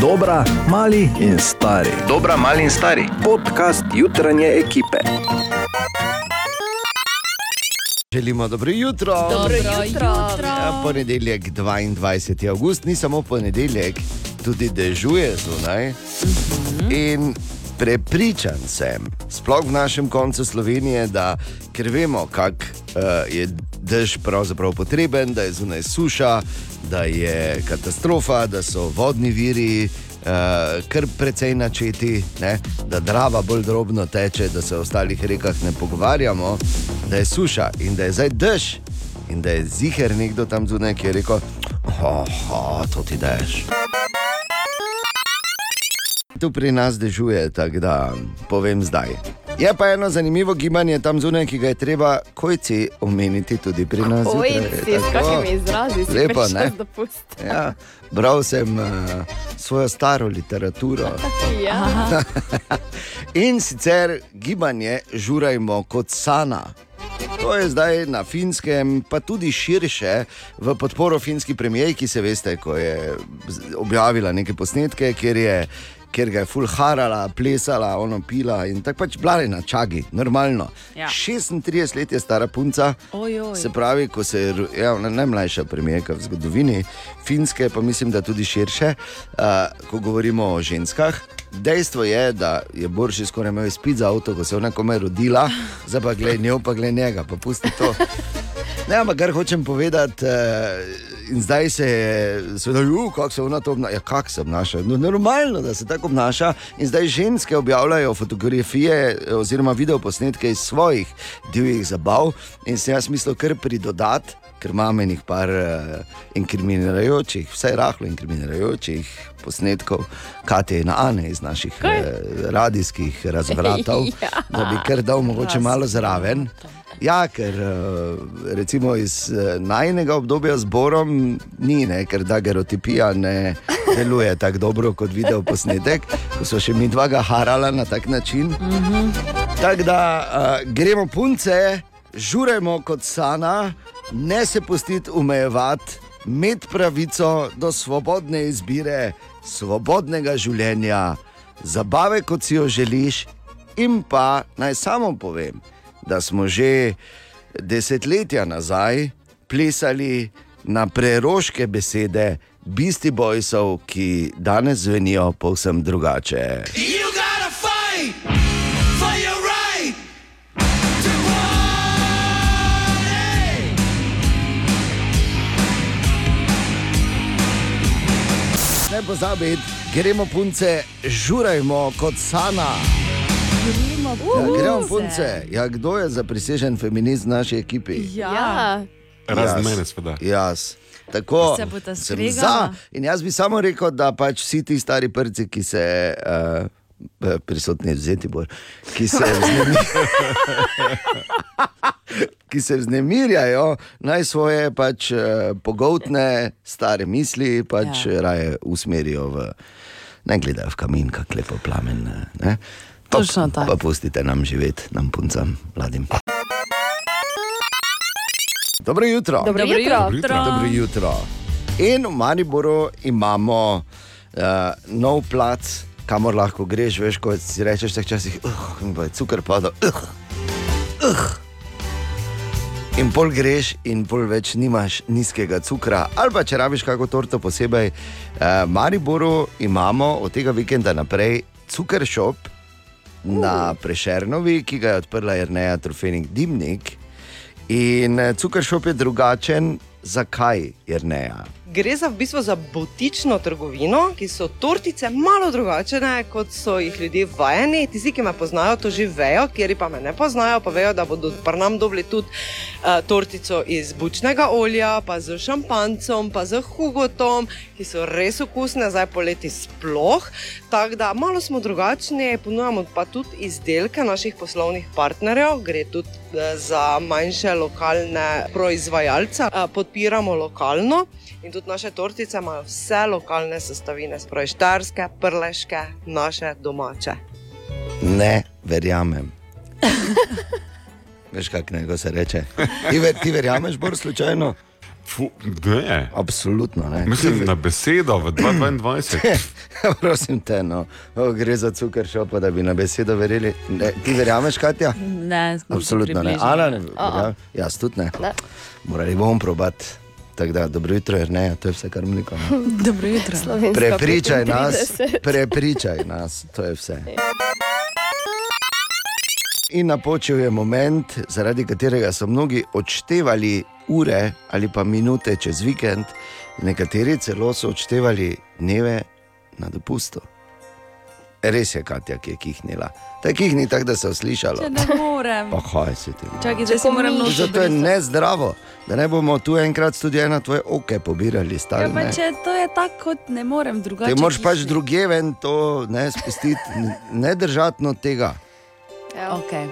Dobra, mali in stari. Dobra, mali in stari. Podcast jutranje ekipe. Želimo dobro jutro. Dobro jutro. Ja, ponedeljek 22. august, ni samo ponedeljek, tudi dežuje zunaj. In prepričan sem, sploh v našem koncu Slovenije, da ker vemo, kako uh, je dež pravzaprav potreben, da je zunaj suša, da je katastrofa, da so vodni viri. Uh, kar precej načeti, ne? da drava bolj drobno teče, da se o ostalih rekah ne pogovarjamo, da je suša in da je zdaj dež, in da je ziger nekdo tam zunaj, ki je rekel: Oh, to ti dež. Tu pri nas dežuje, tako da povem zdaj. Je pa eno zanimivo gibanje tam zunaj, ki ga je treba kojci omeniti tudi pri nas. Si s Tako. kakimi izrazi si Lepo, ne? Ja, bral sem uh, svojo staro literaturo. Ja. In sicer gibanje žurajmo kot sana. To je zdaj na finskem, pa tudi širše, v podporo finski premijeji, ki se veste, ko je objavila neke posnetke, kjer, je, kjer ga je fulharala, plesala, ono pila in tako pač blale na čagi, normalno. Ja. 36 let je stara punca. Ojoj. Se pravi, ko se je ro- ja, najmlajša premijerka v zgodovini, finske, pa mislim, da tudi širše, uh, ko govorimo o ženskah. Dejstvo je, da je Borši skoraj imel izpit za avto, ko se je ona komaj rodila, zdaj pa gled njo, pa gled njega, pa pusti to. Ne, ampak kar hočem povedati, in zdaj se je, seveda, uh, kako se ona to obnaša. Ja, kako se obnaša? No, normalno, da se tako obnaša. In zdaj ženske objavljajo fotografije eh, oziroma videoposnetke iz svojih divjih zabav. In se jaz mislil kar pridodati, ker imam enih par uh, inkriminirajočih, vsaj rahlo inkriminirajočih posnetkov, Kate in Ane iz naših uh, radijskih razvratov, Ja. da bi kar dal mogoče malo zraven. Ja, ker eh, recimo iz najnega obdobja z Borom ni, ne, ker dagerotipija ne deluje tako dobro kot video posnetek, ko so še mi dva ga harala na tak način. Tako da uh, gremo punce, žuremo kot sana, ne se pustiti umejevati, imeti pravico do svobodne izbire, svobodnega življenja, zabave kot si jo želiš, in pa naj samo povem, da smo že desetletja nazaj plesali na preroške besede Bisti Bojsov, ki danes zvenijo povsem drugače. You Ne pozabiti, gremo punce, žurajmo kot sana. Ja, gremo punce. Ja, kdo je za prisežen feminist v naši ekipi? Ja. Razen Jaz. mene, seveda. Jaz. Tako Se sem skregala? za. In jaz bi samo rekel, da pač vsi ti stari prci, ki se. Uh, Prisotni vzeti bor, ki se, vznemi... ki se vznemirjajo, naj svoje pač, eh, pogoltne, stare misli pač Ja. ja. raje usmerijo v. Ne gledajo v kamin, kako lepo plamen. Ne? Pa, Točno tako. pa pustite nam živeti, nam puncam, mladim. Dobro jutro. Dobro Dobro jutro. jutro. Dobro jutro. In v Mariboru imamo uh, nov plac, kamor lahko greš, veš, ko si rečeš, da včasih uh, je cukor padal. Uh, uh. In pol greš, in pol več nimaš nizkega cukra. Ali pa če rabiš kako torto posebej. Uh, v Mariboru imamo od tega vikenda naprej cukor šop na Prešernovi, ki ga je odprla Jrneja Trofenik Dimnik. In eh, cukor šop je drugačen, zakaj Jrneja? Gre za, v bistvu za botično trgovino, ki so tortice malo drugačne, kot so jih ljudje vajeni. Tisti, ki me poznajo, to že vejo, kjer pa me ne poznajo, pa vejo, da bodo pri nam dobili tudi uh, tortico iz bučnega olja, pa z šampancem, pa z hugotom, ki so res okusne, zdaj poleti sploh. Tako da malo smo drugačni, ponujamo pa tudi izdelke naših poslovnih partnerjev, gre tudi eh, za manjše lokalne proizvajalce, Eh, podpiramo lokalno. In tudi naše tortice imajo vse lokalne sestavine, spravi štarske, prleške, naše domače. Ne verjamem. Veš, kako nego se reče. Ti, ver, ti verjameš, bolj slučajno? Fu, ne. Absolutno ne. Mislim, na besedo v 2022. Prosim te, no. o, gre za cukor šopa, da bi na besedo verjeli. Ne, ti verjameš, Katja? Ne, Absolutno ne. Ana, ne, verjam, jaz tudi ne. Ne. Morali bomo probati. Tako da, dobro jutro, ne, to je vse, kar mliko. Dobro jutro. Slovenska Prepričaj nas, 35. prepričaj nas, to je vse. In napočil je moment, zaradi katerega so mnogi odštevali ure ali pa minute čez vikend, nekateri celo so odštevali dneve na dopustu. Res je Katja, ki je kihnila. Ta kihni tako, da se je slišalo. Če ne morem. Pa kaj se ti? Čakaj, da si moram noč Zato je nezdravo, da ne bomo tu enkrat tudi ena tvoje oke pobirali. Ja, Stari, pa ne. če to je tako, kot ne morem drugače. Ti moraš pač druge ven to ne spustiti, ne držati od tega, Ja, Okay.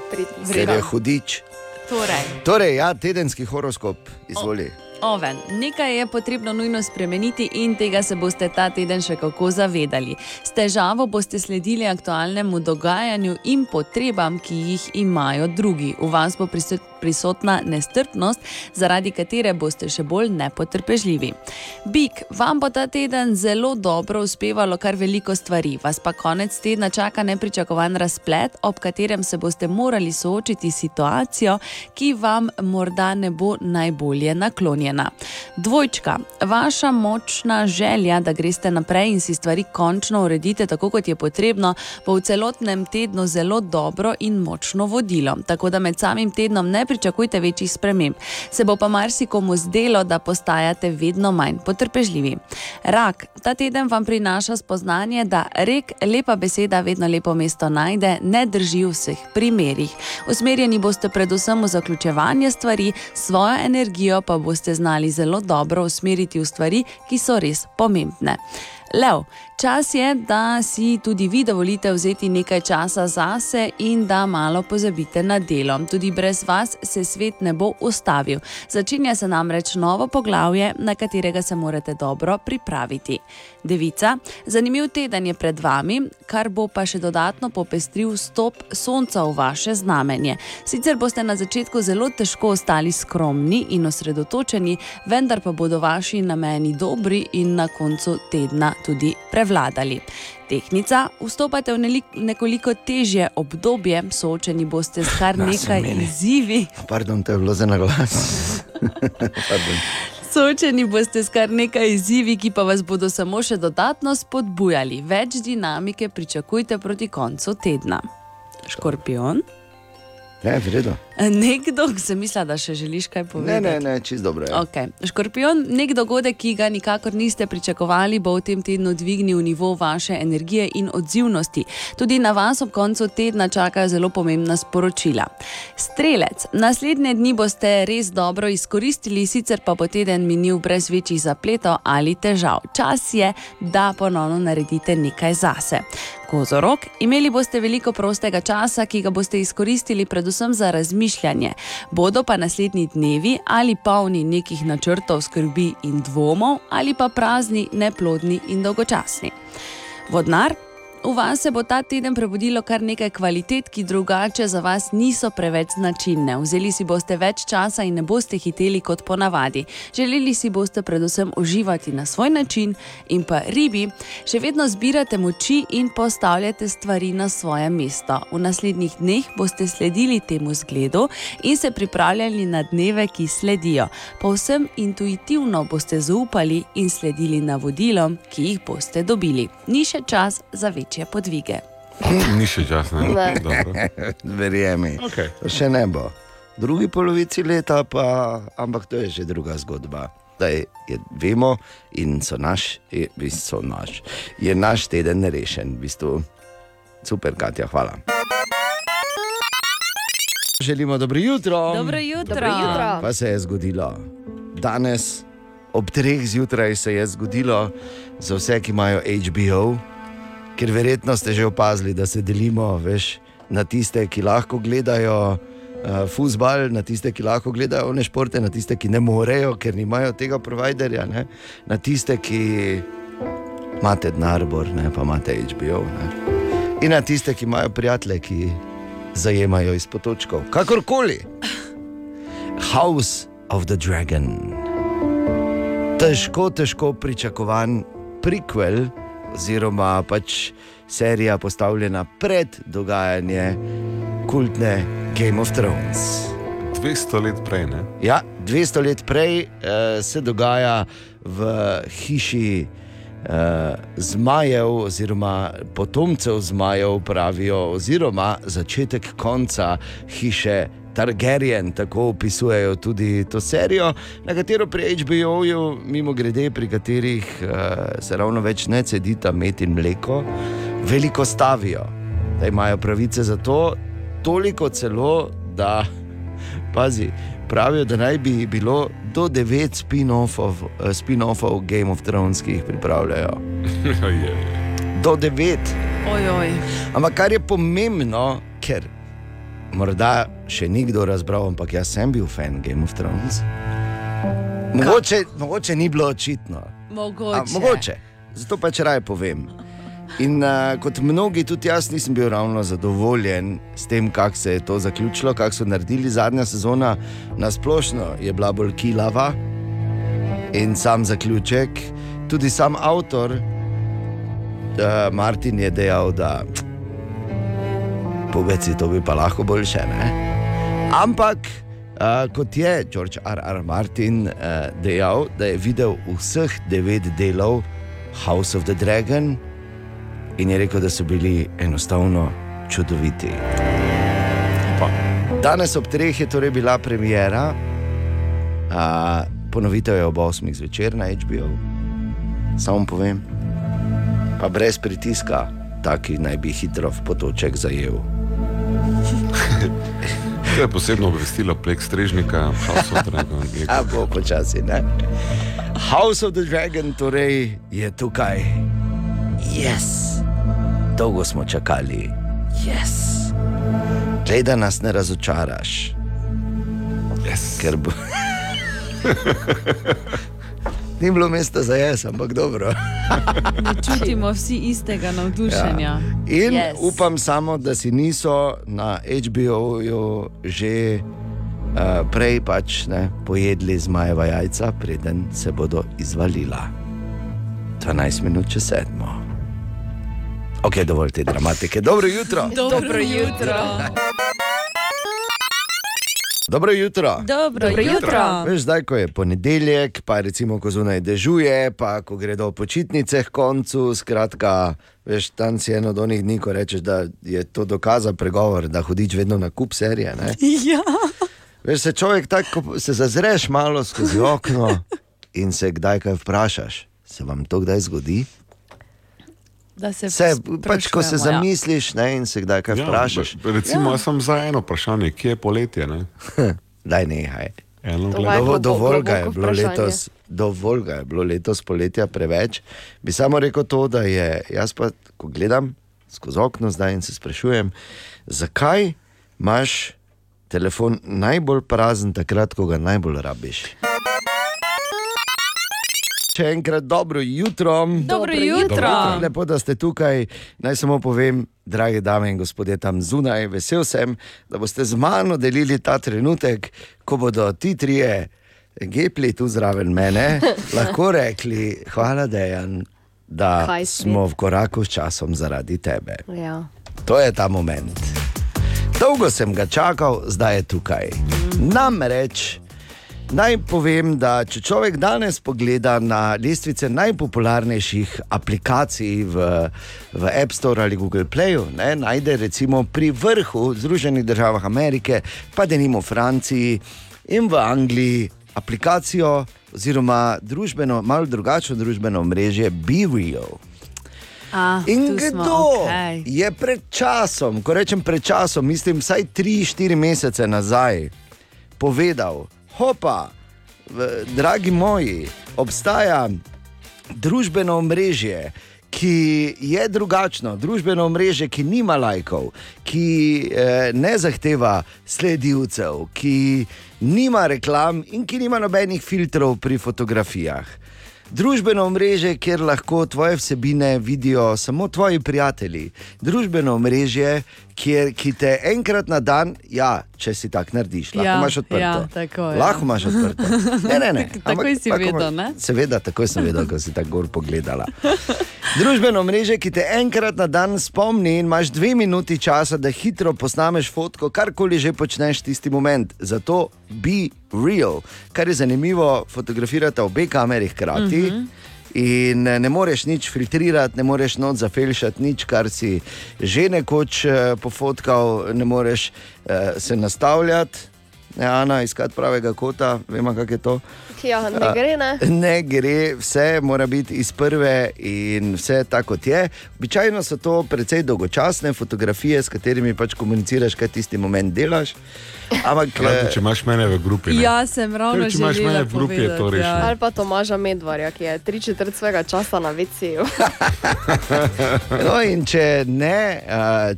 ker je hudič. Torej, Torej, ja, tedenski horoskop, izvoli. Oven, nekaj je potrebno nujno spremeniti in tega se boste ta teden še kako zavedali. S težavo boste sledili aktualnemu dogajanju in potrebam, ki jih imajo drugi. V vas bo prisot- prisotna nestrpnost, zaradi katere boste še bolj nepotrpežljivi. Bik, vam bo ta teden zelo dobro uspevalo kar veliko stvari, vas pa konec tedna čaka nepričakovan razplet, ob katerem se boste morali soočiti s situacijo, ki vam morda ne bo najbolje naklonjena. Dvojčka, vaša močna želja, da greste naprej in si stvari končno uredite tako, kot je potrebno, bo v celotnem tednu zelo dobro in močno vodilo. Tako da med samim tednom ne pričakujte večjih sprememb. Se bo pa marsikomu zdelo, da postajate vedno manj potrpežljivi. Rak, ta teden vam prinaša spoznanje, da rek lepa beseda vedno lepo mesto najde, ne drži v vseh primerih. Usmerjeni boste predvsem v zaključevanje stvari, svojo energijo pa boste znali zelo dobro usmeriti v stvari, ki so res pomembne. Lev, čas je, da si tudi vi dovolite vzeti nekaj časa zase in da malo pozabite na delo. Tudi brez vas se svet ne bo ustavil. Začenja se namreč novo poglavje, na katerega se morate dobro pripraviti. Devica, zanimiv teden je pred vami, kar bo pa še dodatno popestril stop sonca v vaše znamenje. Sicer boste na začetku zelo težko ostali skromni in osredotočeni, vendar pa bodo vaši nameni dobri in na koncu tedna tudi prevladali. Tehnica, vstopate v nekoliko težje obdobje, soočeni boste s kar nekaj izzivi. Pardon, to je bilo za na glas. Soočeni boste s kar nekaj izzivi, ki pa vas bodo samo še dodatno spodbujali. Več dinamike pričakujte proti koncu tedna. Škorpion. Ne, v redu. Nekdo, ki se misli, da še želiš kaj Ne, povedati. ne, ne, čist dobro je. Okay. Škorpion, nek dogodek, ki ga nikakor niste pričakovali, bo v tem tednu dvignil nivo vaše energije in odzivnosti. Tudi na vas ob koncu tedna čakajo zelo pomembna sporočila. Strelec, naslednje dni boste res dobro izkoristili, sicer pa bo teden minil brez večjih zapletov ali težav. Čas je, da ponovno naredite nekaj zase. Kozorok, imeli boste veliko prostega časa, ki ga boste izkoristili predvsem za razmišljanje. Bodo pa naslednji dnevi ali polni nekih načrtov, skrbi in dvomov, ali pa prazni, neplodni in dolgočasni. Vodnar. V vas se bo ta teden prebudilo kar nekaj kvalitet, ki drugače za vas niso preveč značilne. Vzeli si boste več časa in ne boste hiteli kot ponavadi. Želeli si boste predvsem uživati na svoj način in pa ribi, še vedno zbirate moči in postavljate stvari na svoje mesto. V naslednjih dneh boste sledili temu zgledu in se pripravljali na dneve, ki sledijo. Povsem intuitivno boste zaupali in sledili navodilom, ki jih boste dobili. Ni še čas za večje podvige. Ni še čas, ne? Dobro. Verjemi. Okay. Še ne bo. Drugi polovici leta pa, ampak to je že druga zgodba. Daj, je, vemo in so naš, je, v bistvu so naš, je naš teden rešen. V bistvu. Super, Katja, hvala. Želimo dobro jutro. Dobro jutro. Dobro jutro. Pa se je zgodilo. Danes ob treh zjutraj se je zgodilo za vse, ki imajo HBO, ker verjetno ste že opazili, da se delimo veš, na tiste, ki lahko gledajo uh, futbal, na tiste, ki lahko gledajo one športe, na tiste, ki ne morejo, ker nimajo tega providerja, ne? na tiste, ki imate Dnarbor, ne pa imate HBO. Ne? In na tiste, ki imajo prijatelje, ki zajemajo iz potočkov. Kakorkoli. House of the Dragon. težko, težko pričakovan prequel, oziroma pač serija postavljena pred dogajanje kultne Game of Thrones. 200 let prej, ne? Ja, 200 let prej uh, se dogaja v hiši uh, zmajev, oziroma potomcev zmajev, pravijo, oziroma začetek konca hiše. Targaryen, tako opisujejo tudi to serijo, na katero pri HBO-ju, mimo grede, pri katerih uh, se ravno več ne cedita med in mleko, veliko stavijo, da imajo pravice za to, toliko celo, da pazi, pravijo, da naj bi bilo do devet spin-offov uh, spin Game of Thrones, ki jih pripravljajo. Do devet. Ojoj. Ampak kar je pomembno, ker morda še ni kdo razbral, ampak jaz sem bil fan Game of Thrones. Mogoče, mogoče ni bilo očitno. Mogoče. A, mogoče. Zato pač raje povem. In uh, kot mnogi, tudi jaz nisem bil ravno zadovoljen s tem, kako se je to zaključilo, kako so naredili zadnja sezona. Na splošno je bila bolj kilava in sam zaključek. Tudi sam avtor, uh, Martin, je dejal, da poveci to bi pa lahko boljše. Ne? Ampak, uh, kot je George R. R. Martin uh, dejal, da je videl vseh devet delov House of the Dragon in je rekel, da so bili enostavno čudoviti. Pa. Danes ob treh je torej bila premjera, uh, ponovitev je ob 8 zvečer na HBO, samo povem, pa brez pritiska, taki naj bi hitro v potoček zajel. To je posebno obvestilo prek strežnika, House of Dragon. je- A bo počasi, ne? House of the Dragon torej je tukaj. Yes. Dolgo smo čakali. Yes. Glej, da nas ne razočaraš, Yes. ker bo. Ni bilo mesta za jaz, ampak dobro. Ne čutimo vsi istega navdušenja. In Yes. yes. upam samo, da si niso na HBO-ju že uh, prej pač ne, pojedli zmajeva jajca, preden se bodo izvalila. 12 minut čez sedmo. Ok, dovolj te dramatike. Dobro jutro. Dobro jutro. Dobro jutro. Dobro, Dobro jutro. jutro. Veš, zdaj, ko je ponedeljek, pa recimo, ko zunaj dežuje, pa ko gredo počitnice k koncu, skratka, veš, tam si eno od onih dni, ko rečeš, da je to dokazan pregovor, da hodiš vedno na kup serije. Ne? Ja. Veš, se človek tako, ko se zazreš malo skozi okno in se kdaj kaj vprašaš. Se vam to kdaj zgodi? Da se, Se, pač, ko se ja. zamisliš ne, in se kdaj kaj vprašaš, be- recimo, ja. jaz sem za eno vprašanje, kje je poletje. Ne? daj nehaj. Eno To gled- je Dovo, globoko dovolj ga je bilo letos, dovolj ga je bilo letos poletja preveč. Bi samo rekel to, da je jaz pa, ko gledam skozi okno zdaj in se sprašujem, zakaj imaš telefon najbolj prazen takrat, ko ga najbolj rabiš. Še enkrat dobro jutro. Dobro jutro. Lepo, da ste tukaj. Naj samo povem, drage dame in gospodje, tam zunaj, vesel sem, da boste z mano delili ta trenutek, ko bodo ti trije gepli tu zraven mene, lahko rekli: Hvala, Dejan, da smo v koraku s časom zaradi tebe. Ja. To je ta moment. Dolgo sem ga čakal, zdaj je tukaj. Namreč. Naj povem, da če človek danes pogleda na lestvice najpopularnejših aplikacij v, v App Store ali Google Playu, ne, najde recimo pri vrhu Združenih držav Amerike, pa denimo v Franciji in v Angliji aplikacijo oziroma družbeno, malo drugačno družbeno mrežje BeReal. A, In tu smo, kdo okej. je pred časom, ko rečem pred časom, mislim vsaj 3-4 mesece nazaj, povedal, hopa, dragi moji, obstaja družbeno omrežje. Ki je drugačno, družbeno omrežje, ki nima lajkov, ki eh, ne zahteva sledilcev, ki nima reklam in ki nima nobenih filtrov pri fotografijah. Družbeno mreže, kjer lahko tvoje vsebine vidijo samo tvoji prijatelji. Družbeno mreže, kjer, ki te enkrat na dan, ja, če si tak narediš, lahko Ja, imaš odprto. ja, tako je. lahko imaš odprto. Ne, ne, ne. Takoj si lahko vedel, ne? Seveda, takoj sem vedel, ko si tako gor pogledala. Družbeno mreže, ki te enkrat na dan spomni in imaš dve minuti časa, da hitro posnameš fotko, karkoli že počneš tisti moment. Zato be real. Kar je zanimivo, fotografirate obe kameri hkrati. Uh -huh. In eh, ne moreš nič filtrirati, ne moreš noč zafilšati, nič, kar si že nekoč eh, pofotkal, ne moreš eh, se nastavljati, ne, Ana, iskati pravega kota, vemo, kako je to. Ja, ne gre, ne? Ne gre, vse mora biti iz prve in vse tako kot je. Običajno so to precej dolgočasne fotografije, s katerimi pač komuniciraš, kaj tisti moment delaš. Ampak, Hkrati, eh, če imaš mene v grupi. ne. Ja, sem ravno Če imaš želela mene v grupi, je to ja. rešeno. Ali pa Tomaža Medvarja, ki je tri četrt svojega časa na VC-ju. no, in če ne,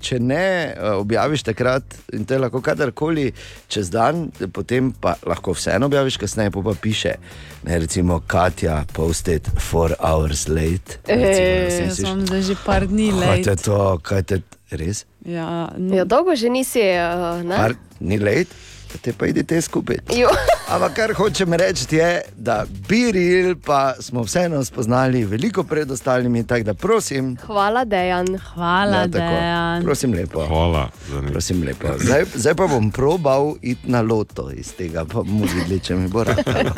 če ne objaviš takrat, in to je lahko kadarkoli čez dan, potem pa lahko vseeno objaviš, kasneje pa, pa piše. Ne, recimo, Katja, posted four hours late. Recimo, misliš, sem zdaj že par dni Kaj te let. to, kaj te res? Ja, Ja, dolgo že nisi, uh, ne? Par, ni late, te pa idite skupaj. Jo. Ampak kar hočem reči je, da biril pa smo vseeno spoznali veliko pred ostalimi, tako da prosim. Hvala, Dejan. Hvala, ja, tako, Dejan. prosim lepo. Hvala. Prosim lepo. Zdaj, zdaj pa bom probal iti na loto iz tega, pa bomo videli, če mi bo ratalo.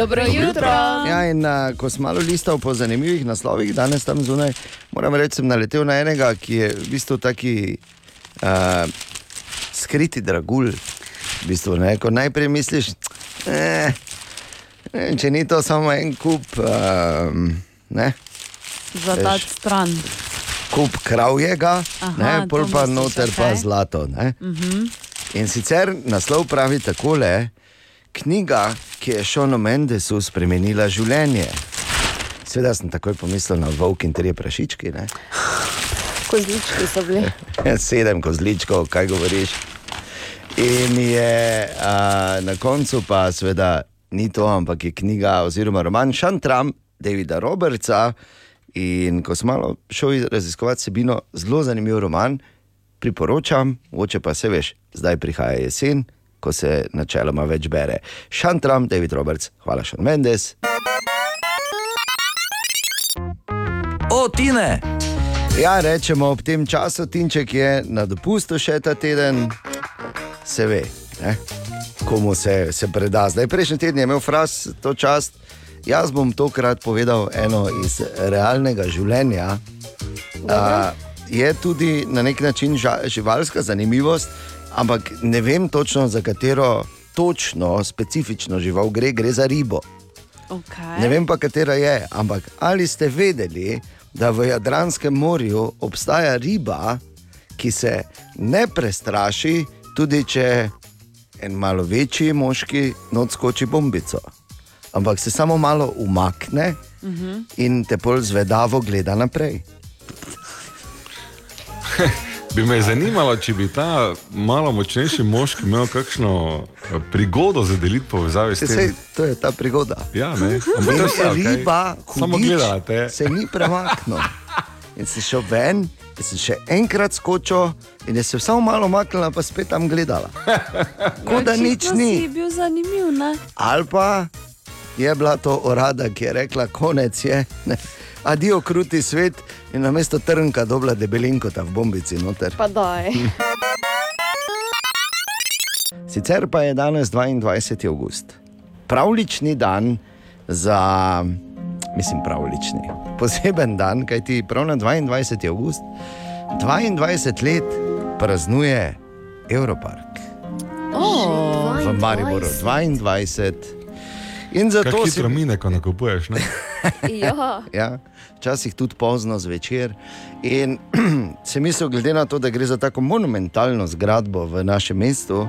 Dobro jutro. Ja, in uh, ko sem malo listal po zanimivih naslovih, danes tam zunaj, moram reči, sem naletel na enega, ki je v bistvu taki uh, skriti dragulj. V bistvu, ne, ko najprej misliš, eh, ne, če ni to samo en kup, um, ne, Za ta Veš. stran. kup kravjega, Aha, ne, pol pa misliš, noter pa okej. zlato. Ne. Uh -huh. In sicer naslov pravi takole: knjiga, ki je Šono Mendesu spremenila življenje. Sveda sem takoj pomislil na volk in tri prašički. ne. Kozlički so bili. Sedem kozličkov, kaj govoriš. In je a, na koncu pa seveda ni to, ampak je knjiga oziroma roman Šantram Davida Robertsa. In ko sem malo šel raziskovati sebino, zelo zanimiv roman, priporočam, oče pa se veš, zdaj prihaja jesen, ko se načeloma več bere. Šantram, David Roberts, hvala še Mendes. O, Tine! Ja, rečemo ob tem času, Tinček je na dopustu še ta teden, se ve, ne? komu se, se preda. Zdaj, prejšnji teden je imel fraz to čast. Jaz bom tokrat povedal eno iz realnega življenja. A, je tudi na nek način živalska zanimivost, ampak ne vem točno, za katero točno specifično žival gre, gre za ribo. Okay. Ne vem pa, katera je, ampak ali ste vedeli, da v Jadranskem morju obstaja riba, ki se ne prestraši, tudi če en malo večji moški noč skoči bombico. Ampak se samo malo umakne uh -huh. in te pol zvedavo gleda naprej. Bi me zanimalo, če bi ta malo močnejši moški imel kakšno eh, prigodo za deliti povezave s Sej, tem. to je ta prigoda. Ja, ne. Ampak to je okej. riba, Samo hudič, gledate. se ni premaknil. In si šel ven, in si še enkrat skočil, in je se samo malo maknila, pa spet tam gledala. Kot da nič Očitno Si ni. bil zanimiv, ne? Ali pa je bila to orada, ki je rekla, konec je. Ne. Adijo kruti svet in na mesto trnka dobila debelinko tam v bombici noter. Pa daj. Sicer pa je danes 22. august, pravlični dan za, mislim, pravlični, poseben dan, kajti prav na 22. august 22 let praznuje Europark Oh, v Mariboru 22. In zato Kako si hitro mine, ko nakupuješ. Ne? Ja. Ja, včasih tudi pozno zvečer. In se misli, glede na to, da gre za tako monumentalno zgradbo v našem mestu,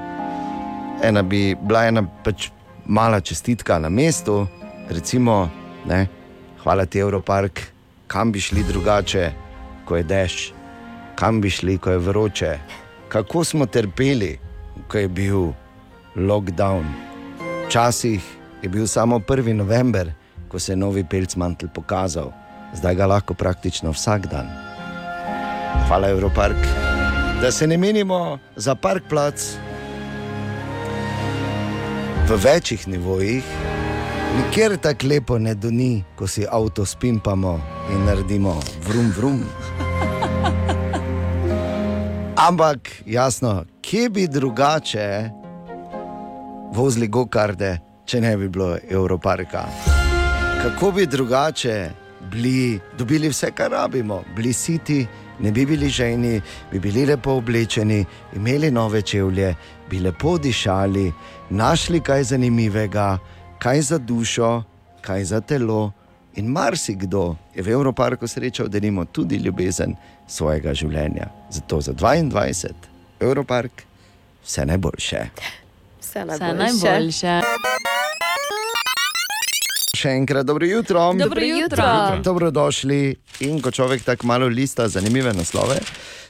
ena bi bila ena pač mala čestitka na mestu, recimo, ne, hvala ti, Europark, kam bi šli drugače, ko je dež, kam bi šli, ko je vroče, kako smo trpeli, ko je bil lockdown. Včasih je bil samo 1. november, ko se je novi pelcmantel pokazal. Zdaj ga lahko praktično vsak dan. Hvala, Evropark. Da se ne menimo za park plac v večjih nivojih, nikjer tako lepo ne doni, ko si avto spimpamo in naredimo vrum vrum. Ampak jasno, kje bi drugače vozili gokarde, če ne bi bilo Evroparka? Kako bi drugače bili, dobili vse, kar rabimo, bili siti, ne bi bili ženi, bi bili lepo oblečeni, imeli nove čevlje, bi lepo dišali, našli kaj zanimivega, kaj za dušo, kaj za telo. In marsikdo je v Evroparku srečal, da nima tudi ljubezen svojega življenja. Zato za 22 Evropark vse najboljše. Vse Vse najboljše. najboljše. Še enkrat dobro jutro. Dobro jutro. Dobrodošli. In ko človek tako malo lista zanimive naslove,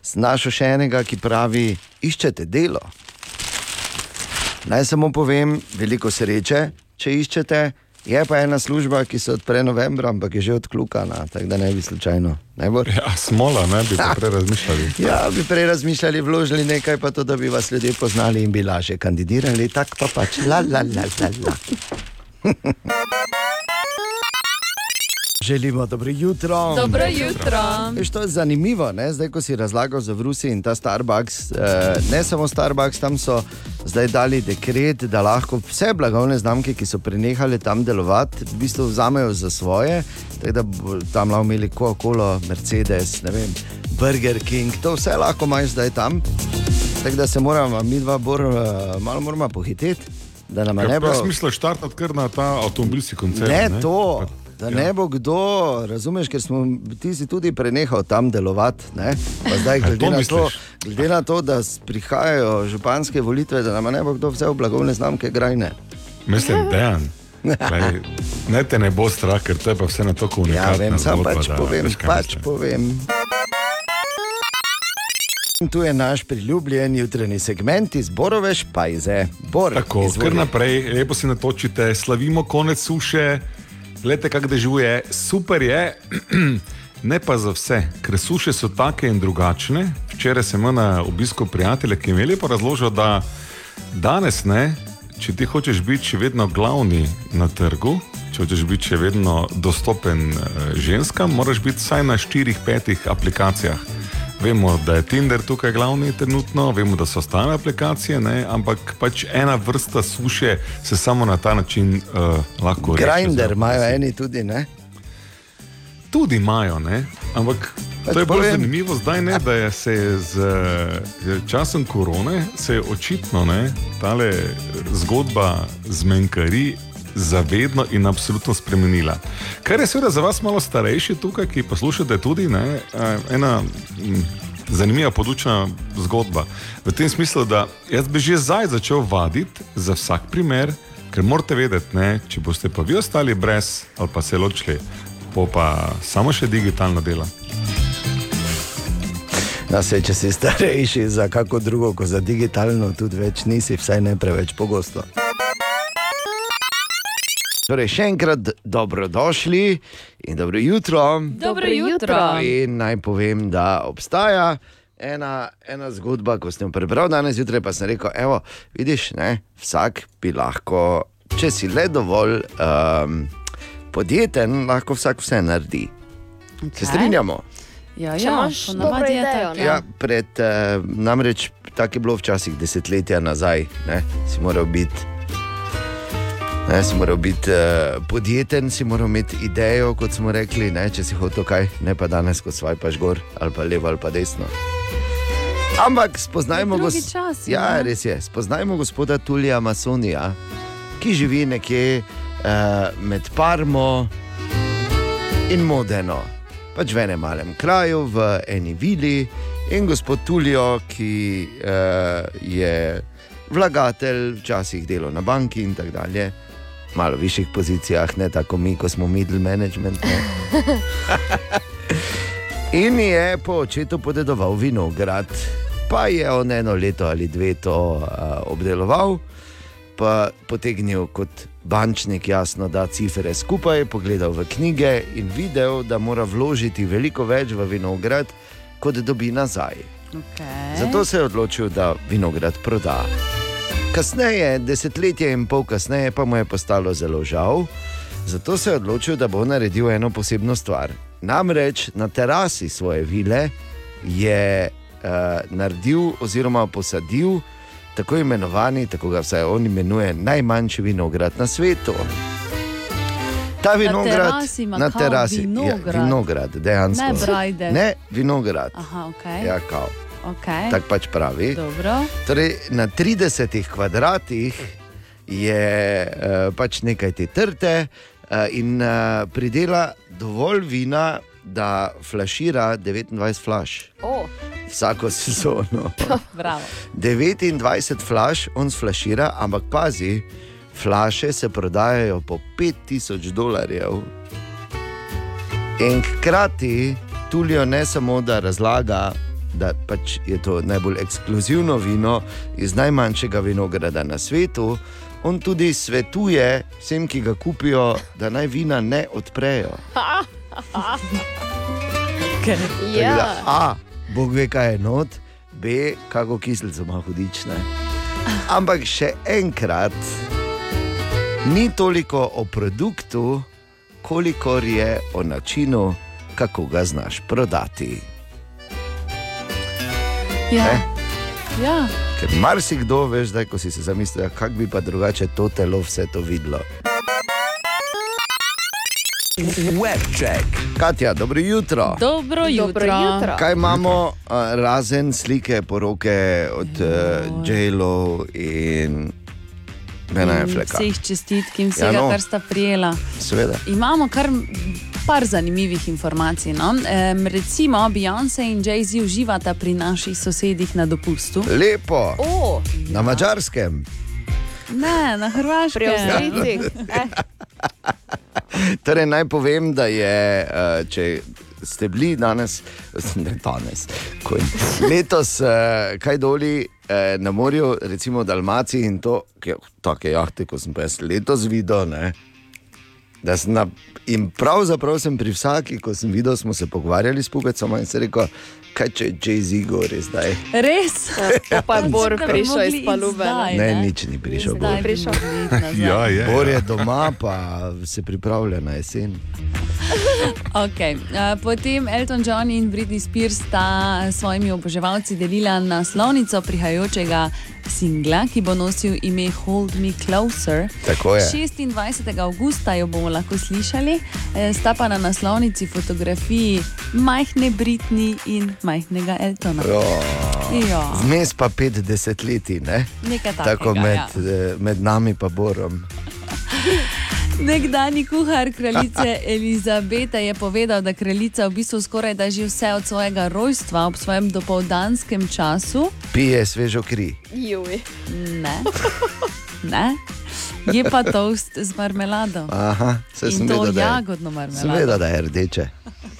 znašel še enega, ki pravi: iščete delo. Naj samo povem, veliko sreče, če iščete. Je pa ena služba, ki se odpre novembra, ampak je že odkljukana, tako da ne bi slučajno. Najbolj. Ja, smola, ne bi prej razmišljali. Ja, bi prej razmišljali, vložili nekaj, pa to, da bi vas ljudje poznali in bi lažje kandidirali, tako pa pač la la la la. la. Želimo dobro jutro. Dobro jutro. Veš, to je zanimivo, ne? zdaj ko si razlagal za Rusi in ta Starbucks. Eh, ne samo Starbucks, tam so zdaj dali dekret, da lahko vse blagovne znamke, ki so prenehale tam delovati, v bistvu vzamejo za svoje. Tako da bo tam lahko imeli Coca-Cola, Mercedes, ne vem, Burger King, to vse lahko imaš zdaj tam. Tako da se moramo, mi dva, bor, eh, malo moramo pohiteti, da nam ne bo. Jaz mislim, štartati kar na ta avtomobilski koncert. Ne, to, da Ja. ne bo kdo, razumeš, ker smo ti si tudi prenehal tam delovati. Ne? Pa Zdaj, glede, to na to, glede na to, da prihajajo županske volitve, da nam ne bo kdo vzel blagovne znamke grajne. Mislim, dejan. Glej, ne te ne bo strah, ker to je pa vse na to Ja, komunikacij. vem, sam pač povem, pač povem. In Tu je naš priljubljen jutranji segment iz Borove špajze. Bor, Tako, izvoli. kar naprej, lepo si natočite, slavimo konec suše, gledite, kako dežuje, super je, ne pa za vse, ker suše so take in drugačne. Včeraj sem imel na obisku prijatelja, ki mi je lepo razložil, da danes ne, če ti hočeš biti še vedno glavni na trgu. Če hočeš biti še vedno dostopen eh, ženskam, moraš biti vsaj na 4-5 aplikacijah. Vemo, da je Tinder tukaj glavni trenutno, vemo, da so ostale aplikacije, ne? ampak pač ena vrsta suše se samo na ta način uh, lahko reče. Grinder imajo eni tudi, ne? Tudi imajo, ne? ampak Pač to je bolj povem. zanimivo zdaj, ne, da je se je z časom korone se je očitno ne, tale zgodba zmenkari zavedno in absolutno spremenila. Kar je seveda za vas malo starejši tukaj, ki poslušate tudi ne, ena zanimiva podučna zgodba. V tem smislu, da jaz bi že zdaj začel vaditi za vsak primer, ker morate vedeti, ne, če boste pa vi ostali brez ali pa se ločili, bo pa samo še digitalno delo. No, se, če si starejši za kako drugo, kot za digitalno, tudi več nisi, vsaj ne preveč pogosto. Torej, še enkrat dobrodošli in dobro jutro. Dobro jutro. In naj povem, da obstaja ena, ena zgodba, ko sem jo prebral danes zjutraj, pa sem rekel: Evo, vidiš, ne, vsak bi lahko, če si le dovolj um, podjeten, lahko vsak vse naredi. Okay. Se strinjamo? Ja, Če ja, imaš dobro idejo, ne? Ja, pred, uh, namreč tako je bilo včasih desetletja nazaj, ne, si moral biti. Ne, si moral biti uh, podjeten, si moral imeti idejo, kot smo rekli, ne, če si hotel kaj, ne pa danes, ko svajpaš gor ali pa levo ali pa desno. Ampak spoznajmo gos- časi, ja, ne? res je. Spoznajmo gospoda Tulija Masonija, ki živi nekje uh, med Parmo in Modeno. Pač v enem malem kraju, v eni vili, in gospod Tulijo, ki uh, je vlagatelj, včasih delo na banki in tako dalje, malo višjih pozicijah, ne tako mi, ko smo middle management. In je po očetu podedoval vinograd, pa je on eno leto ali dve to uh, obdeloval, pa potegnil kot bančnik, jasno, da cifre skupaj, pogledal v knjige in videl, da mora vložiti veliko več v vinograd, kot dobi nazaj. Okay. Zato se je odločil, da vinograd proda. Kasneje, desetletje in pol kasneje, pa mu je postalo zelo žal, zato se je odločil, da bo naredil eno posebno stvar. Namreč na terasi svoje vile je uh, naredil oziroma posadil tako imenovani, tako ga vsaj on imenuje, najmanjši vinograd na svetu. Ta vinograd terasi ima na kao terasi, vinograd. Ja, vinograd dejansko. Ne brajde. Ne, vinograd. Aha, ok. Ja, kao. Okay. Tako pač pravi. Dobro. Torej, na 30 kvadratih je uh, pač nekaj te trte uh, in uh, pridela dovolj vina, da flašira 29 flaš O, vsako sezono. Bravo. 29 flaš on sflašira, ampak pazi, flaše se prodajajo po 5000 dolarjev. In hkrati Tulijo ne samo da razlaga, da pač je to najbolj ekskluzivno vino iz najmanjšega vinograda na svetu, on tudi svetuje vsem, ki ga kupijo, da naj vina ne odprejo. Tako Da, ja. A, Bog ve, kaj je not, B, kako kislico ima hudič. Ne? Ampak še enkrat, ni toliko o produktu, kolikor je o načinu, kako ga znaš prodati. Ja. Ne? ja. Ker marsikdo, veš, da ko si se zamislil, kako bi pa drugače to telo vse to videlo. Webcheck. Katja, dobro jutro. Dobro jutro. Dobro jutro. Kaj imamo uh, razen slike poroke od uh, J.Lo in Bena Fleka? Vseh čestitk in vsega, Ja, ja, no. no. kar sta prijela. Seveda. Imamo kar par zanimivih informacij. No? Um, recimo, Beyoncé in Jay-Z uživata pri naših sosedih na dopustu. Lepo, O, na mačarskem. Ne, na Hrvaškem. pri Avstrijcih. Eh, Torej, naj povem, da je, uh, če ste bili danes, ne danes, ko je letos, uh, kaj doli uh, na morju, recimo v Dalmaciji in to, ki- take jahte, ko sem pa jaz letos videl. Ne, na, in pravzaprav sem pri vsaki, ko sem videl, smo se pogovarjali s pubecom in se rekel, kaj če je Jay-Z gori zdaj. Res? pa pa je Bor prišel iz palube. zdaj, Ne, nič ni prišel. Zdaj Bor. Prišel. Ja, je. Bor ja. je doma, pa se pripravlja na jesen. Okay. Potem Elton John in Britney Spears sta s svojimi oboževalci delila naslovnico prihajajočega singla, ki bo nosil ime Hold Me Closer. Tako je. 26. avgusta jo bomo lahko slišali, eh, sta pa na naslovnici fotografiji majhne Britney in majhnega Eltona. Zmes pa 50 leti, ne? nekaj takega. Tako med, ja. ja. med nami pa Borom. Nekdani kuhar kraljice Elizabete je povedal, da kraljica v bistvu skoraj da že vse od svojega rojstva ob svojem dopoldanskem času Pije svežo kri. Juj. ne. ne. Je pa toast z marmelado. Aha, se In sem to vedel, da je, jagodno marmelado. da je rdeče.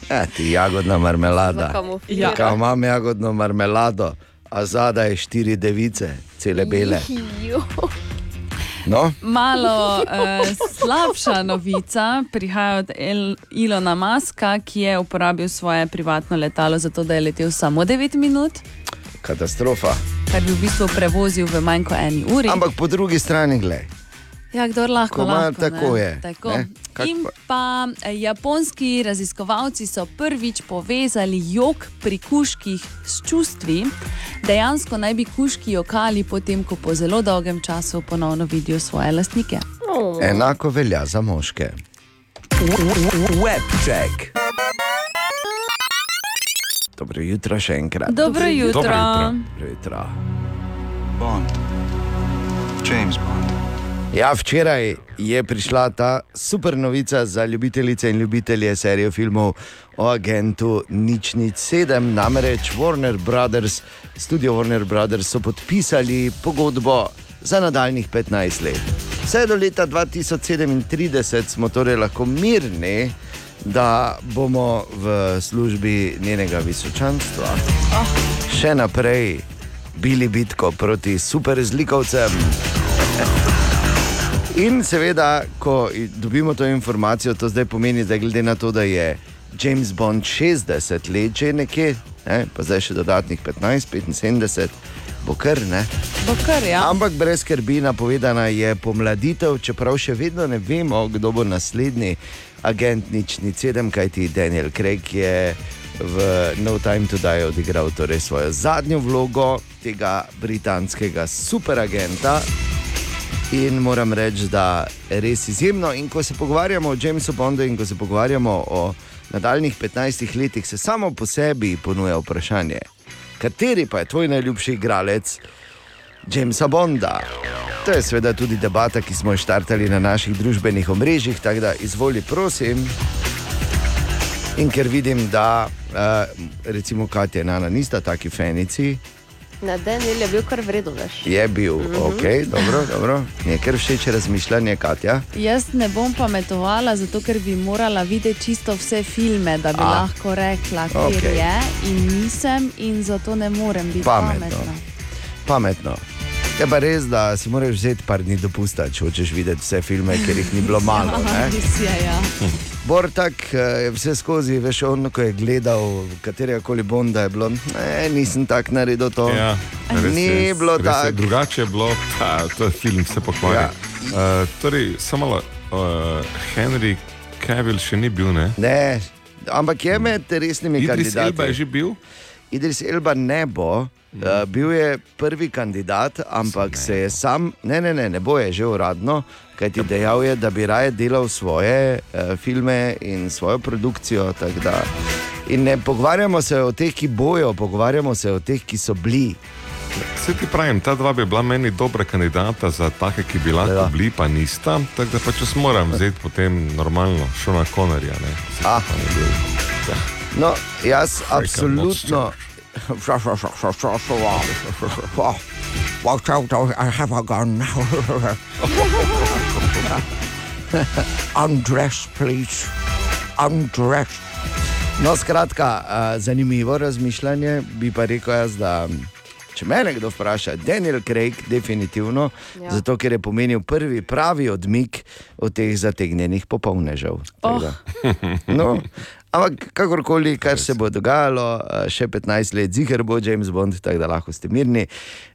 Ja, ti jagodna marmelada. Zakamuflira. Kaj imam jagodno marmelado, a zadaj štiri device, cele bele. Juj. No, Malo uh, slabša novica prihaja od El Ilona Maska, ki je uporabil svoje privatno letalo, zato da je letel samo 9 minut, katastrofa. kar bi v bistvu prevozil v manj kot eni uri. Ampak po drugi strani, gledaj. Ja, kdo lahko, Ko ima, lahko tako ne. je, Tako. ne. Kak In pa- eh, japonski raziskovalci so prvič povezali jok pri kuških s čustvi. Dejansko naj bi kuški jokali, potem ko po zelo dolgem času ponovno vidijo svoje lastnike. Enako velja za moške. Webcheck. Dobro jutro še enkrat. Dobro jutro. Dobro jutro. Dobro jutro. Bond. James Bond. Ja, včeraj je prišla ta super novica za ljubitelice in ljubitelje serije filmov o agentu Nič Nič 7. Namreč Warner Brothers, studio Warner Brothers so podpisali pogodbo za nadaljnih 15 let. Vse do leta 2037 smo torej lahko mirni, da bomo v službi njenega visočanstva še naprej bili bitko proti super zlikovcem. In seveda, ko dobimo to informacijo, to zdaj pomeni, da glede na to, da je James Bond 60 let že nekje, ne, pa zdaj še dodatnih 15, 75, bo kar ne. Bo kar, ja. Ampak brez skrbi, napovedana je pomladitev, čeprav še vedno ne vemo, kdo bo naslednji agent nič ni sedem, kajti Daniel Craig je v No Time to Die odigral torej svojo zadnjo vlogo tega britanskega superagenta. In moram reči, da je res izjemno. In ko se pogovarjamo o Jamesu Bondu in ko se pogovarjamo o nadaljnih 15 letih, se samo po sebi ponuja vprašanje, kateri pa je tvoj najljubši igralec Jamesa Bonda. To je seveda tudi debata, ki smo jo štartali na naših družbenih omrežjih, tako da izvoli, prosim. In ker vidim, da uh, recimo Katja in Ana nista taki fenici, Na Daniel je bil kar vredo, veš. je bil, mm -hmm. ok, dobro, dobro. nekaj všeč razmišljanje, Katja. Jaz ne bom pametovala, zato ker bi morala videti čisto vse filme, da bi A. A. lahko rekla, kje okay. je. In nisem, in zato ne morem biti Pametno. pametna. Pametno. Je pa res, da si moraš vzeti par dni dopusta, če hočeš videti vse filme, ker jih ni bilo malo. Ne? Res je, ja. Bortak eh, je vse skozi, veš, on, ko je gledal katerega koli bonda, je bilo, ne, nisem tak naredil to. Ja, res Ni je, bilo res je. tako. Drugače je bilo, ta, to je film, se pokvari. Ja. Uh, torej, samo uh, Henry Cavill še ni bil, ne? Ne, ampak je med resnimi Idris Elba je kandidati. že bil. Idris Elba ne bo. Uh, bil je prvi kandidat, ampak se je sam, ne, ne, ne, ne bo je že uradno, kajti dejal je, da bi raje delal svoje uh, filme in svojo produkcijo. In ne pogovarjamo se o teh, ki bojo, pogovarjamo se o teh, ki so bili. Se ti pravim, ta dva bi bila meni dobra kandidata za take, ki bi lahko Ja. bili, pa nista. Tako da pač jaz moram vzeti potem normalno Šona Konerja. ne. Saj Ah. ne. Ja. No, jaz Freaking absolutno. Watch out, I have a gun. Undress, please. Undress. No, skratka, zanimivo razmišljanje. Bi pa rekel jaz, da če me nekdo vpraša, Daniel Craig, definitivno, ja. Zato ker je pomenil prvi pravi odmik od teh zategnjenih popolnežev. Oh. No, ampak kakorkoli, kar se bo dogajalo, eh, še 15 let, ziger bo James Bond, tako da lahko ste mirni.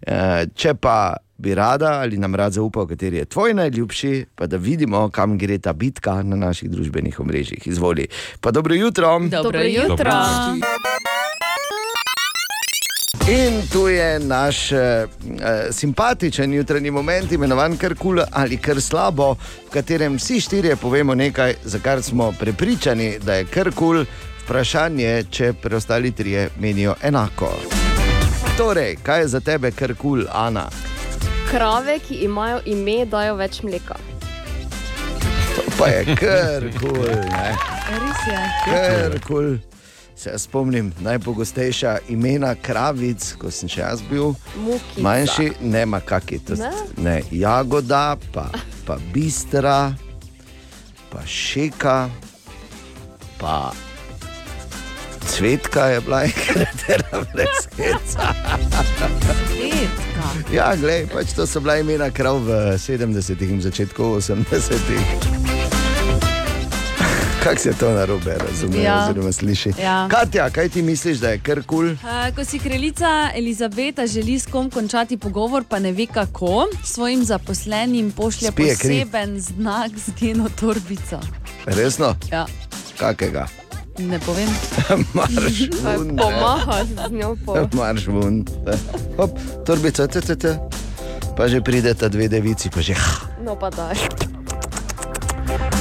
Eh, Če pa bi rada ali nam rad zaupal, kateri je tvoj najljubši, pa da vidimo, kam gre ta bitka na naših družbenih omrežjih. Izvoli. Pa dobro jutro. Dobro, Dobro jutro. In tu je naš uh, simpatičen jutranji moment, imenovan kar kul ali kar slabo, v katerem vsi štirje povemo nekaj, za kar smo prepričani, da je kar kul. Vprašanje, če preostali trije menijo enako. Torej, kaj je za tebe kar kul, Ana? Krave, ki imajo ime, dajo več mleka. To pa je kar kul. ne. Res je. Kar kul. Se spomnim najpogostejša imena kravic, ko sem še jaz bil. Mukica. Manjši, ne makaki, to Ne? ne, jagoda, pa, pa bistra, pa šeka, pa cvetka je bila enkrat, brez heca. Petka. Ja, glej, pač to so bila imena krav v 70-ih in začetku 80-ih. Kako se to narobe razume, Ja. oziroma sliši? Ja. Katja, kaj ti misliš, da je kar kul? Cool? Uh, ko si kraljica Elizabeta želi s kom končati pogovor, pa ne ve kako, svojim zaposlenim pošlje Spije kri. poseben znak z njeno torbico. Resno? Ja, Kakega? ne povem. Marš vun. Pomaha z njo po. Marš. Hop, torbica, te, te, te. Pa že prideta dve devici, pa že. No pa daj.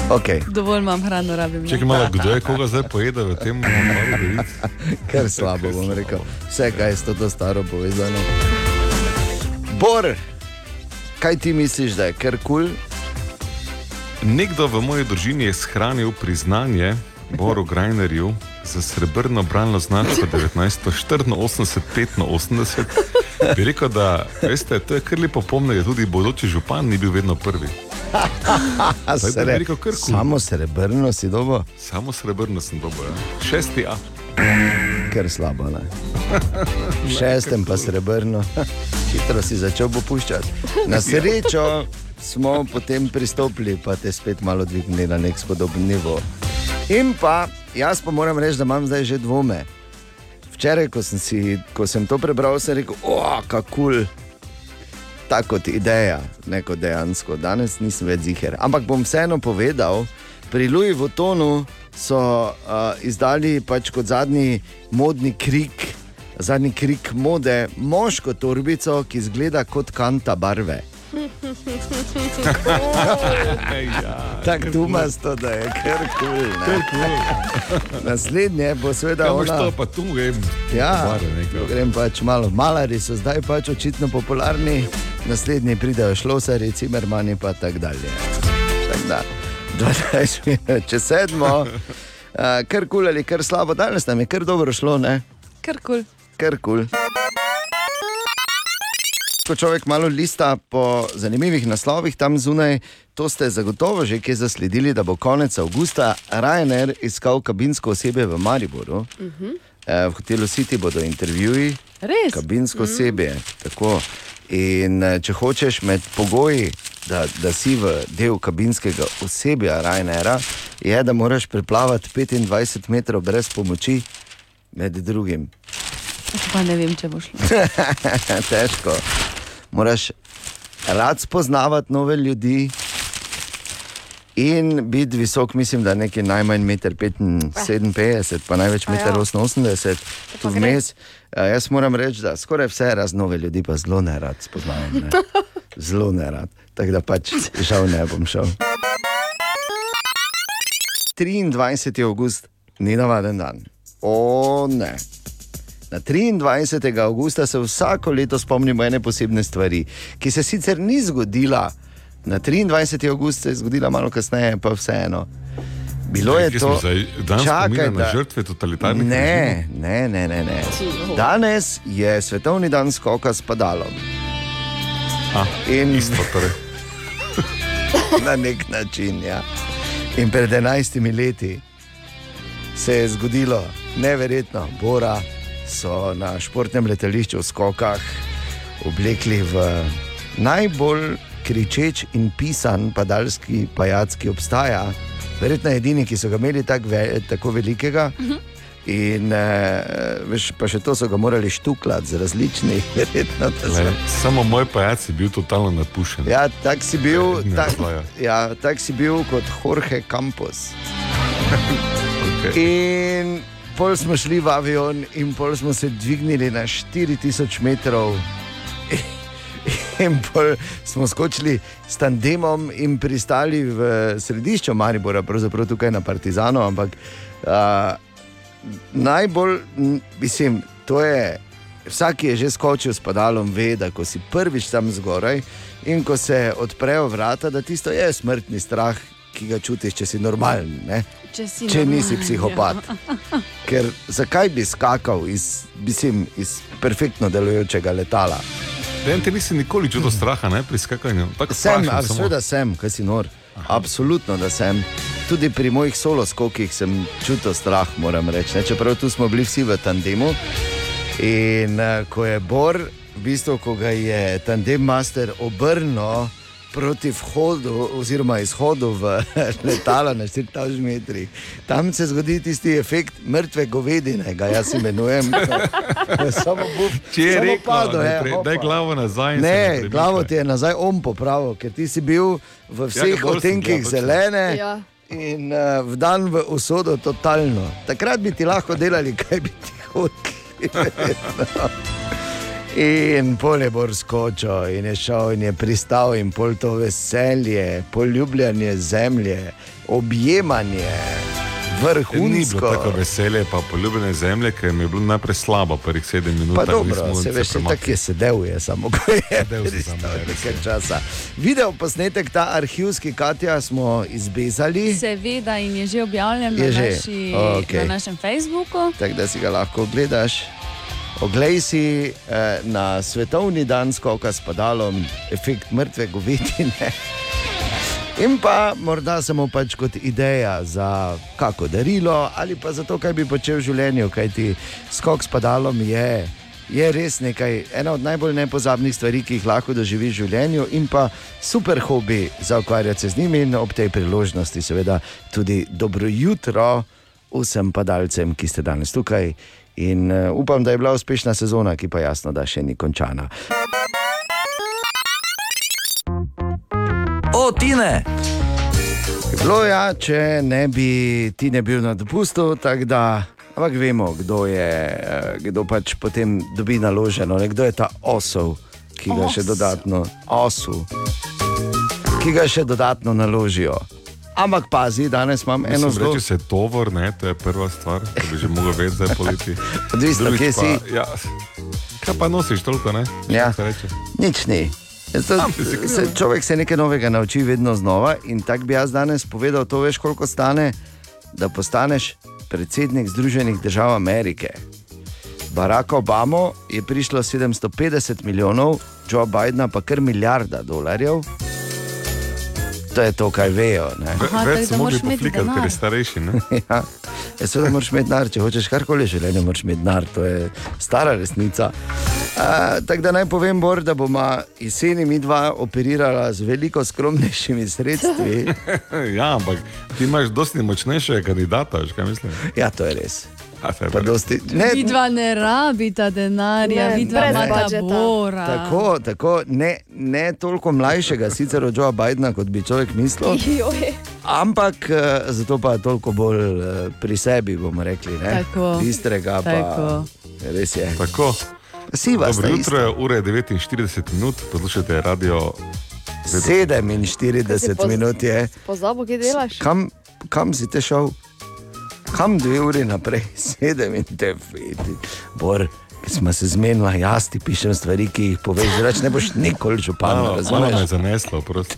Okay. Dovolj imam hrano, rabim. ne. Čekaj malo, kdo je koga zdaj pojedel v tem momentu? Kar slabo bom rekel. Vse, kaj je s to staro povezano. Bor, kaj ti misliš, da je kar kul? Cool? Nekdo v moji družini je shranil priznanje Boru Grajnerju za srebrno branno značko 1984-85. Bi rekel, da veste, to je kar lepo pomniti, da tudi bodoči župan ni bil vedno prvi. Sre, rekel samo srebrno si dobo, Samo srebrno sem dobil. Ja. Šesti A. ker slabo. Ne? V šestem pa srebrno. Hitro si začel popuščati. Na srečo smo potem pristopili, pa te spet malo dvignili na nek spodoben nivo. In pa jaz pa moram reči, da imam zdaj že dvome. Včeraj, ko sem, si, ko sem to prebral, sem rekel, kako kul. Tako kot ideja, ne kot dejansko. Danes nisem več ziger. Ampak bom vseeno povedal, pri Louis Vuittonu so uh, izdali pač kot zadnji modni krik, zadnji krik mode, moško torbico, ki izgleda kot kanta barve. Tako dumasto, da je kar kul. Cool, Naslednje bo seveda Ja, boš ona. to pa tu, vem. Ja, nekaj. grem pač malo. Malari so zdaj pač očitno popularni, naslednji pridejo šlosari, cimermani pa tako dalje. Tak da, 12 minut, če sedmo, kar kul ali kar slabo, danes nam je kar dobro šlo, ne? Kar kul. Kar kul. Ko človek malo lista po zanimivih naslovih tam zunaj, to ste zagotovo že kje zasledili, da bo konec avgusta Ryanair iskal kabinsko osebje v Mariboru. Uh -huh. V hotelu City bodo intervjuji, Res? kabinsko osebje. Tako. In eh, če hočeš med pogoji, da, da si v del kabinskega osebja Ryanaira, je, da moraš preplavati 25 metrov brez pomoči, med drugim. Pa ne vem, če bo šlo. Težko. Moraš rad spoznavati nove ljudi in biti visok, mislim, da nekaj najmanj 1,57 m, pa največ A ja. 1,88 m, tu pa gre. vmes. Eh, Jaz moram reči, da skoraj vse raz nove ljudi pa zelo ne rad spoznavam. Ne. Zelo ne rad. Tako da pač žal ne bom šel. 23. august ni navaden dan. O ne. Na 23. augusta se vsako leto spomnimo ene posebne stvari, ki se sicer ni zgodila. Na 23. august se je zgodila malo kasneje, pa vseeno. Bilo je to. smo? Dan Čakaj, spomina na da- žrtve totalitarnih Ne, ne, ne, ne, ne. Danes je svetovni dan skoka s padalom. A, In isto, torej. na nek način. Ja. In pred 11 leti se je zgodilo neverjetno. Bora so na športnem letališču v skokah oblekli v najbolj kričeč in pisan padalski pajac, ki obstaja. Verjetno edini, ki so ga imeli tak ve, tako velikega. In eh, veš, pa še to so ga morali štuklati z različnih, verjetno. so- Le, samo moj pajac je bil totalno napušen. Ja, tak si bil, Ne tak, ja, tak si bil kot Jorge Campos. Okay. In pol smo šli v avion, in pol smo se dvignili na 4000 metrov. In pol smo skočili s tandemom in pristali v središču Maribora, pravzaprav tukaj na Partizanu. Ampak uh, najbolj, mislim, to je. Vsak, ki je že skočil s padalom, ve, da ko si prvič tam zgoraj in ko se odprejo vrata, da tisto je smrtni strah, ki ga čutiš, če si normalen. Ne? Če, si če normalen, nisi psihopat. Ja. Ker zakaj bi skakal iz, mislim, iz perfektno delujočega letala? Den, ti nisi nikoli čutil straha ne, pri skakanju. Tako Sem, seveda sem, kaj si nor. Absolutno, da sem. Tudi pri mojih solo skokih sem čutil strah, moram reči. Ne? Čeprav tu smo bili vsi v tandemu. In uh, ko je Bor, v bistvu, ko ga je tandem master obrnil proti vhodu, oziroma izhodu v letalo na 4000 metrih, tam se zgodi tisti efekt mrtve govedine, ga jaz imenujem. samo buf, Če je rekel, padel, da je, glavo nazaj. in se ne Ne, glavo ti je nazaj on popravil, ker ti si bil v vseh Ja, bolj sem odtenkih zelene. Ja. In uh, v dan v usodo totalno. Takrat bi ti lahko delali, kaj bi ti hoteli. In pol je bolj skočil in je šel in je pristal in pol to veselje, poljubljanje zemlje, objemanje, Ni bilo vrhunsko. tako veselje, pa poljubljene zemlje, ker mi je bilo najprej slabo, prvih sedem minut. Pa tako dobro, se veš, tako je sedel, je samo ko je pristal ja, nekaj časa. Video posnetek, ta arhivski Katja smo izbezali. Seveda, in je že objavljen Je na, že? naši, Okej. na našem Facebooku. tako da si ga lahko ogledaš. Oglej si eh, na svetovni dan skoka s padalom, efekt mrtve govedine. In pa morda samo pač kot ideja za kako darilo ali pa za to, kaj bi počel v življenju, kajti skok s padalom je je res nekaj, ena od najbolj nepozabnih stvari, ki jih lahko doživiš v življenju, in pa super hobi za ukvarjati se z njimi, in ob tej priložnosti, seveda, tudi dobro jutro vsem padalcem, ki ste danes tukaj. In uh, upam, da je bila uspešna sezona, ki pa jasno, da še ni končana. O, Tine! Bilo je, ja, če ne bi ti ne bil na dopustu, tako da. Ampak vemo, kdo je, eh, kdo pač potem dobi naloženo, ne, kdo je ta osov, ki ga še Os. dodatno, osu, ki ga še dodatno naložijo. Ampak pazi, danes imam eno Eno zelo. Če se tovor, ne, to je prva stvar, ki bi že mogel vedeti, da je poleti. Odvisno, kje si. Ja, kaj pa nosiš toliko, ne? Ja. Se reče. Nič ni. Sam si se človek se nekaj novega nauči vedno znova. In tako bi jaz danes povedal, to veš, koliko stane, da postaneš predsednik Združenih držav Amerike. Barack Obama je prišlo 750 milijonov, Joe Bidena pa kar milijarda dolarjev. To je to, kar vejo. Aha, Več da mogli poflikati, ker je starejši. Ne? Ja. Ja, Seveda moraš imeti denar, če hočeš karkoli v življenju, moraš imeti denar, to je stara resnica. Uh, Tako da naj povem, Bor, da bomo jeseni mi dva operirala z veliko skromnejšimi sredstvi. ja, ampak ti imaš dosti močnejšega kandidata, veš, kaj mislim. Ja, to je res. Pa dosti, ne, Vidva ne rabita denarja, Ne, vidva brez imata budžeta. bora. tako, tako ne, ne toliko mlajšega, sicer od Joea Bidena, kot bi človek mislil, ampak uh, zato pa toliko bolj uh, pri sebi, bomo rekli. Ne? Tako. Bistrega pa. Tako. Res je. Tako. Siva Dobro jutro, je ura je 49 minut, poslušate radio. 47 poz- minut je. Pozabo, kje delaš? Kam, kam si te šel? Kam dve uri naprej, sedem in te vidi. Bor, ki smo se zmenili, jaz ti pišem stvari, ki jih poveš, drugače ne boš nikoli župan. Malo, malo me je zaneslo, prosti.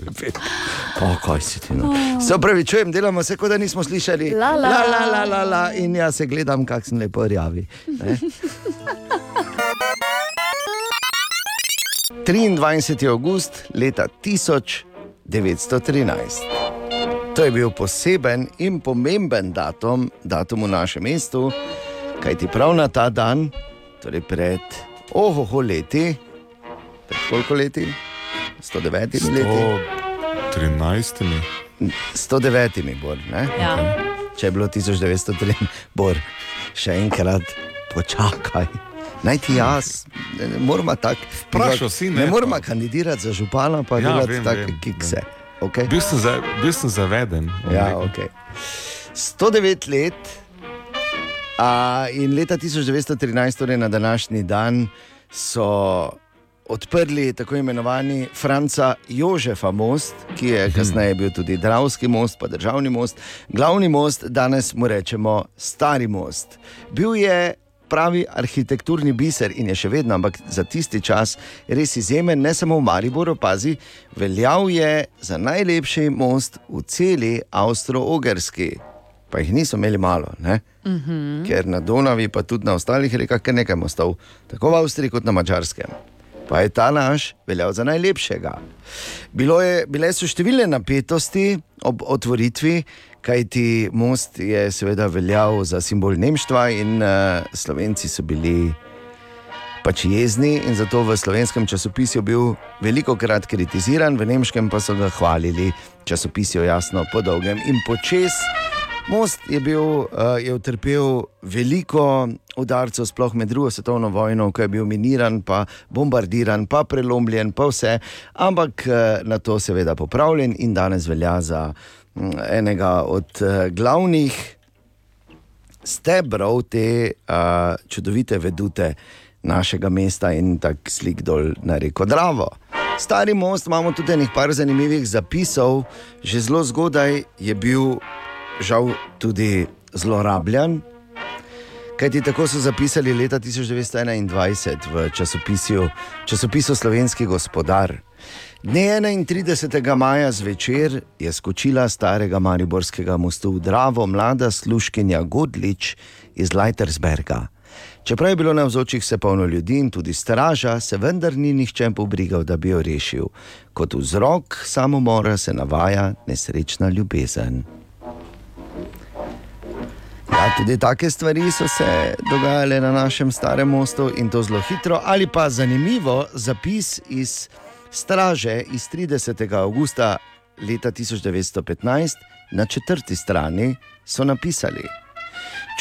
O, kaj si ti? No. Se pravi, čujem, delamo se, kot da nismo slišali. La, la. la, la, la, la, la. In jaz se gledam, kak sem lepo rjavi. ne. 23. august leta 1913. To je bil poseben in pomemben datum, datum v našem mestu, kajti prav na ta dan, torej pred ohoho leti, pred koliko leti? 109 leti. O 13. 109 bor, ne? Ja. če je bilo 1903, bor, še enkrat počakaj. Naj ti jaz, ne, ne moramo tako. Vprašal si, ne, ne moramo kandidirati za župana, pa Ja, delati vem, take vem, kikse. Okay? Bil sem, za, bil sem zaveden. Ja, okay. 109 let a, in leta 1913, torej na današnji dan, so odprli tako imenovani Franca Jožefa most, ki je kasneje bil tudi Dravski most, pa državni most. Glavni most, danes mu rečemo Stari most. Bil je pravi arhitekturni biser in je še vedno, ampak za tisti čas res izjemen, ne samo v Mariboru, pazi, veljal je za najlepši most v celi Avstro-Ogrski. Pa jih niso imeli malo, ne? Uh -huh. ker na Donavi, pa tudi na ostalih rekah, kar nekaj mostov, tako v Avstriji kot na Mačarskem. Pa je ta naš veljal za najlepšega. Bilo je, bile so številne napetosti ob otvoritvi, kajti most je seveda veljal za simbol Nemštva in uh, Slovenci so bili pač jezni in zato v slovenskem časopisju bil veliko krat kritiziran, v nemškem pa so ga hvalili, časopisjo jasno po dolgem in počes. Most je, bil, uh, je utrpel veliko udarcev, sploh med drugo svetovno vojno, ko je bil miniran, pa bombardiran, pa prelomljen, pa vse, ampak uh, na to seveda popravljen in danes velja za mm, enega od uh, glavnih stebrov te uh, čudovite vedute našega mesta in tako slik dol na reko Dravo. Stari most imamo tudi nekaj zanimivih zapisov, že zelo zgodaj je bil žal tudi zlorabljen. Kajti tako so zapisali leta 1921 v časopisju, časopisu Slovenski gospodar. Dne 31. maja zvečer je skočila starega Mariborskega mostu v Dravo mlada sluškinja Godlič iz Leitersberga. Čeprav je bilo na vzočih vse polno ljudi in tudi straža, se vendar ni nihče pobrigal, da bi jo rešil. Kot vzrok samomora se navaja nesrečna ljubezen. Ja, Tudi take stvari so se dogajale na našem starem mostu in to zelo hitro, ali pa zanimivo zapis iz straže iz 30. augusta leta 1915 na četrti strani so napisali.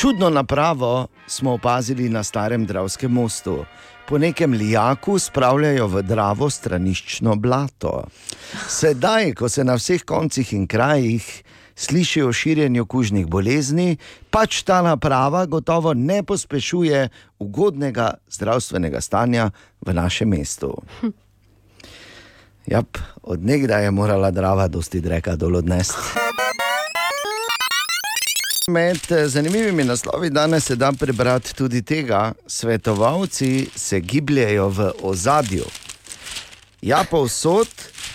Čudno napravo smo opazili na starem Dravskem mostu. Po nekem lijaku spravljajo v Dravo straniščno blato. Sedaj, ko se na vseh koncih in krajih sliši o širjenju kužnih bolezni, pač ta naprava gotovo ne pospešuje ugodnega zdravstvenega stanja v našem mestu. Jap, od nekdaj je morala Drava dosti dreka dol odnesti. Med eh, zanimivimi naslovi danes se da prebrati tudi tega, svetovalci se gibljejo v ozadju. Ja, povsod,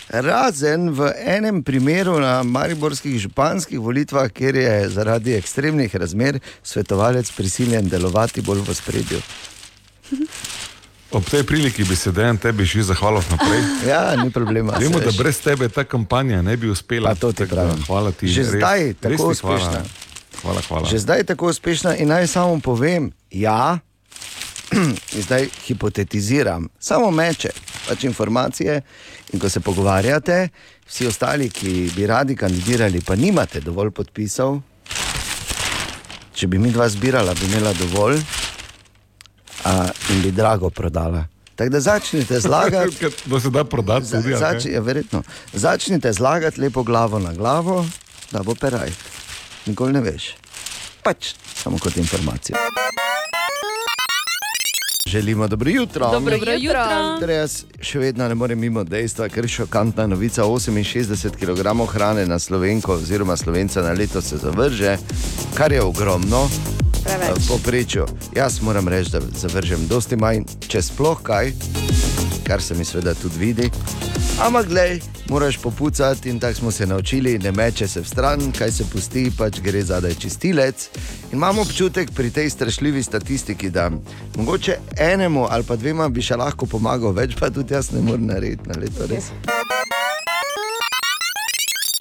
razen v enem primeru na mariborskih županskih volitvah, kjer je zaradi ekstremnih razmer svetovalec prisiljen delovati bolj v spredju. Ob tej priliki bi se dejan tebi že zahvalil naprej. Ja, ni problema. Vemo, da brez tebe ta kampanja ne bi uspela. Pa to ti pravim. Hvala ti. Že res- zdaj res tako ti hvala. uspešna. Hvala, hvala. Že zdaj je tako uspešna in naj samo povem, ja, zdaj hipotetiziram, samo meče, pač informacije. In ko se pogovarjate, vsi ostali, ki bi radi kandidirali, pa nimate dovolj podpisov, če bi mi dva zbirala, bi imela dovolj a, in bi drago prodala. Tako da začnite zlagati. Da se da prodati Za, tudi. zač, ja, verjetno. Začnite zlagati lepo glavo na glavo, da bo peraj. Nikoli ne veš. Pač samo kot informacija. Želimo dobro jutro. Dobro jutro. Torej, jaz še vedno ne morem mimo dejstva, ker je šokantna novica: 68 kg hrane na slovenko, oziroma slovenca na leto se zavrže, kar je ogromno. Preveč. V povprečju. Jaz moram reči, da zavržem dosti manj, če sploh kaj, kar se mi seveda tudi vidi. Ampak, glej, moraš popucati in tako smo se naučili, ne meče se v stran, kaj se pusti, pač gre zadaj čistilec. In imamo občutek pri tej strašljivi statistiki, da mogoče enemu ali pa dvema bi še lahko pomagal, več pa tudi jaz ne morem narediti na leto. Res.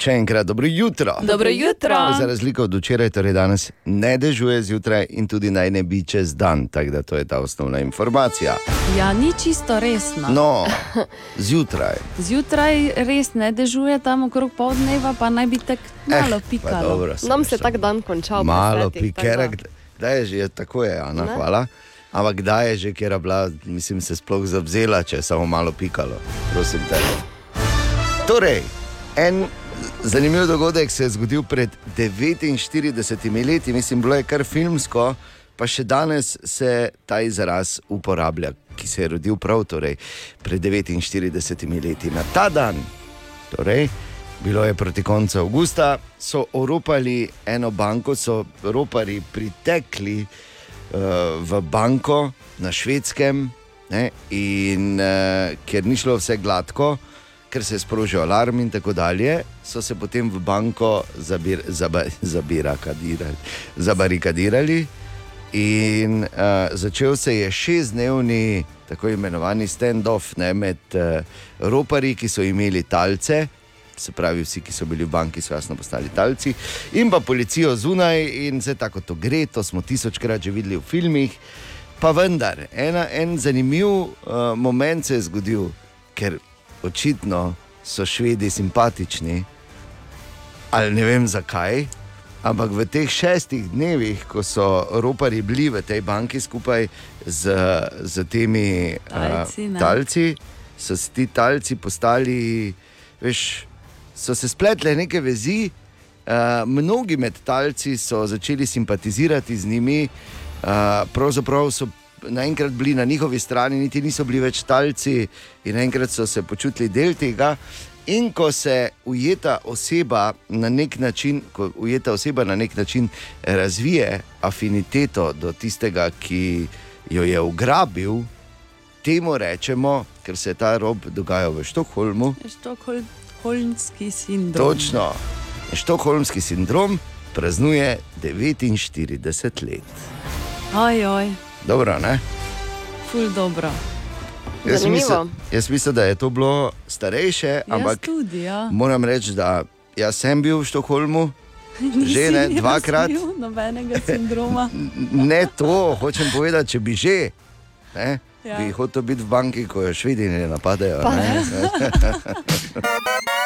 Še enkrat dobro jutro. Dobro jutro. Za razliko od včeraj, torej danes ne dežuje zjutraj in tudi naj ne bi čez dan, tako da to je ta osnovna informacija. Ja, ni čisto resno. No, zjutraj. Zjutraj res ne dežuje, tam okrog pol dneva pa naj bi tako malo pa pikalo. dobro, Nam se tak dan končal. Malo pikera, da- je že tako je, Ana, Ne? hvala. Ampak kdaj je že, kjer je bila, mislim, se sploh zavzela, če je samo malo pikalo, prosim te. Torej, en zanimiv dogodek se je zgodil pred 49 leti, mislim, bilo je kar filmsko, pa še danes se ta izraz uporablja, ki se je rodil prav torej, pred 49 leti. Na ta dan, torej, bilo je proti koncu avgusta, so oropali eno banko, so ropari pritekli uh, v banko na švedskem, ne, in uh, ker ni šlo vse gladko, ker se je sprožil alarm in tako dalje, so se potem v banko zabir, zaba, zabirakadirali, zabarikadirali. In uh, začel se je šestdnevni, tako imenovani stand-off med uh, roparji, ki so imeli talce, se pravi, vsi, ki so bili v banki, so jasno postali talci, in pa policijo zunaj, in vse tako to gre, to smo tisočkrat že videli v filmih. Pa vendar, ena, en zanimiv uh, moment se je zgodil, ker očitno so švedi simpatični, ali ne vem zakaj. Ampak v teh šestih dnevih, ko so ropari bili v tej banki skupaj z, z temi Talci, uh, ne. talci, so se ti talci postali, veš, so se spletle neke vezi. Uh, mnogi med talci so začeli simpatizirati z njimi, uh, pravzaprav so naenkrat bili na njihovi strani, niti niso bili več talci, in naenkrat so se počutili del tega. In ko se ujeta oseba na nek način, ko ujeta oseba na nek način razvije afiniteto do tistega, ki jo je ugrabil, temu rečemo, ker se je ta rob dogajal v Štokholmu, Štokholmski sindrom. točno. Štokholmski sindrom praznuje 49 let. Oj, oj, Dobro, ne? ful dobro. Jaz mislim, jaz mislim, da je to bilo starejše, ampak tudi, ja. moram reči, da jaz sem bil v Štokholmu, že ne, Nisi dvakrat. razvil Nobenega sindroma. Ne to, hočem povedati, če bi že. Ne, Ja. Bi hotel biti v banki, ko jo švidi ne napadejo. Pa Ne?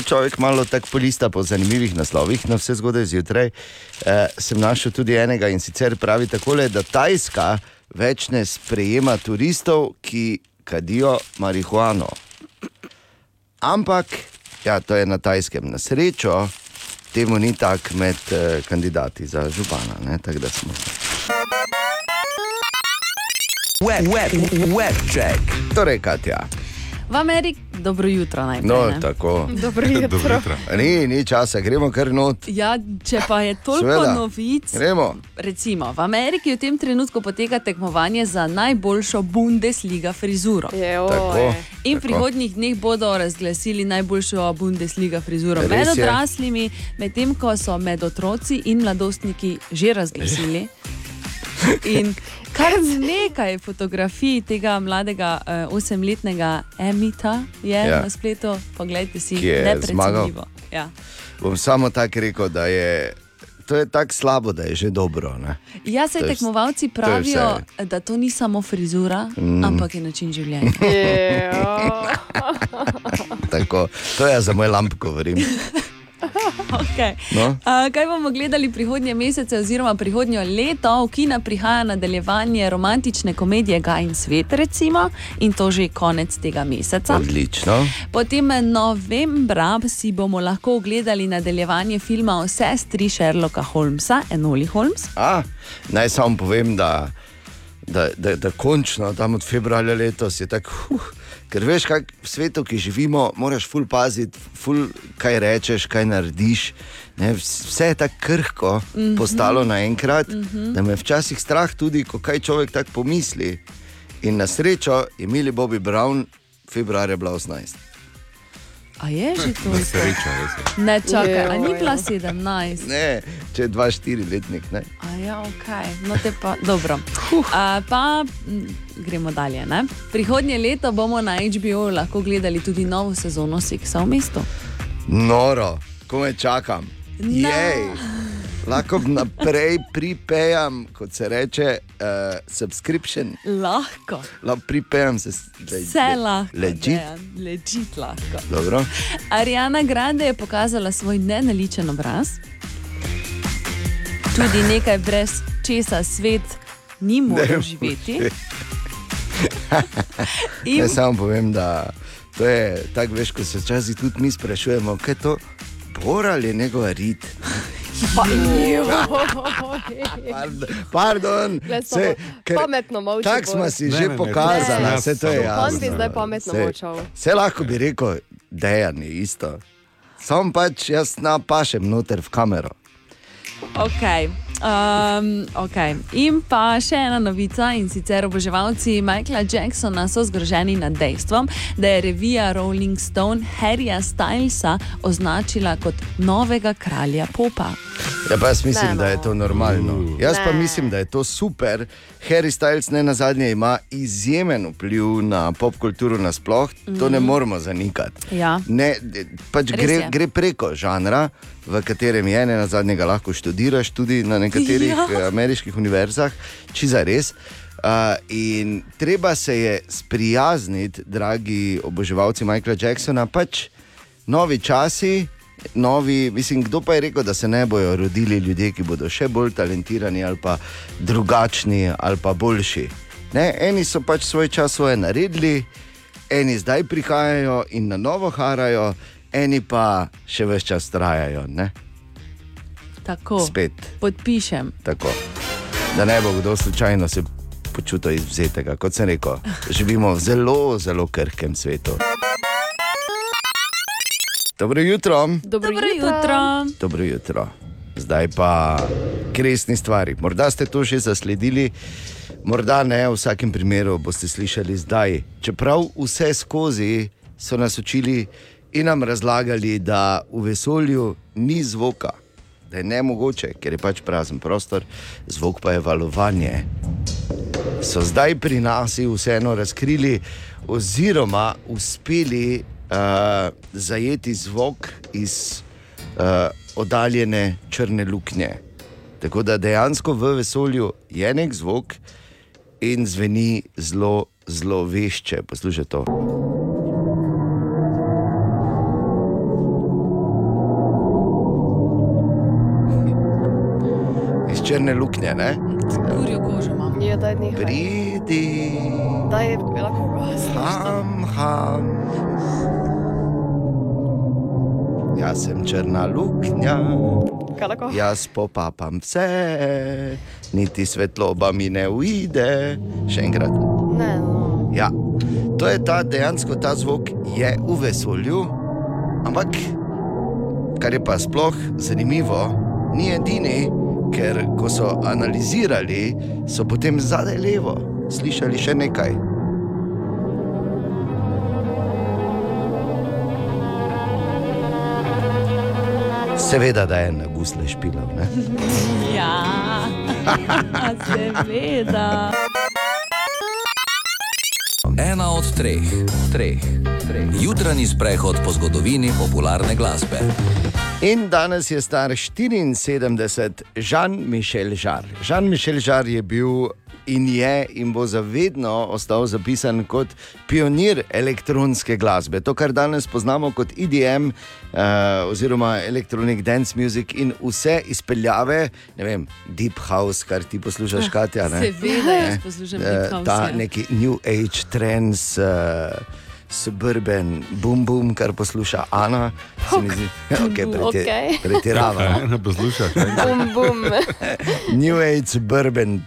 Ko človek malo tako polista po zanimivih naslovih na vse zgodaj zjutraj, eh, sem našel tudi enega in sicer pravi takole, da Tajska več ne sprejema turistov, ki kadijo marihuano. Ampak, ja, to je na Tajskem. Na srečo temu ni tako med eh, kandidati za župana. Ne? Tako da smo. Web, web, web check. Torej, Katja. V Ameriki, dobro jutro najprej. No, ne. tako. Dobro jutro. Ni, ni časa, gremo kar not. Ja, če pa je toliko Seveda. novic. Gremo. Recimo, v Ameriki v tem trenutku poteka tekmovanje za najboljšo Bundesliga frizuro. Tako. In v prihodnjih dneh bodo razglasili najboljšo Bundesliga frizuro Res med je. odraslimi, medtem ko so med otroci in mladostniki že razglasili. In kar nekaj fotografij tega mladega eh, osemletnega Emita je Ja. ja. na spletu, poglejte si, neprecenljivo. zmagal. Ja. Bom samo tako rekel, da je to je tako slabo, da je že dobro. Ne? Ja, se To tekmovalci to pravijo, vse. da to ni samo frizura, Mm. mm. ampak je način življenja. Tako, to je za moj lamp, govorim. Okay. No. Uh, kaj bomo gledali prihodnje mesece, oziroma prihodnjo leto? V Kina prihaja nadaljevanje romantične komedije Gaj in svet, recimo, in to že konec tega meseca. Odlično. Potem novembra si bomo lahko ogledali nadaljevanje filma o sestri Sherlocka Holmesa, Enoli Holmes. A, naj samo povem, da, da, da, da končno tam od februarja letos je tako. Uh, ker veš, kaj v svetu, ki živimo, moraš ful paziti, ful kaj rečeš, kaj narediš. Ne, vs- vse je tako krhko mm. -hmm. postalo naenkrat, mm. -hmm. da me včasih strah tudi, ko kaj človek tako pomisli. In na srečo je Mili Bobby Brown februarja bila 18. A je že to? Na srečo. Ne čakaj, a ni bila 17. Ne, če je 2-4 letnik. Ne? A ja, ok, no te pa dobro. A, pa gremo dalje. Ne? Prihodnje leto bomo na HBO lahko gledali tudi novo sezono Seksa v mestu. Noro, ko me čakam. No. Jej. Lahko naprej pripejam, kot se reče, uh, subscription. Lahko. Lahko pripejam se le, Vse lahko. Legit. Legit lahko. Dobro. Ariana Grande je pokazala svoj nenaličen obraz, tudi nekaj brez česa svet ni mogel živeti. In... Ne samo povem, da to je tako, veš, ko se včasih tudi mi sprašujemo, kaj je to. Bor ali je njegova rit? Pardon, saj, ker pametno molči, Tako smo si Ne, že ne, ne, pokazali, ne, vse to je jasno. On bi zdaj pametno molčal. Vse lahko bi rekel, dejan je isto. Sam pač jaz napašem noter v kamero. Okay. Um, okay. In pa še ena novica, in sicer oboževalci Michaela Jacksona so zgroženi nad dejstvom, da je revija Rolling Stone Harryja Stylesa označila kot novega kralja popa. Ja, pa jaz mislim, Ne, da je no. to normalno. Jaz pa Ne. mislim, da je to super. Harry Styles ne na zadnje ima izjemen vpliv na pop kulturo nasploh, to ne Mhm. moremo zanikati. Ja. Ne, pač Res gre, je. gre preko žanra, v katerem je ne na zadnje ga lahko študiraš tudi na nekaterih Ja. ja. ameriških univerzah, či za res. Uh, in treba se je sprijazniti, dragi oboževalci Michaela Jacksona, pač novi časi. Novi, mislim, kdo pa je rekel, da se ne bodo rodili ljudje, ki bodo še bolj talentirani ali pa drugačni ali pa boljši. Ne, eni so pač svoj čas svoje naredili, eni zdaj prihajajo in na novo harajo, eni pa še več čas trajajo. Ne? Tako. Spet. Podpišem. Tako. Da ne bo kdo slučajno se počutil izvzetega. Kot sem rekel, živimo v zelo, zelo krhkem svetu. Dobro jutro. Dobro, Dobro jutro. Dobro jutro. Zdaj pa kresni stvari. Morda ste to že zasledili, morda ne, v vsakem primeru boste slišali zdaj. Čeprav vse skozi so nas učili in nam razlagali, da v vesolju ni zvoka, da je ne mogoče, ker je pač prazen prostor, zvok pa je valovanje. So zdaj pri nas vseeno razkrili, oziroma uspeli uh, zajeti zvok iz oddaljene črne luknje. Tako da dejansko v vesolju je nek zvok in zveni zelo, zelo vešče. Poslušaj to. Črne luknje, ne? Kurjo kožo imam. Je, daj nehaj. Pridi, Daj, lahko gasiš. ham, ham. Jaz sem črna luknja. Jaz popapam vse, niti svetloba mi ne uide. Še enkrat. Ne, no. Ja, to je ta dejansko ta zvok, je v vesolju, ampak kar je pa sploh zanimivo, ni edini, ker ko so analizirali, so potem zadaj levo slišali še nekaj. Seveda, da je na gusle špilov. Ne? Ja, seveda. Ena od treh, treh, treh. Jutranji sprehod po zgodovini popularne glasbe. In danes je star 74, Jean-Michel Žar. Jean-Michel Žar je bil in je in bo zavedno ostal zapisan kot pionir elektronske glasbe. To, kar danes poznamo kot EDM uh, oziroma Electronic Dance Music in vse izpeljave, ne vem, Deep House, kar ti poslušaš, Katja. Ne? Seveda, jaz poslušam Eh, Deep House, Ta ja. neki New Age trends. Uh, Suburban, boom, boom, kar posluša Ana, se zdi, okay, preti, Okej. pretirava. no. Ne poslušaš. ne? Bum, bum, New Age, suburban,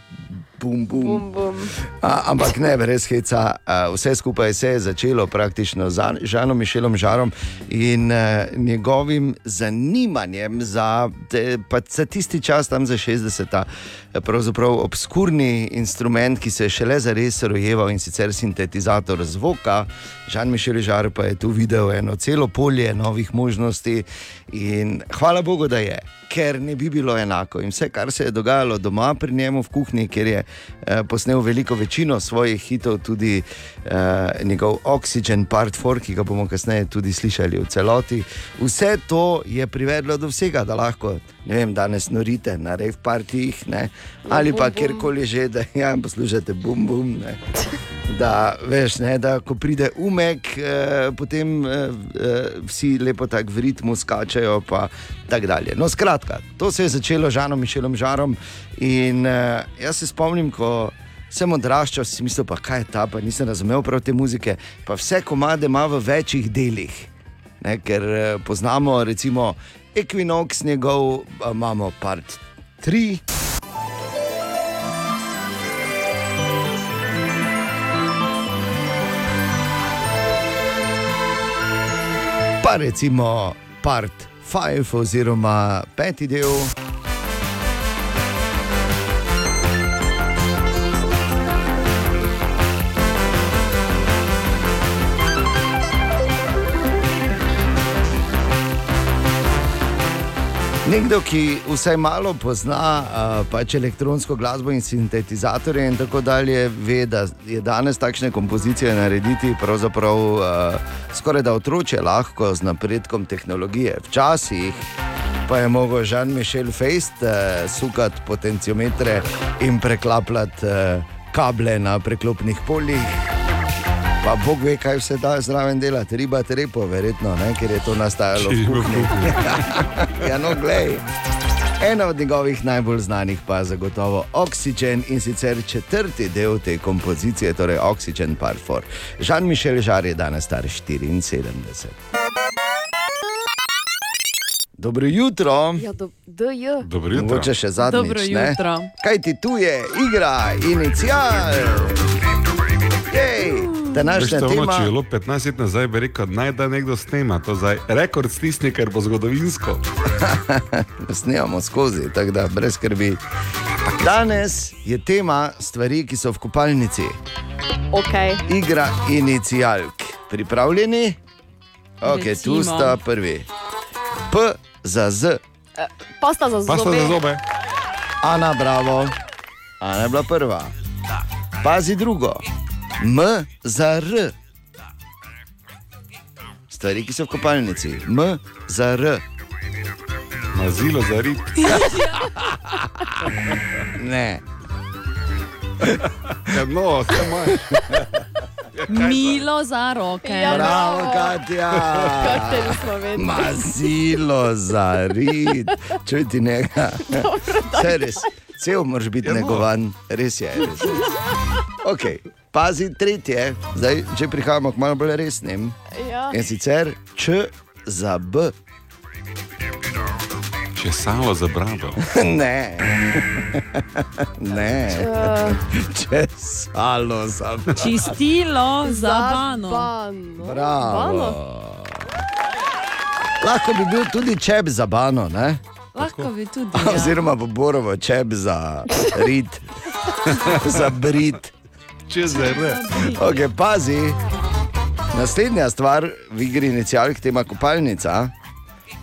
bum, bum. bum, bum. A, ampak ne, brez heca. A, Vse skupaj se je začelo praktično z An- Žanom Mišelom Žarom in uh, njegovim zanimanjem za, te, za tisti čas, tam za 60-ta, eh, pravzaprav obskurni instrument, ki se je šele zares rojeval in sicer sintetizator zvoka. Žan Mišel Žar pa je tu videl eno celo polje novih možnosti in hvala Bogu, da je. Ker ne bi bilo enako. In vse, kar se je dogajalo doma pri njemu v kuhinji, kjer je eh, posnel veliko večino svojih hitov, tudi eh, njegov Oxygen Part 4, ki ga bomo kasneje tudi slišali v celoti. Vse to je privedlo do vsega, da lahko vem, danes norite na rave partijih ne, ali bum, pa kjerkoli že, da ja, poslušate bum bum. Ne. Da, veš, ne, da ko pride umek, eh, potem eh, eh, vsi lepo tako v ritmu skačajo. pa tako dalje. No, skratka, to se je začelo z Žanom Mišelom Žarom. In eh, jaz se spomnim, ko sem odraščal, si mislil, pa kaj je ta, pa nisem razumel prav te muzike. Pa vse komade ima v večjih delih. Ne, ker eh, poznamo recimo Equinox, njegov a, imamo part 3. Pa recimo part 5 oziroma peti del. Nekdo, ki vsaj malo pozna uh, pač elektronsko glasbo in sintetizatorje in tako dalje, ve, da je danes takšne kompozicije narediti pravzaprav uh, skoraj da otroče lahko z napredkom tehnologije. Včasih pa je mogel Jean-Michel Feist uh, sukati potenciometre in preklapljati uh, kable na preklopnih poljih. Pa Bog ve, kaj vse da zraven delati, riba trepo, verjetno, ne? ker je to nastajalo v kuhinji. ja, no, glej. Ena od njegovih najbolj znanih pa je zagotovo Oxygen in sicer četrti del te kompozicije, torej Oxygen Part 4. Jean-Michel Žar je danes star 74. Dobro jutro. Ja, do, DJ. Dobro jutro. Mogoče še zadnjič. Dobro ne? jutro. Kaj ti tu je, igra, inicial? Jej, današnja tema. če je bilo 15 let nazaj, bi rekel, naj da nekdo snema to zdaj. Rekord stisni, ker bo zgodovinsko. Snemamo skozi, tako da brez skrbi. Danes je tema stvari, ki so v kopalnici. Okay. Igra inicialk. Pripravljeni? Ok, tu Recimo. sta prvi. P za Z, Pasta za Pasta zobe. za zobe. Ana, bravo. Ana je bila prva. Pazi drugo. M za R. Stvari, ki so v kopalnici. M za R. Mazilo za rit. Ne. Ja, no, vse imaš. Milo za roke. Ja, Bravo, bravo. Katja. Mazilo za rit. Čuj ti njega. Vse res. Cel moraš biti Ja, no. negovan, res je. Res je. Okay. Pazi, tretje, zdaj že prihajamo k malo bolj resnim. Ja. In sicer Č za B. Če salo za brado. Ne. ne. Uh, Če salo za B. Čistilo za bano. Bano. Bravo. Bano. Lahko bi bil tudi čep za bano, ne? Lahko bi tudi. Ja. oziroma bo borovo čep za rit, za brit. Če za re. Okay, pazi, naslednja stvar v igri inicijalk tema kopalnica,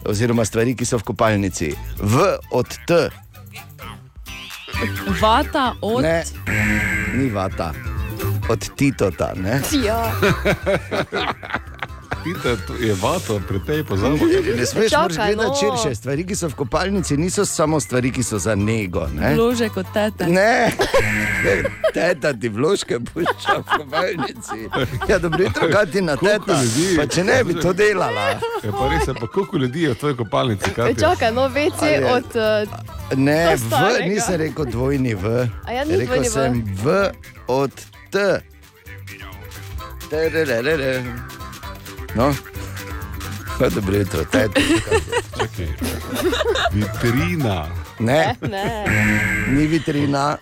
oziroma stvari, ki so v kopalnici. V od T, Vata od. ne, ni vata, od Titota. Ne? Ja. Pita, to je vato, pri tej pozabi. Ne smeš Čakaj, gledati no. širše. Stvari, ki so v kopalnici, niso samo stvari, ki so za nego. Ne? Vlože kot tete. Ne, ne teta ti vložke pušča v kopalnici. Ja, dobro, jutro, kaj ti na teta. ljudi? Pa če ne bi to delala. Je pa res, je pa koliko ljudi je v tvojej kopalnici? E? Čakaj, no, veci od. Uh, Ne, v, nisem rekel dvojni v. A ja, ni rekel dvojni V. sem v od T. Tererere. No, pa dobro jutro, teta. Čakaj. Vitrina. Ne, ne. ni vitrina.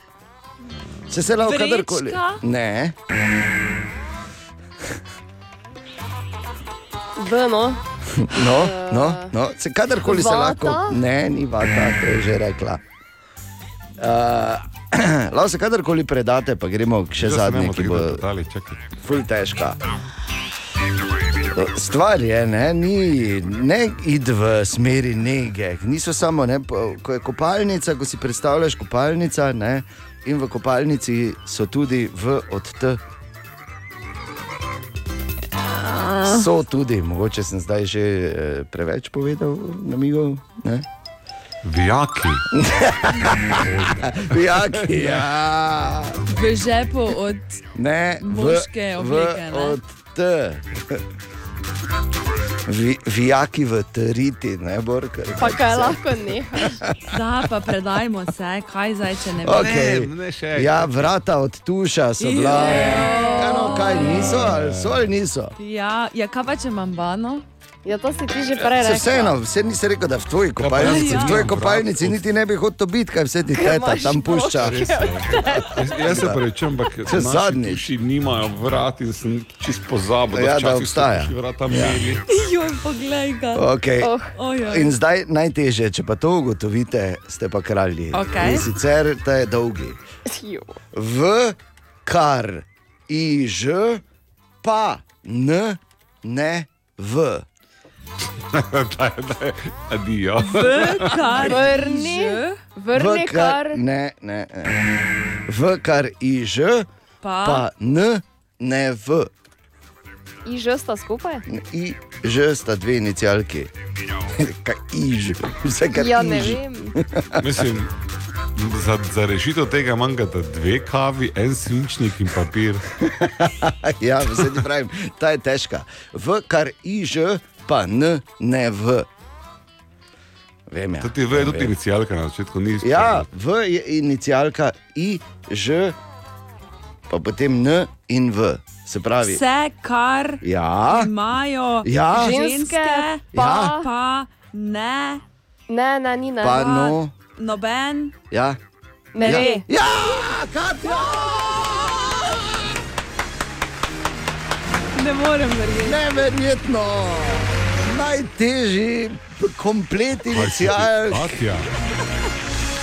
Se se lahko kadarkoli. Ne, V, no. no, no, no. Se kadarkoli se Vata? lahko. Ne, ni vata, to je že rekla. Uh, lahko se kadarkoli predate, pa gremo še smemo ki bo ful težka. Stvar je, ne, ni, ne id v smeri nege. Niso samo, ne, ko je kopalnica, ko si predstavljaš kopalnica, ne, in v kopalnici so tudi v od T. So tudi, mogoče sem zdaj že eh, preveč povedal, namigov. Ne? Vijaki. Vijaki, ja. V žepu od. Ne, v, v, obleke, ne? od T. Vi, vijaki v teriti, ne borka. Pa kaj lahko nehaš? Da, pa predajmo se, kaj zdaj, če ne vem. Okay. Ne, ne še. Ja, vrata od tuša so bila. Ja, no, kaj niso, ali so ali niso. Ja, ja, kaj pa če imam bano? Ja, to si ti že prej Se rekel. vseeno, vse nisi rekel, da v tvoji kopalnici, ja. v tvoji kopalnici niti ne bi hotel biti, kaj vse ti teta tam pušča. Jaz, jaz se prečem, ampak Če naši zadnjič. tuši nimajo vrat in sem čist pozabil, Ja, da obstaja. vrata imeli. Joj, poglej ga. Okay. Oh, Ojoj. In zdaj najtežje, če pa to ugotovite, ste pa kralji. Okej. In sicer ta je dolgi. V kar iž, pa n, ne v. adijo. V kar. Vrni, Ž, vrni v kar. Ne, ne, ne. V kar iž, Pa. pa n, ne v. I že sta skupaj? I, ž sta dve inicialki. Kaj iž, vse kar Ja, ne iž. vem. Mislim, za, za rešitev tega manjkata dve kavi, en svinčnik in papir. Ja, vse ti pravim, ta je težka. V kar iž, pa n, ne v. Vem, ja. To ti ve, tudi inicijalka na začetku ni Ja, v je inicialka I, Ž, pa potem N in V. Se pravi, Vse, kar ja, imajo Ja. ženske, pa, Ja. pa ne, Ne, ne, ni ne. pa no, noben. ja. ne ja. ve. Ja, Katja! Ne morem verjeti. Neverjetno! Najtežji komplet inicial. Katja.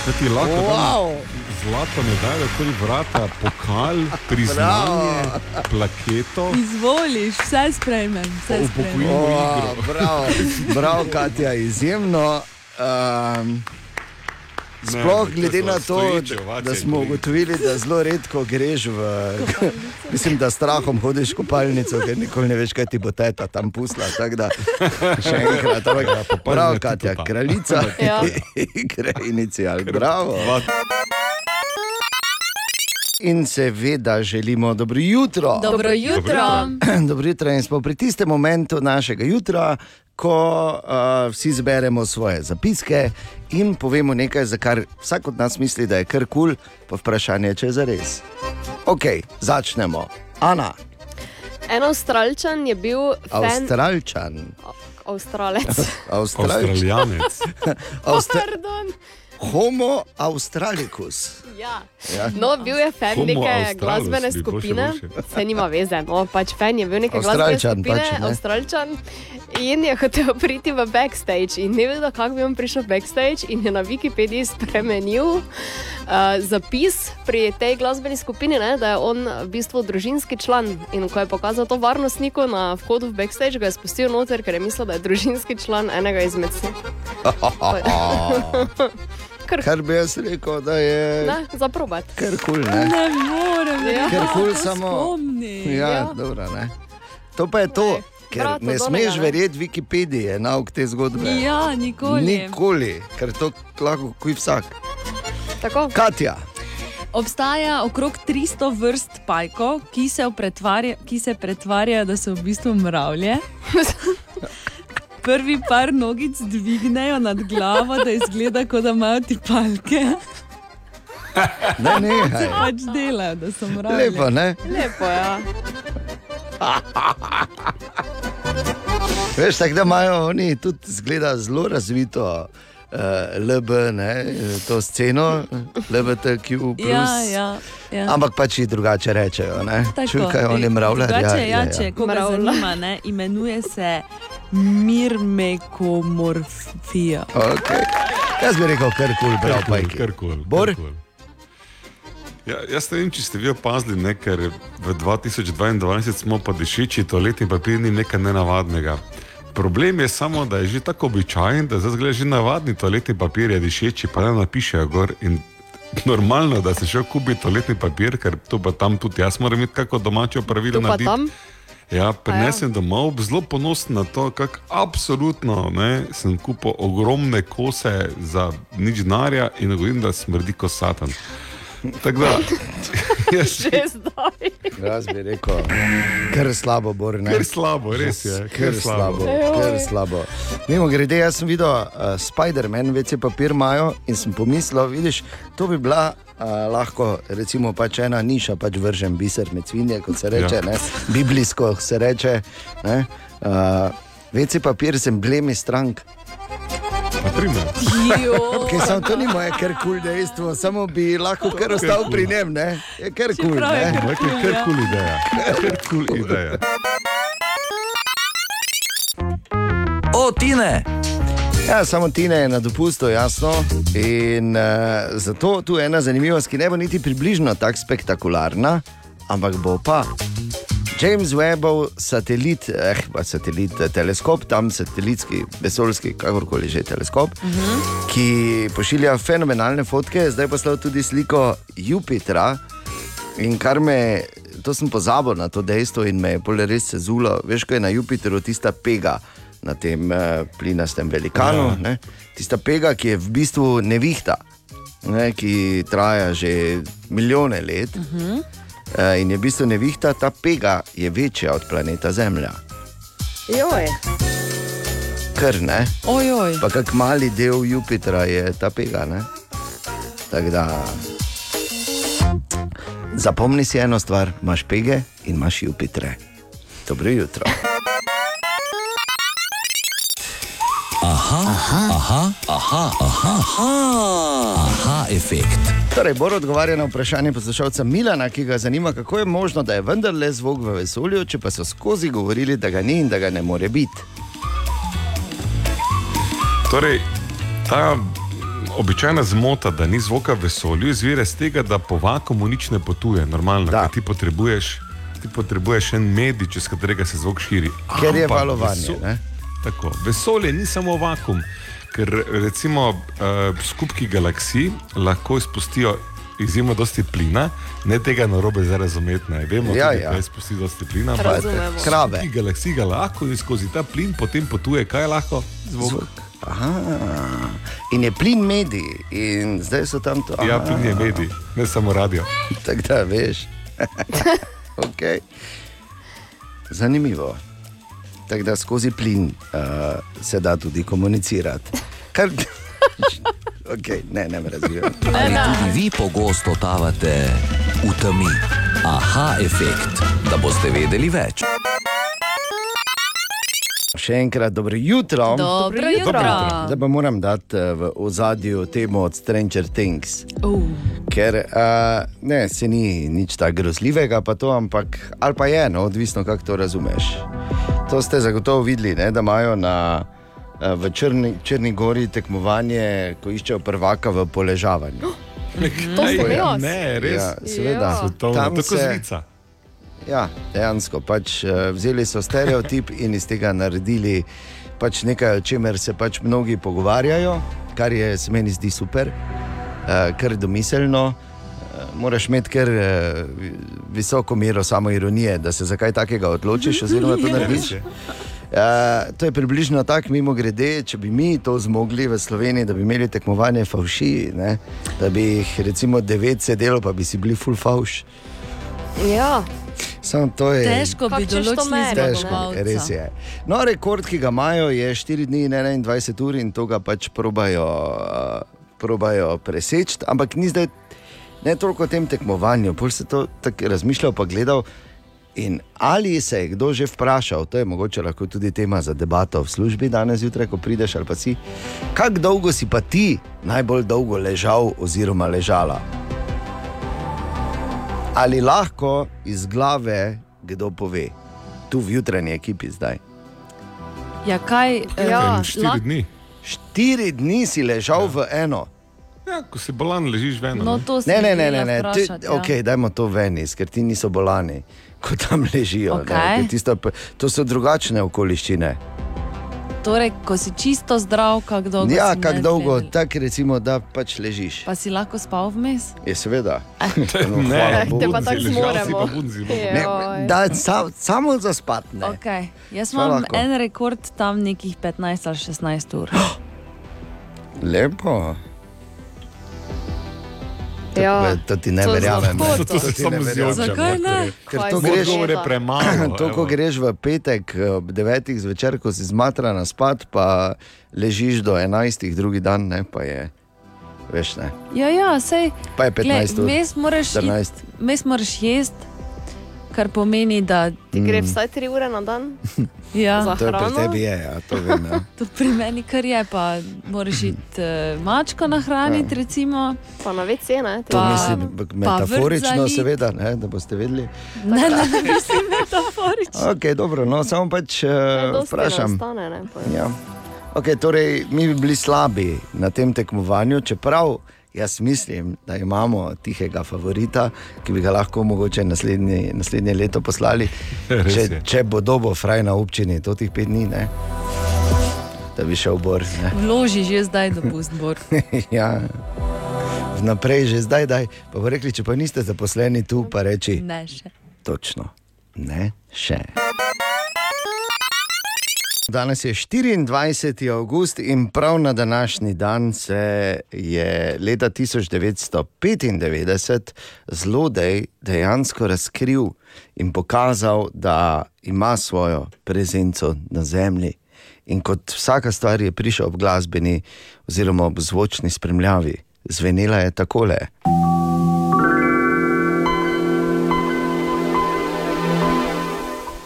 Da ti lahko wow. Wow. zlato medaljo, okoli vrata, pokal, priznanje, plaketo, Izvoliš, vse sprejmem. Vse sprejmem. upokojimo Oh, igro. bravo, bravo, Katja, izjemno. Um, Sploh glede to na to, da smo ugotovili, da zelo redko greš v. Mislim, da s strahom hodiš v kopalnico, ker nikoli ne veš, kaj ti bo teta tam pusla. tako Da, še enkrat, ampak prav, Katja, kraljica Ja. igre inicial. Bravo. In seveda želimo dobro jutro. Dobro jutro. Dobro jutro in smo pri tistem momentu našega jutra, ko uh, vsi zberemo svoje zapiske in povemo nekaj, za kar vsak od nas misli, da je kar kul, cool, pa vprašanje, če je za res. Ok, začnemo. Ana, En avstralčan je bil fan. Avstralčan. Avstralec. Avstralčan. Avstralijanec. Austra Pardon. Homo australicus. Ja. Ja. No, bil je fan Homo neke glasbene skupine, se nima veze, no, pač fan je bil neke glasbene skupine, pač, ne. Avstralčan, in je hotel priti v backstage in ne vedel, kako bi on prišel backstage in je na Wikipediji spremenil uh, zapis pri tej glasbeni skupini, ne, da je on v bistvu družinski član in ko je pokazal to varnostniku na vhodu v backstage, ga je spustil noter, ker je mislil, da je družinski član enega izmed vseh. Kar, Kar bi jaz rekel, da je ne, za probat. kar kul. Cool, ne? Ne morem, Ja. Ker kul to samo. spomni. Ja, Ja. dobro, ne. To pa je to, Ne, ker prav to ne smeš verjeti Wikipediji, nauk te zgodbe. Ja, nikoli. Nikoli, ker to lahko kuj vsak. Tako? Katja, Obstaja okrog 300 vrst pajkov, ki se, ki se pretvarjajo, da so v bistvu mravlje. Prvi par nogic dvignejo nad glavo, da izgleda, kot da imajo ti palke. ne nehaj. Pač delajo, da so mravlje. Lepo, ne? Lepo. Ja. Veš, tako da imajo oni tudi zgleda zelo razvito. Uh, LB, ne, to sceno, LBTQ. Ja, ja, ja. Ampak pač jih drugače rečejo. Tako, Čukaj, oni mravljar. Drugače, ja, če koga Mravlja. zanima, ne, imenuje se mirmekomorfija. Okay. Jaz bi rekel, kar kul, prav pa je. Kar kul. Bor? Ja, jaz ne vem, če ste vi opazili, ne, ker v 2022 smo pa dišeči toaletni papir ni nekaj nenavadnega. Problem je samo, da je že tako običajen, da zdaj že navadni toaletni papir, je dišeči, pa ne napišejo gor. In normalno, da se šel kupiti toaletni papir, ker to pa tam tudi jaz moram imeti kako domačo pravilo narediti. tam. Ja, prinesem domov, zelo ponosen na to, kako absolutno ne, sem kupil ogromne kose za nič denarja in govorim, da smrdi kot satan. Tako da, jaz Že zdaj. Jaz bi rekel, kar slabo, Bor. ne. Ker slabo, res je. Ker slabo, ker slabo. Mimo grede, jaz sem videl uh, Spider-Man, vece papir imajo in sem pomislil, vidiš, to bi bila uh, lahko, recimo, pač ena niša, pač vržen biser med svinje, kot se reče, Ja. ja. biblijsko se reče. ne. Uh, vece papir z emblemi strank. Ker samo to ni moje kar kul dejstvo, samo bi lahko kar ostal kul. pri njem, ne? Je kar kul. Je ne? kar- Rekli, kar kul ideja. Kar kul ideja. O, Tine! Ja, samo Tina je na dopustu, jasno. In uh, zato tu je ena zanimivost, ki ne bo niti približno tako spektakularna, ampak bo pa. James Webbov satelit, eh, satelit, eh, teleskop, tam satelitski, vesoljski, kakorkoli že teleskop, uh -huh. ki pošilja fenomenalne fotke, zdaj poslal tudi sliko Jupitra. In kar me, to sem pozabil na to dejstvo in me je pol res sezulo, veš, kaj je na Jupiterju tista pega na tem uh, plinastem velikanu, ja. tista pega, ki je v bistvu nevihta, ne, ki traja že milijone let. Uh -huh. Uh, in je v bistvu nevihta, ta pega je večja od planeta Zemlja. Joj. Kar ne, Ojoj. pa kak mali del Jupitra je ta pega. ne. Tako da. Zapomni si eno stvar, imaš pege in imaš Jupitre. Dobro jutro. Aha, efekt. Torej, Bor odgovarja na vprašanje poslušalca Milana, ki ga zanima, kako je možno, da je vendarle zvok v vesolju, če pa so skozi govorili, da ga ni in da ga ne more biti. Torej, ta običajna zmota, da ni zvoka v vesolju, izvira iz tega, da po vakumu nič ne potuje, normalno. Da. Ti potrebuješ, ti potrebuješ en medij, čez katerega se zvok širi. Ker je Ampak valovanje, veso- ne? Tako, vesolje ni samo vakum. ker recimo uh, skupki galaksij lahko izpustijo izjemno dosti plina, ne tega na robe za razumeti. ne. Vemo, Ja, tudi, ja. da izpusti dosti plina. ampak Razumemo. Krave. Skupki galaksij ga lahko in skozi ta plin potem potuje, kaj je lahko? Zvok. Zvok. Aha. In je plin medij, in zdaj so tam to. Ja, plin je medij, ne samo radio. Tako da veš. okay. Zanimivo. Tako da skozi plin uh, se da tudi komunicirati. Kar... okay, ne, ne me razvijam. Ali tudi vi pogosto totavate v temi? Aha, efekt, da boste vedeli več. Še enkrat dobro jutro. Dobro jutro. Dobro jutro. Zdaj pa moram dati eh, v ozadju temo od Stranger Things. Uh, Ker uh, ne, se ni nič tako grozljivega, pa to, ampak ali pa je, no, odvisno kako to razumeš. To ste zagotovo videli, ne, da imajo na, eh, v Črni, Črni gori tekmovanje, ko iščejo prvaka v poležavanju. To sem jaz. Ne, res. Ja, seveda. Ja. Svetovno, Tam tako se- zvica. Ja, dejansko. Pač, uh, vzeli so stereotip in iz tega naredili pač nekaj, o čemer se pač mnogi pogovarjajo, kar je se meni zdi super, uh, kar domiselno. Uh, moraš imeti kar visoko mero samoironije, da se za kaj takega odločiš, oziroma to narediš. Uh, to je približno tako, mimo grede, če bi mi to zmogli v Sloveniji, da bi imeli tekmovanje favši, ne? da bi jih recimo devet sedelo, pa bi si bili full favš. Ja, Samo to je težko bi določili meriti, Težko, zmagovalca. res je. No, rekord, ki ga imajo, je 4 dni in 21 ur in to ga pač probajo, uh, probajo preseči. Ampak ni zdaj ne toliko o tem tekmovanju, bolj se to tako razmišljal, pa gledal. In ali se je kdo že vprašal, to je mogoče lahko tudi tema za debato v službi danes zjutraj, ko prideš ali pa si, kako dolgo si pa ti najbolj dolgo ležal oziroma ležala. Ali lahko iz glave kdo pove, tu v jutranji ekipi zdaj. Ja, kaj? eh, Ja. In štiri lah- dni. Štiri dni si ležal v eno. Ja, ko si bolan, ležiš ven. No, to Ne, ne, ne, ne, ne. Ti, ja. okay, dajmo to ven, ker ti niso bolani, ko tam ležijo. Okej. Ne, tisto, to so drugačne okoliščine. Torej, ko si čisto zdrav, kako dolgo Ja, si kako dolgo, tako recimo, da pač ležiš. Pa si lahko spal vmes? Je seveda. No, Ne, hvala te Bogu. pa tako si zmoremo. no. Ne, da, sam, samo za spat. Ne. Okay. Jaz Sva imam lahko. en rekord tam nekih 15 ali 16 ur. Lepo. Ja. To ti ne To verjamem. ne. to. To ti samo ne verjamem. zjočem. Zakaj ne? Ker Kaj to greš, premalo. To, ko greš v petek ob 9 zvečer, ko si zmatrana spat, pa ležiš do 11, drugi dan, ne, pa je, veš, ne, Ja, ja, sej. pa je 15 ur. Mes moraš, it- 14. mes moraš jesti, kar pomeni, da Ti gre vsaj 3 ure na dan ja, za To je pri hrano. tebi, je, ja, to vem. Ja. to pri meni kar je. Pa moraš iti uh, mačko nahraniti, recimo. Pa na WC, ne? To Pa- mislim metaforično, seveda, ne, da boste vedeli. Ne, ne, ne, mislim metaforično. Ok, dobro, no, samo pač uh, Dosti vprašam. ne ostane, ne? Ja. Okay, torej, mi bi bili slabi na tem tekmovanju, čeprav jaz mislim, da imamo tihega favorita, ki bi ga lahko mogoče naslednje, naslednje leto poslali, če, če bo dobo fraj na občini, to tih pet dni, ne? da bi šel bor. ne. Vloži že zdaj dopust, Bor. ja. Vnaprej, že zdaj, daj. pa bo rekli, če pa niste zaposleni tu, pa reči Ne še. točno, ne še. Danes je 24. august in prav na današnji dan se je leta 1995 zlodej dejansko razkril in pokazal, da ima svojo prezenco na zemlji. In kot vsaka stvar je prišel ob glasbeni oziroma ob zvočni spremljavi. Zvenela je takole.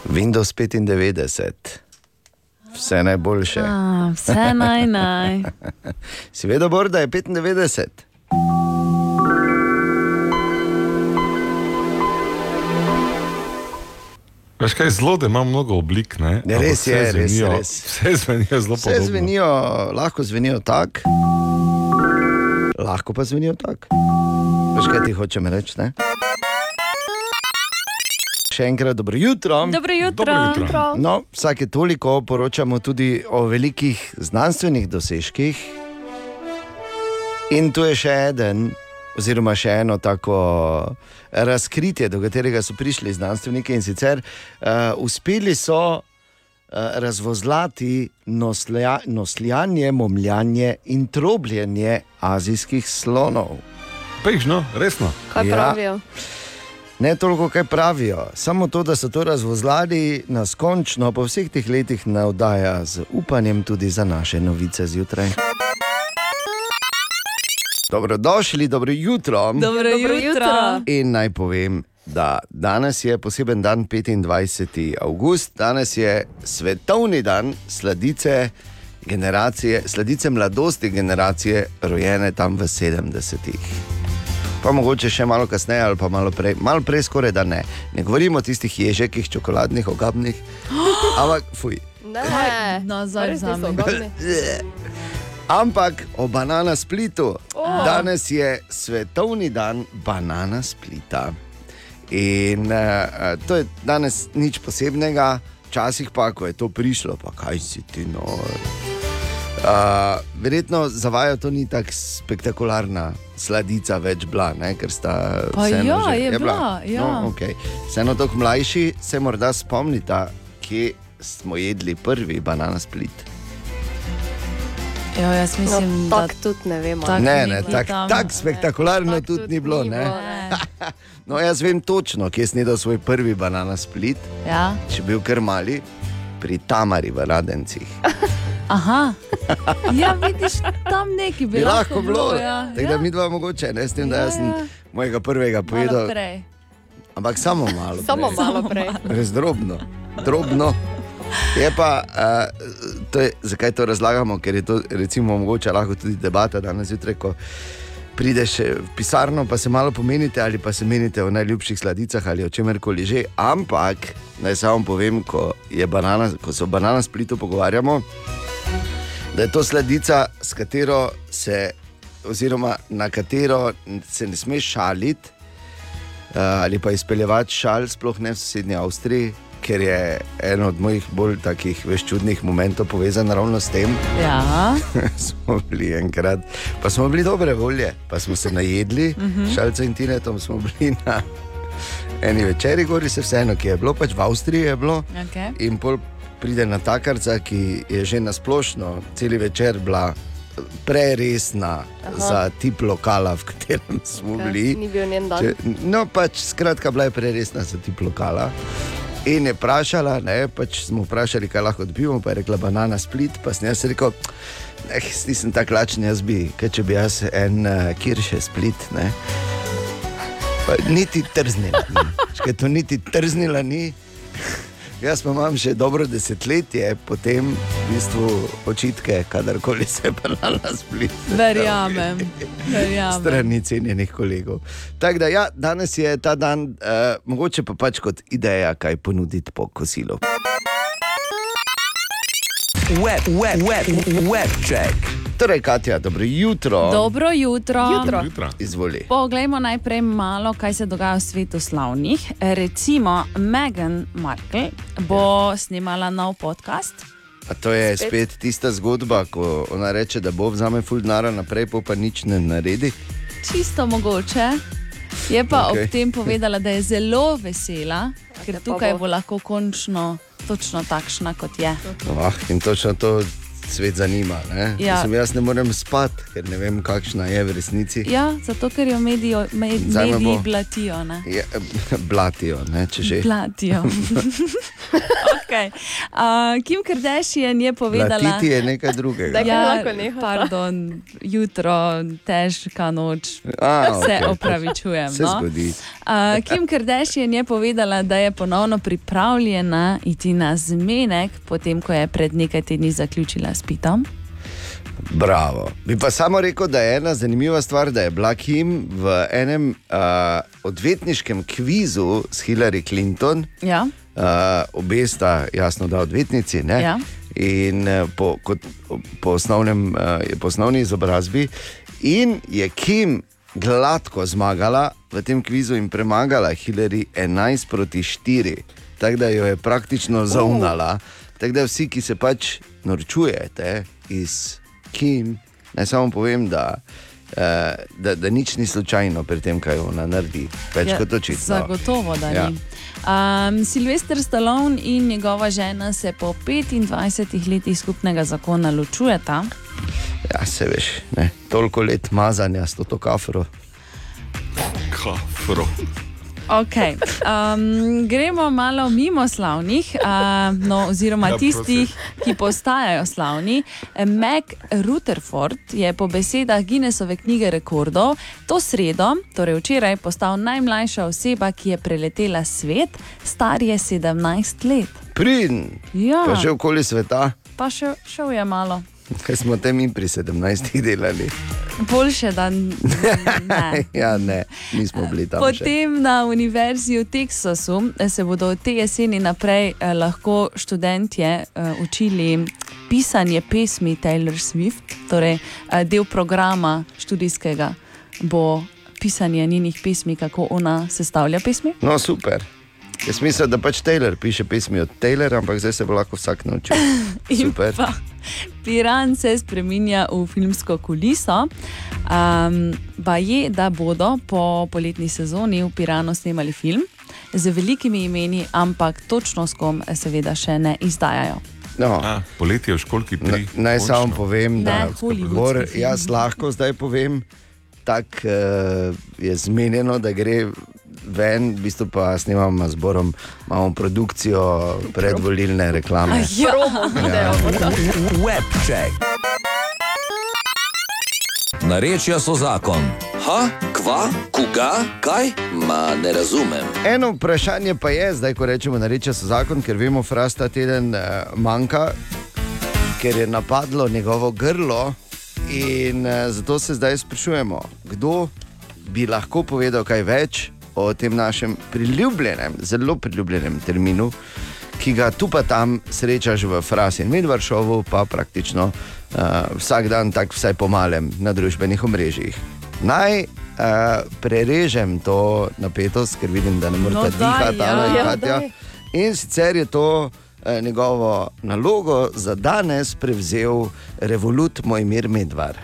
Windows 95, vse najboljše. A, vse naj naj. Si vedel, Bor, da je 95? Veš kaj, zelo da ima mnogo oblik. Ne? Ne, Ampak res vse je, res, zvenijo- res. Vse zvenijo zelo Vse podobno. zvenijo, lahko zvenijo tako, lahko pa zvenijo tako. Veš kaj ti hočem reči? Ne? Še enkrat dobro jutro. Dobro jutro. Dobro jutro. No, vsake toliko poročamo tudi o velikih znanstvenih dosežkih. In tu je še en, oziroma še eno tako razkritje, do katerega so prišli znanstveniki in sicer uh, uspeli so uh, razvozlati noslja, nosljanje, momljanje in trobljenje azijskih slonov. Pejš, no, resno. Kaj Ja. Ne toliko, kaj pravijo, samo to, da so to razvozlali, nas končno po vseh teh letih navdaja z upanjem tudi za naše novice zjutraj. Dobrodošli, dobro jutro. Dobro, Dobro jutro. jutro. In naj povem, da danes je poseben dan, 25. august, danes je svetovni dan sladice, generacije, sladice mladosti generacije, rojene tam v 70-ih. Pa mogoče še malo kasneje, ali pa malo prej, malo prej skoraj da ne. Ne govorimo o tistih ježekih, čokoladnih, ogabnih, ampak fuj. Ne, Nazaj vzamem. ugodni. Ampak o banana splitu. O. Danes je svetovni dan banana splita. In uh, to je danes nič posebnega, včasih pa, ko je to prišlo, pa kaj si ti nor. Uh, verjetno za vajo to ni tako spektakularna sladica več bila, ne? ker sta vseeno ja, že- je bila, ja. No, okay. Vseeno tako mlajši se morda spomnita, kje smo jedli prvi banana split. Jo, jaz No, mislim, da tako tudi ne vemo. Tak Ne, ni ne, bilo tako tam. tak spektakularno Tak tudi ni bilo. Ne? Ne. No, jaz vem točno, kje sem jedel svoj prvi banana split, Ja. če bil kar mali, pri Tamari v Radencih. Aha. Ja, vidiš, tam neki bi, Bi lahko bilo. Ja. Tako da mi dva mogoče, ne s tem, da jaz sem Ja, ja. mojega prvega povedal, ampak samo malo. Samo prej. malo prej. Res drobno, drobno. Je pa, uh, to je, zakaj to razlagamo, ker je to recimo, mogoče lahko tudi debata danes zjutraj, ko prideš eh, v pisarno, pa se malo pomenite ali pa se menite o najljubših sladicah ali o čemerkoli že. Ampak naj samo povem, ko, je banana, ko se o banana splitu pogovarjamo, da je to sladica, s katero se, oziroma na katero se ne smeš šaliti uh, ali pa izpeljevati šal, sploh ne v sosednji Avstriji, ker je eno od mojih bolj takih veš čudnih momentov povezan ravno s tem. Ja. smo bili enkrat, pa smo bili dobre volje, pa smo se najedli, uh -huh. šalce in tinetom smo bili na eni večeri, gori se vseeno, ki je bilo, pač v Avstriji je bilo. Okay. In pol pride na takarca, ki je že na splošno cel večer bila preresna Aha. za tip lokala, v katerem smo Ker bili. Ni bil njen dan. Če, no, pač skratka, bila je preresna za tip lokala. In je vprašala, ne, pač smo vprašali, kaj lahko dobimo, pa je rekla banana split, pa sem jaz rekel, eh, nisem tako lačen, jaz bi, kaj če bi jaz en uh, kirše split, ne. Pa niti trznila ni, Škaj to niti trznila ni. Jaz pa imam še dobro desetletje, potem v bistvu očitke, kadarkoli se banana split. Verjamem. Verjamem. Strani cenjenih kolegov. Tako da, ja, danes je ta dan, uh, mogoče pa pač kot ideja, kaj ponuditi po kosilu. Web, web, web, web check. Torej, Katja, dobro jutro. Dobro jutro. Jutro. Jutra. Izvoli. Poglejmo najprej malo, kaj se dogaja v svetu slavnih. Recimo, Meghan Markle bo snimala nov podcast. A to je spet, Spet? tista zgodba, ko ona reče, da bo vzame ful denara naprej, pol pa nič ne naredi. Čisto mogoče. Je pa okay. Ob tem povedala, da je zelo vesela, ker Ja, pa tukaj bo. bo lahko končno točno takšna, kot je. Ah, in točno to svet zanima. Ne? Ja. Mislim, jaz ne morem spati, ker ne vem, kakšna je v resnici. Ja, zato ker jo medijo, med, mediji bo- blatijo. Ne? Je, blatijo, ne, če že. Blatijo. okay. uh, Kim Kardashian je povedala, Blatiti je nekaj drugega. Daj, Kaj lahko nehata? pardon, jutro, težka noč. A, Se okej, opravičujem. Se no. zgodi. Uh, Kim Kardashian je povedala, da je ponovno pripravljena iti na zmenek, potem ko je pred nekaj tedni zaključila s Pitom. Bravo. Bi pa samo rekel, da je ena zanimiva stvar, da je bila Kim v enem uh, odvetniškem kvizu s Hillary Clinton, Ja, uh, obe sta jasno da odvetnici. Ne? Ja. In uh, po, kot, po, osnovnem, uh, po osnovni izobrazbi. In je Kim gladko zmagala v tem kvizu in premagala Hillary 11 proti 4, tako da jo je praktično zaunala. Tako da vsi, ki se pač norčujete iz Kim, naj samo povem, da, eh, da, da nič ni slučajno pri tem, kaj ona naredi. Več Ja, kot očitno. Zagotovo, da Ja. ni. Um, Silvestr Stallone in njegova žena se po 25 letih skupnega zakona ločujeta. Ja, se veš, ne, toliko let mazanja s to kafro. Kafro. Okay. Um, gremo malo mimo slavnih, uh, no, oziroma Ja, tistih, ki postajajo slavni. Mac Rutherford je po besedah Guinnessove knjige rekordov to sredo, torej včeraj, postal najmlajša oseba, ki je preletela svet, star je 17 let. Pridn, Ja, pa že okoli sveta, pa še, šel je malo. Kaj smo te mi pri 17 delali. Boljše, da ne. Ja, ne, nismo bili tam. še. Potem na Univerzi v Teksasu eh, se bodo od te jeseni naprej eh, lahko študentje eh, učili pisanje pesmi Taylor Swift, torej del programa študijskega bo pisanje njenih pesmi, kako ona sestavlja pesmi. No, super. Jaz mislim, da pač Taylor piše pesmi od Taylora, ampak zdaj se bo lahko vsak naučil. Super. pa Piran se spremenja v filmsko kuliso. Um, ba je, da bodo po poletni sezoni v Piranu snemali film z velikimi imeni, ampak točno s kom, seveda, še ne izdajajo. No, A, poletje v školki na, tri. naj samo povem, da Ne, Bor, jaz lahko zdaj povem, tako uh, je zmenjeno, da gre ven, v bistvu pa snemamo z Borom, imamo produkcijo predvolilne reklame. Ja, Ja. Webček. Narečja so zakon. Ha, kva, koga, kaj? Ma ne razumem. Eno vprašanje pa je, zdaj ko rečemo, da reče se zakon, ker vemo, da ta teden uh, manjka, ker je napadlo njegovo grlo. In uh, zato se zdaj sprašujemo, kdo bi lahko povedal kaj več o tem našem priljubljenem, zelo priljubljenem terminu, ki ga tu pa tam srečaš v Frasi in Medvaršovu, pa praktično uh, vsak dan, tako vsaj po malem na družbenih omrežjih. Naj uh, prerežem to napetost, ker vidim, da ne morete No, no, daj, dihati, ja. Ana in Ja, Katja. daj. In sicer je to eh, njegovo nalogo za danes prevzel Revolut Mojmir Medvar.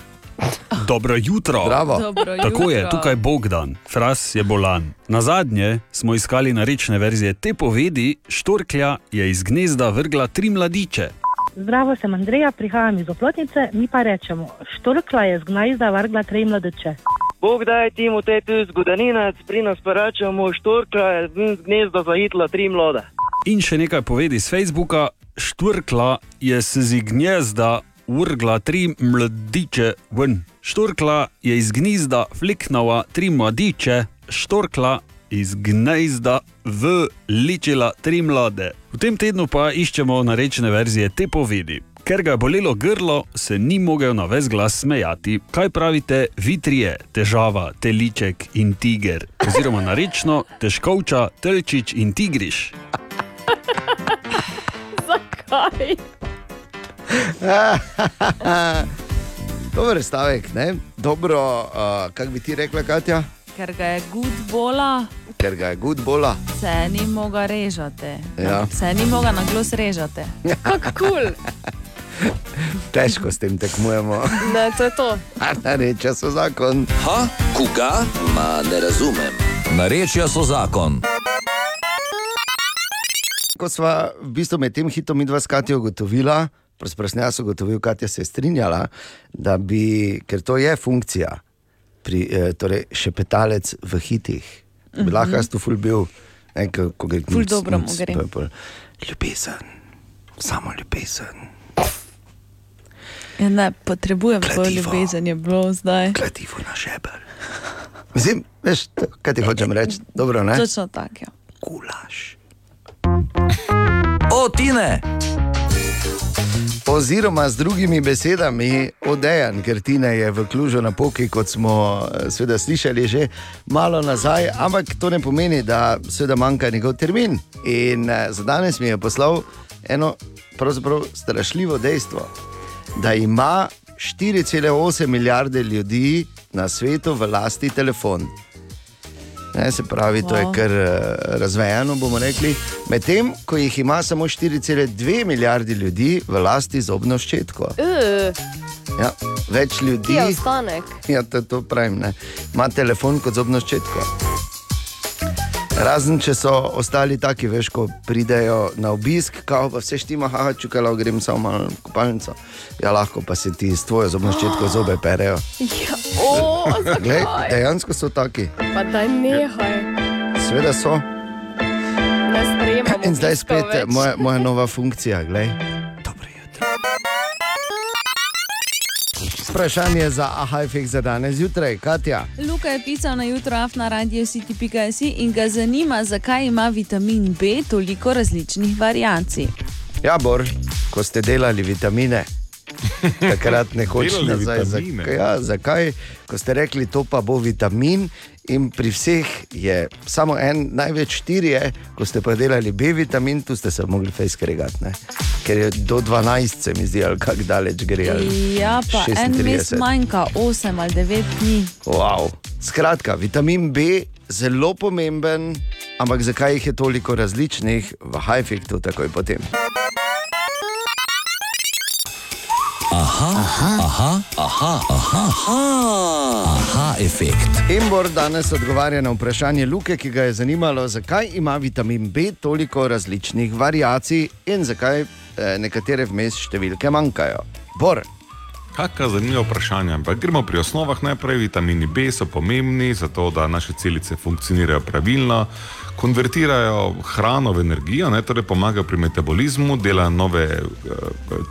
Dobro jutro. Bravo. Dobro Tako je, jutro. tukaj je Bogdan, Fras je bolan. Na zadnje smo iskali narečne verzije te povedi, Štorklja je iz gnezda vrgla tri mladiče. Zdravo, sem Andreja, prihajam iz Oplotnice, mi pa rečemo, štorkla je z gnajda vrgla tri mladeče. Bog daj ti mu te tu zgodaninac, pri nas pa rečemo štorka, je z gnezda zahitla tri mlade. In še nekaj povedi z Facebooka, Štorkla je se z gnezda vrgla tri mladiče ven. Štorkla je iz gnezda fliknila tri mladiče, štorkla iz gnezda v ličila tri mlade. V tem tednu pa iščemo narečne verzije te povedi. Ker ga je bolelo grlo, se ni mogel na ves glas smejati. Kaj pravite, vitrije, težava, teliček in tiger? Oziroma narečno, težkovča, telčič in tigriš. Zakaj? Dober stavek, ne? Dobro, uh, kako bi ti rekla, Katja? Ker ga je gud bola, Ker ga je good bola. se ni mogla režati. Ja. Se ni mogla na glas režati. Kako kul. Cool. Težko s tem tekmujemo. Ne, to je to. Reče so zakon. Ha, koga? Ma ne razumem. Narečja so zakon. Ko sva v bistvu med tem hitom midva s Katijo ugotovila, prosprosno jaz ugotovil, Katja se je strinjala, da bi, ker to je funkcija, pri, eh, torej šepetalec v hitih. Bi Mhm. lahko jaz tu ful bil, ne, ko, ko gre Ful nuc, dobro mu nuc, gre. to je pol Ljubezen, samo ljubezen, Ja, ne, potrebujem Kladivo. ljubezen, je bilo zdaj. kladivo na žebelj. Mislim, veš, to, kaj ti hočem reči, dobro, ne? Točno tako. Ja. Kulaš. O, Tine! Oziroma, z drugimi besedami, odejan, ker Tina je v Klužu na poki, kot smo eh, seveda slišali že malo nazaj, ampak to ne pomeni, da seveda manjka njegov termin. In eh, za danes mi je poslal eno pravzaprav strašljivo dejstvo, da ima 4,8 milijarde ljudi na svetu v lasti telefon. Ne, se pravi, to je Wow. kar uh, razvejano, bomo rekli. Medtem ko jih ima samo 4,2 milijardi ljudi v lasti zobno ščetko. Uh, Ja, več ljudi. je. Ja, to, to pravim. Ne. Ima telefon kot zobno ščetko. Razen če so ostali taki, veš, ko pridejo na obisk, kao pa vse štima, haha, čukala, grem samo malo v kopalnico. Ja, lahko pa se ti s tvojo zobno ščetko zobe perejo. Ja, o, Glej, dejansko so taki, Pa daj nehaj. sveda so. Ne. In zdaj spet več. moja, moja nova funkcija. Glej. Vprašanje za AHFX za danes zjutraj, Katja. Luka je pisal na jutro afna radio city.si in ga zanima, zakaj ima vitamin B toliko različnih variacij. Ja, Bor, ko ste delali vitamine, takrat nekoč Delali nazaj. vitamine? Zakaj, ja, zakaj, ko ste rekli, to pa bo vitamin, in pri vseh je samo en, največ štiri je, ko ste pa delali B vitamin, tu ste se mogli fejskregati, ker je do 12, se mi zdi, ali kako daleč gre. Ja, pa en 36. mesec manjka, 8 ali 9 dni. Wow. Skratka, vitamin B zelo pomemben, ampak zakaj jih je toliko različnih, v high-fiktu takoj potem. Aha, aha, aha, aha, aha, aha, aha efekt. Embor danes odgovarja na vprašanje Luke, ki ga je zanimalo, zakaj ima vitamin B toliko različnih variacij in zakaj eh, nekatere vmes številke manjkajo. Bor, Kakšno zanimivo vprašanje, ampak gremo pri osnovah najprej. Vitamini B so pomembni za to, da naše celice funkcionirajo pravilno, konvertirajo hrano v energijo, ne, torej pomagajo pri metabolizmu, delajo nove uh,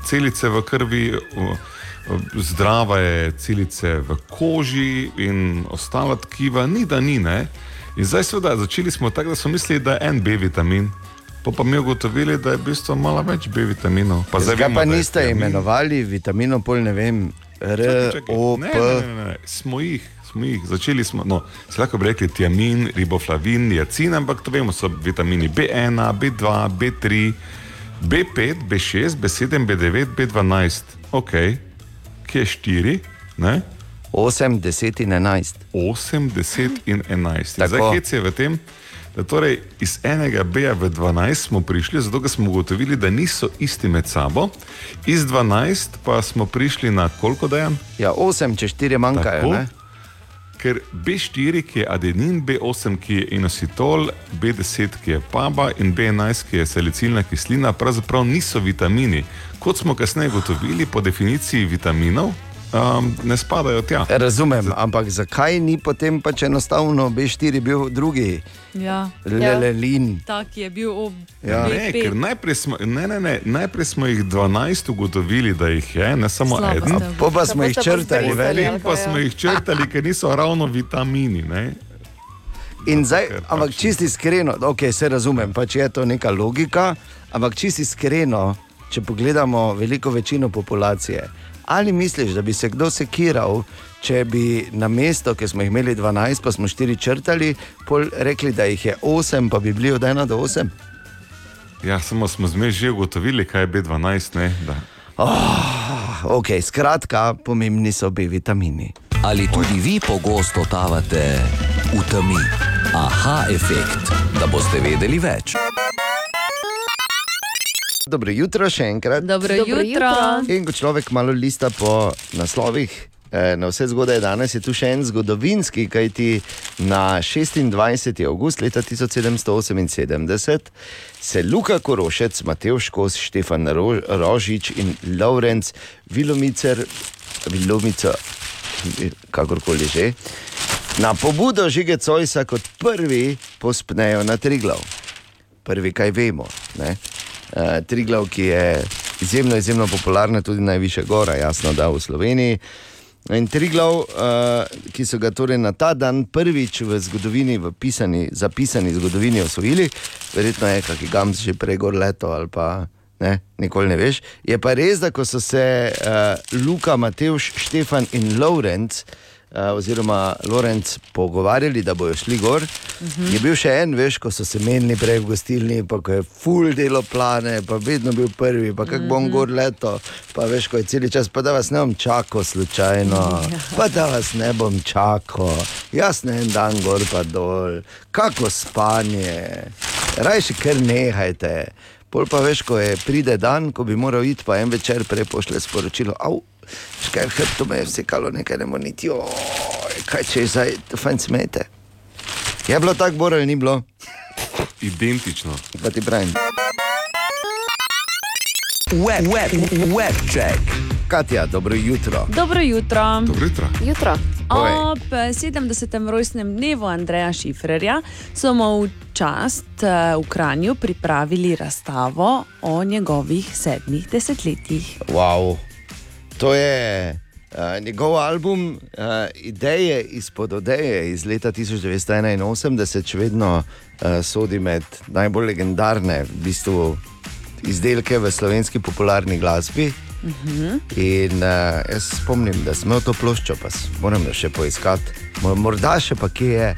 celice v krvi, uh, zdrave celice v koži in ostala tkiva, ni da ni. Ne. In zdaj, seveda, začeli smo tako, da smo mislili, da je en B vitamin. Pa pa mi ugotovili, da je v bistvu malo več B vitaminov. Pa zdaj zakaj vemo, pa niste tiamin. imenovali vitaminov, pol ne vem, R. O, Ne, P. ne, ne, ne. Smo jih, smo jih. Začeli smo, no, se lahko bi rekli tiamin, riboflavin, niacin, ampak to vemo, so vitamini B1, B2, B3, B5, B6, B7, B9, B12. Ok, kje je 4? Ne? 8, 10 in 11. 8, 10 in 11. Tako. Zdaj hec je v tem, da torej iz enega B-ja v 12 smo prišli, zato ker smo ugotovili, da niso isti med sabo. Iz 12 pa smo prišli na koliko dejan? Ja, 8, če 4 manjkajo. Tako. ne? Ker B4, ki je adenin, B8, ki je inositol, B10, ki je paba in B11, ki je salicilna kislina, pravzaprav niso vitamini. Kot smo kasneje ugotovili, po definiciji vitaminov um, ne spadajo tja. Razumem, ampak zakaj ni potem pač enostavno B4 bil drugi, Ja. Lelelin? Tak je bil ob Ja. Ne, ker najprej smo, ne, ne, ne, najprej smo jih 12 ugotovili, da jih je, ne samo Slabo eden. ste Po pa smo jih črtali, veli. Potem pa smo jih črtali, ker niso ravno vitamini. Ne? In zdaj, ampak čisti iskreno, ok, se razumem, pač je to neka logika, ampak čisti iskreno, če pogledamo veliko večino populacije, ali misliš, da bi se kdo sekiral, če bi na mesto, ki smo jih imeli 12, pa smo 4 črtali, pol rekli, da jih je 8, pa bi bili od 1 do 8? Ja, samo smo zmej že ugotovili, kaj je B12. Ne, da. Oh, ok, skratka, pomembni so B vitamini. Ali tudi vi pogosto totavate v temi? Aha efekt, da boste vedeli več. Dobro jutro še enkrat. Dobro, Dobro jutro. jutro. In ko človek malo lista po naslovih, eh, na vse zgodaj danes je tu še en zgodovinski, kajti na 26. august leta 1778 se Luka Korošec, Matej Škos, Štefan Ro Rožič in Laurenc Vilomicer, Vilomica, kakorkoli že, na pobudo Žige Cojsa kot prvi pospnejo na Triglav prvi, kaj vemo. Ne? Uh, Triglav, ki je izjemno, izjemno popularna, tudi najvišja gora, jasno, da v Sloveniji. In Triglav, uh, ki so ga torej na ta dan prvič v zgodovini, v pisani, zapisani zgodovini osvojili, verjetno je kakšen gams že prej gor leto ali pa ne, nikoli ne veš. Je pa res, da so se uh, Luka, Matejš, Štefan in Lorenz uh, oziroma Lorenz pogovarjali, da bojo šli gor. Uh -huh. Je bil še en, veš, ko so se menili prej v gostilni, pa ko je full delo plane, pa vedno bil prvi, pa kako bom gor leto, pa veš, ko je cel čas, pa da vas ne bom čakal slučajno, pa da vas ne bom čakal, jaz ne en dan gor pa dol, kako spanje, rajši kar nehajte. Pol pa veš, ko je pride dan, ko bi moral iti, pa en večer prej pošle sporočilo. Au, škaj v hrbtu me je vsekalo, nekaj ne more niti, oj, kaj če je zdaj, to fajn smete. Je bilo tako, Boro, ali ni bilo? Identično. Pa ti pravim. Web, web, web check. Katja, dobro jutro. Dobro jutro. Dobro jutro. Jutro. Povej. Ob 70. rojstnem dnevu Andreja Šifrerja so mu v čast eh, v Kranju pripravili razstavo o njegovih sedmih desetletjih. Wow. To je uh, njegov album, uh, ideje izpod odeje iz leta 1981, še vedno uh, sodi med najbolj legendarne v bistvu, izdelke v slovenski popularni glasbi. Uh -huh. In uh, jaz spomnim, da smo to ploščo, pa moram jo še poiskati. Mo- Morda še pa kje je,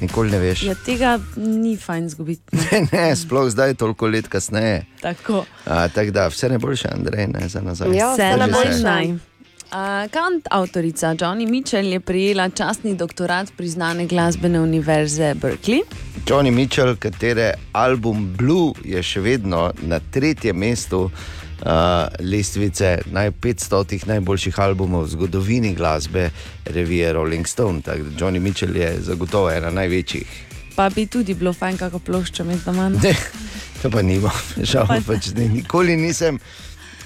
nikoli ne veš. Ja, tega ni fajn zgubiti. Ne, ne, sploh zdaj, toliko let kasneje. Tako. A, Tako da vse najboljše, Andrej, ne za nazaj. Ja, Vse najboljše. Uh, Kant, avtorica Johnny Mitchell, je prijela častni doktorat priznane glasbene univerze Berkeley. Johnny Mitchell, katere album Blue je še vedno na tretjem mestu uh, lestvice naj 500 najboljših albumov v zgodovini glasbe revije Rolling Stone. Tako da Johnny Mitchell je zagotovo ena največjih. Pa bi tudi bilo fajn, kako ploščo imeti doma. Ne, to pa nima, žal Pa- pač ne, nikoli nisem.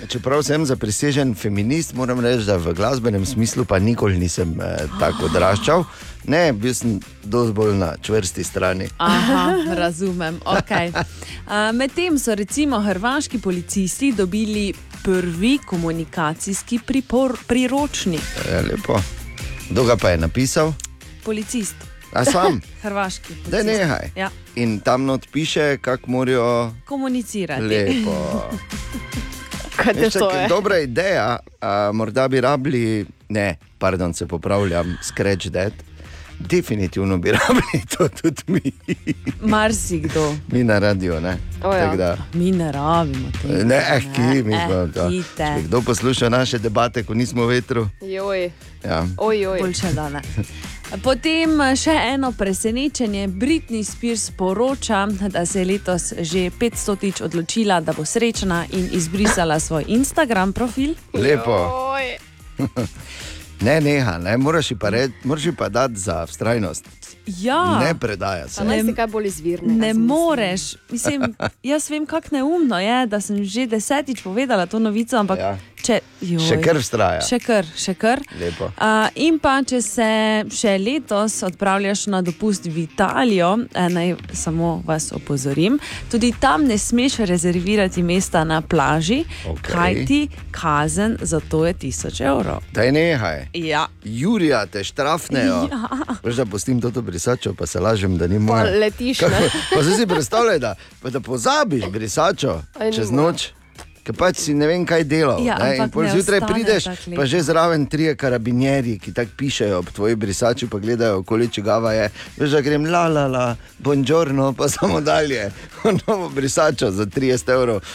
Čeprav sem zaprisežen feminist, moram reči, da v glasbenem smislu pa nikoli nisem eh, tako odraščal. Ne, bil sem dosti bolj na čvrsti strani. Aha, razumem. Okay. Uh, Medtem so recimo hrvaški policisti dobili prvi komunikacijski pripor, priročnik. Je lepo. Kdo ga pa je napisal? Policist. A sam? Hrvaški. Da policist. nehaj. Ja, In tam not piše, kako morajo komunicirati. lepo. Kaj te to je? Dobra ideja, a, morda bi rabili, ne, pardon, se popravljam, scratch that. Definitivno bi rabili to tudi mi, Marsikdo. mi na radio. Ne, O ja. Tako da, Mi ne rabimo tega. ne, eh, ki mi eh, smo. to. kite. Če Kdo posluša naše debate, ko nismo v vetru? Joj, Ja. oj, oj. Boljše da ne. Potem še eno presenečenje. Britney Spears poroča, da se je letos že 500tič odločila, da bo srečna in izbrisala svoj Instagram profil. Lepo. Ne, neha, ne, moraš ji pa, red, moraš ji pa dati za vztrajnost. Ja, Ne predaja se. Si kaj bolj izvirne. ne moreš. Mislim, jaz vem, kako neumno je, da sem že desetič povedala to novico, ampak Ja. Če, joj, Še kar vztraja. Še kar, še kar. Lepo. Uh, in pa, če se še letos odpravljaš na dopust v Italijo, eh, naj samo vas opozorim, tudi tam ne smeš rezervirati mesta na plaži, Okej. kajti kazen za to je 1000 evrov. Daj nehaj. Ja. Jurija te štrafnejo. Ja. Veš, da pustim to brisačo, pa se lažem, da ni Pa moja. letiš, Kako-? Pa si predstavljaj, da, da pozabiš brisačo čez noč. Ker pač si ne vem, kaj delal. Ja, ne, in ampak pol ne zjutraj prideš, pa že zraven trije karabinjeri, ki tako pišejo ob tvoji brisači, pa gledajo, koliko čigava je. Veš, da grem la la la, bonžorno, pa samo dalje. Novo brisačo za 30 evrov.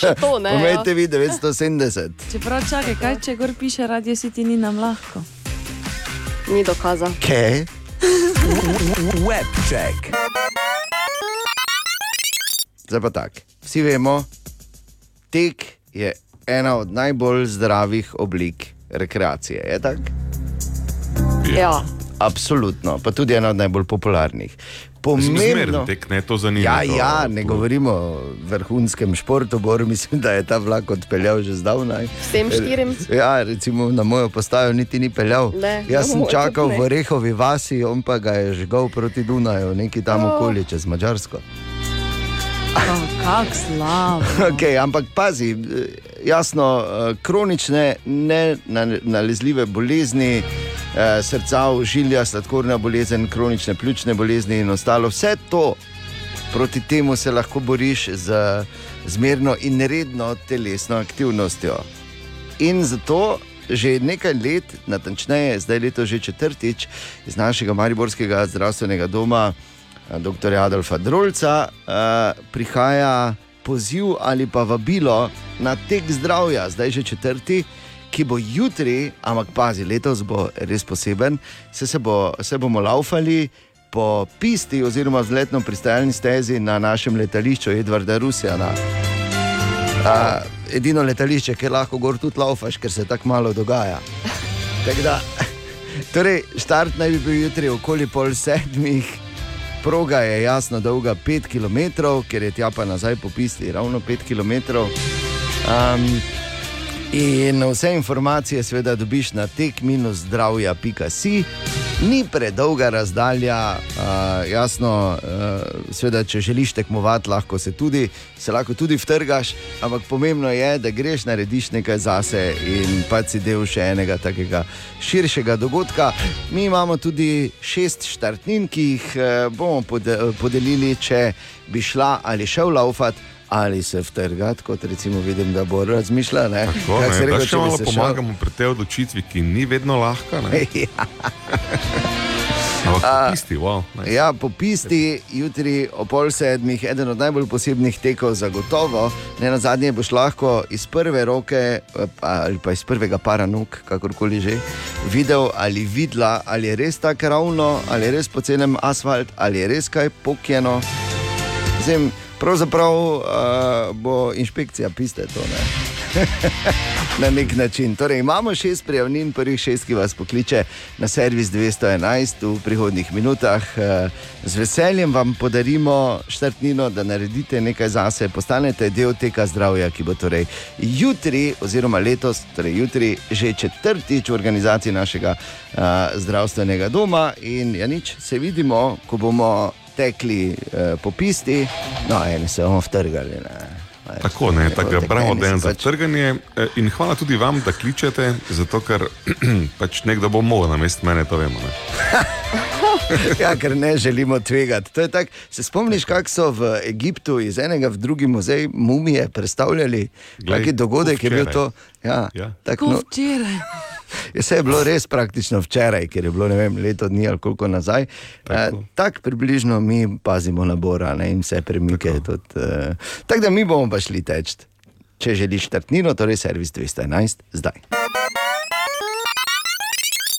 Še to ne, ja. Pomejte vi 970. Čeprav čakaj, kaj če gor piše, radio si ti ni nam lahko. Ni dokaza. Kaj? Web check. Zdaj pa tako. Vsi vemo, tek je ena od najbolj zdravih oblik rekreacije. Je tako? Ja. Absolutno, pa tudi ena od najbolj popularnih. Pomembno. tek, ne to zanima. Ja, to- ja, ne to- govorimo o vrhunskem športu, bor mislim, da je ta vlak odpeljal že zdavnaj. Vsem štirim? Ja, recimo na mojo postajo niti ni peljal. Ne, Jaz sem mojo čakal v. Rehovi vasi, on pa ga je žgal proti Dunaju, neki tam Oh. okoli čez Mačarsko. Kako slabo. Okay, ampak pazi, eh, jasno, eh, kronične, ne na- nalezljive bolezni, eh, srca, ožilja, sladkorna bolezen, kronične pljučne bolezni in ostalo, vse to, proti temu se lahko boriš z zmerno in redno telesno aktivnostjo. In zato že nekaj let, natančneje, zdaj leto že četrtič, iz našega Mariborskega zdravstvenega doma, dr. Adolfa Drolca, eh, prihaja poziv ali pa vabilo na tek zdravja, zdaj že četrti. Ki bo jutri, ampak pazi, letos bo res poseben, se, se, bo, se bomo laufali po pisti oziroma vzletno pristajalni stezi na našem letališču Edvarda Rusjana. A, edino letališče, kjer lahko gor tudi laufaš, ker se tako malo dogaja. Tako Da, torej, štart naj bi bil jutri okoli pol sedmih, proga je jasno dolga 5 km, ker je tja pa nazaj po pisti ravno 5 km. Um, In vse informacije, seveda, dobiš na tek-zdravja.si. Ni predolga razdalja, uh, jasno, uh, seveda, če želiš tekmovati, lahko se, tudi, se lahko tudi vtrgaš, ampak pomembno je, da greš narediš nekaj zase in pa si del še enega takega širšega dogodka. Mi imamo tudi šest štartnin, ki jih uh, bomo pode, podelili, če bi šla ali šel laufati. Ali se vtrgati, kot recimo vidim, da bo razmišljal. ne. Tako, Kako ne, rekel, da še malo se šel- pomagamo pri tej odločitvi, ki ni vedno lahka. Ja. Ampak A, tisti, wow, nice. Ja, po pisti, jutri ob pol sedmih, eden od najbolj posebnih tekov, zagotovo. Ne na zadnje boš lahko iz prve roke eh, ali pa iz prvega para nog, kakorkoli že, videl ali videla, ali je res tako ravno, ali je res pocenen asfalt, ali je res kaj pokjeno. Zdaj, pravzaprav uh, bo inšpekcija piste to. Ne? na nek način. Torej, imamo šest prijavnin, prvih šest, ki vas pokliče na servis 211 v prihodnih minutah. Eh, Z veseljem vam podarimo štartnino, da naredite nekaj zase, postanete del tega zdravja, ki bo torej jutri, oziroma letos, torej jutri, že četrtič v organizaciji našega uh, zdravstvenega doma. In ja, nič, se vidimo, ko bomo tekli uh, po pisti, no, eni se bomo vtrgali. Ne. Tako, ne, tako bravo, da je si za pač- trganje. eh, In hvala tudi vam, da kličete, zato ker pač nekdo bo mogel na mestu mene, to vemo. Ne. ja, ker ne želimo tvegati. Je tak, se spomniš, kako so v Egiptu iz enega v drugi muzej mumije predstavljali? Glej, Taki dogodek kot je bil to. Ja, Ja. tako, Ko no, včeraj. Vse je bilo res praktično včeraj, ker je bilo ne vem, leto dni ali koliko nazaj. Tako eh, tak približno mi pazimo na Bora ne, in vse premike. Tudi, eh, tako da mi bomo pa šli teč. Če želiš štartnino, torej servis 211, zdaj.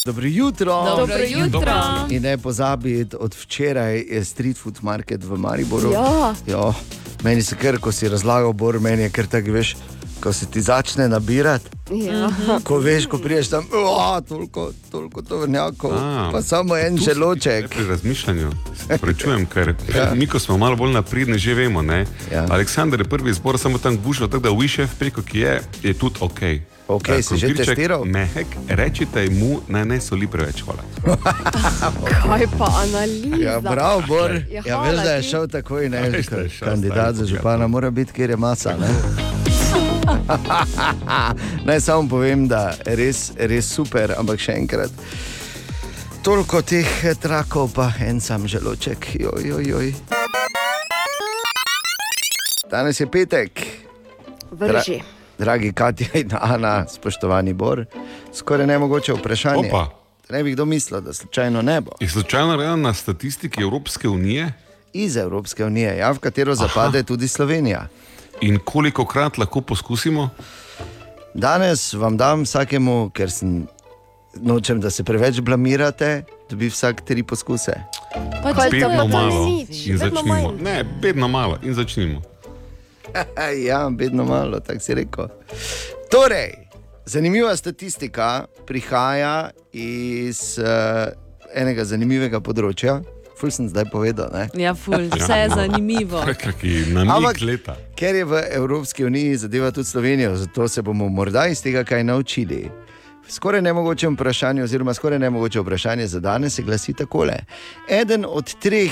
Dobro jutro. Dobro jutro. In ne pozabiti, od včeraj je street food market v Mariboru. Ja. Jo, meni se kar, ko si razlagal, Bor, meni je kar tako, veš, ko se ti začne nabirati. Ja. Ko veš, ko priješ tam, "O, toliko, toliko tovrnjakov, A, pa samo en želoček. Pri razmišljanju, prečujem, ker Ja. mi, ko smo malo bolj napredni, že vemo. Ne? Ja. Aleksandr je prvi zbor, samo tam gušil, tako da Wišev preko, ki je, je tudi ok. Ok, Eh, si že testiral? Mehek, rečite mu, naj ne soli preveč. Hvala. Kaj pa analiza? Ja, bravo, Bor. Ja, Ja, veš, da je šel takoj, ne, Veš, da je šel, kandidat za župana mora biti, kjer je masa. Ne? Naj samo povem, da je res, res super, ampak še enkrat. Toliko teh trakov, pa en sam želoček. Joj, joj, joj. Danes je petek. Vrži. Dragi Katja in Ana, spoštovani Bor, skoraj nemogoče vprašanje. Opa. Ne bi kdo mislil, da slučajno ne bo. Je slučajno rejeno na statistiki Evropske unije Iz Evropske unije, ja, v katero zapade Aha. tudi Slovenija. In koliko krat lahko poskusimo? Danes vam dam vsakemu, ker sem, nočem, da se preveč blamirate, dobi vsak tri poskuse. Pa če je malo in začnimo. Ne, vedno malo in začnimo. ja, vedno malo, tako si rekel. Torej, zanimiva statistika prihaja iz uh, enega zanimivega področja. Ful sem zdaj povedal. Ne? Ja, ful, vse je zanimivo. Kaki namig Ampak- leta. Ker je v Evropski uniji zadeva tudi Slovenijo, zato se bomo morda iz tega kaj naučili. Skoraj nemogoče vprašanje, oziroma skoraj nemogoče vprašanje za danes se glasi takole. Eden od treh,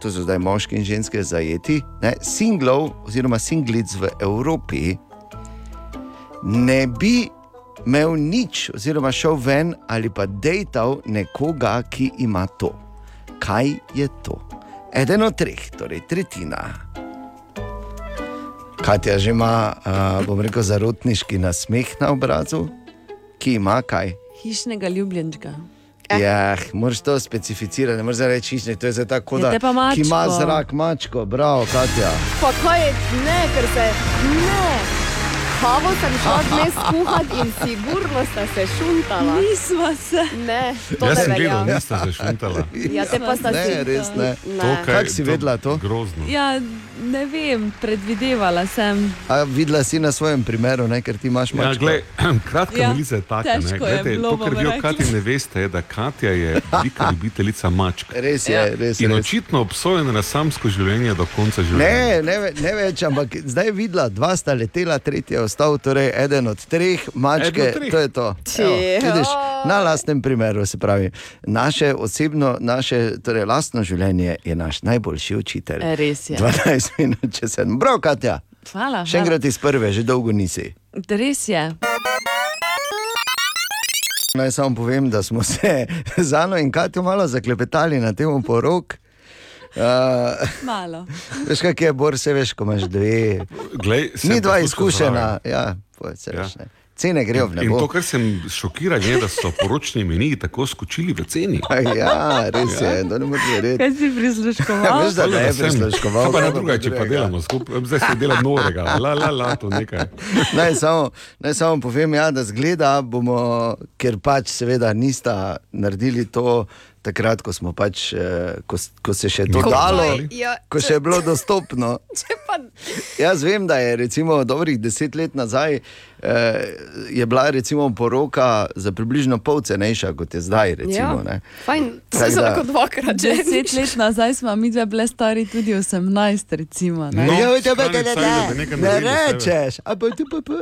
to so zdaj moški in ženske zajeti, ne, singlov oziroma singlic v Evropi, ne bi imel nič, oziroma šel ven ali pa dejtal nekoga, ki ima to. Kaj je to? Eden od treh, torej tretjina. Katja že ima, uh, bom rekel, zarotniški nasmeh na obrazu, ki ima kaj. Hišnega ljubljenčka. Eh. Ja, moraš to specificirati, ne moreš reči hišnik, to je zdaj tako, da te pa mačko. ki ima zrak, mačko, bravo, Katja. Pa kaj je, ne, ker se ne. Kavo sem šla dnes kuhat in sigurno sta se šuntala. Nismo se. Ne, to Jaz ne sem gledal, nista se šuntala. Ja, te pa sta Ne, si. res ne. To, kaj- Kako si to- vedela to? Grozno. Ja, ne vem, predvidevala sem. A videla si na svojem primeru, ne, ker ti imaš Ja, mačko. glej, kratka Ja, ja, milica je taka. Ne? težko je to, kar vi o. Katji ne veste, je, da Katja je velika ljubiteljica mačk. Res je, Ja. res In je. očitno obsojena na samsko življenje do konca življenja. Ne, ne, ne več, ampak zdaj je videla, dva sta letela, tretji je ostal, torej eden od treh, mačke, od treh. to je to. Evo, vidiš, na lastnem primeru se pravi. Naše osebno, naše torej, lastno življenje je naš najboljši učitelj. Res je. 12 minut, če se ne. Prav, Katja. Hvala. Še enkrat iz prve, že dolgo nisi. Res je. Naj samo povem, da smo se z Ano in Katjo malo zaklepetali na temo porok. Uh, Malo. veš, kaj je bor, se veš, ko imaš dve. Glej, sem Ni dva izkušena, ja, poj, se Ja. veš. Ne. Cene grejo v In nebo. to, kar sem šokiran, je, da so poročni meniji tako skočili v ceni. Ja, res je, to ne moreš verjeti. Kaj si prisluškoval? Veš, da ne je prisluškoval. Pa na pa druga, če pa delamo skupaj, zdaj se dela norega, la la la, to nekaj. Naj samo, naj samo povem, ja, da zgleda, bomo, ker pač seveda nista naredili to takrat, ko smo pač, eh, ko, ko se še to dalo, Ja, ko še je bilo dostopno. Pa Jaz vem, da je recimo dobrih deset let nazaj eh, je bila recimo poroka za približno pol cenejša kot je zdaj. Recimo, ja, ja. fajn, to da- lahko dvakrat že. Deset let nazaj smo mi dve bile stari tudi 18, recimo. ne? No, ja, ne, da ne, ne naredili sebe. rečeš, a pa ti pa pa.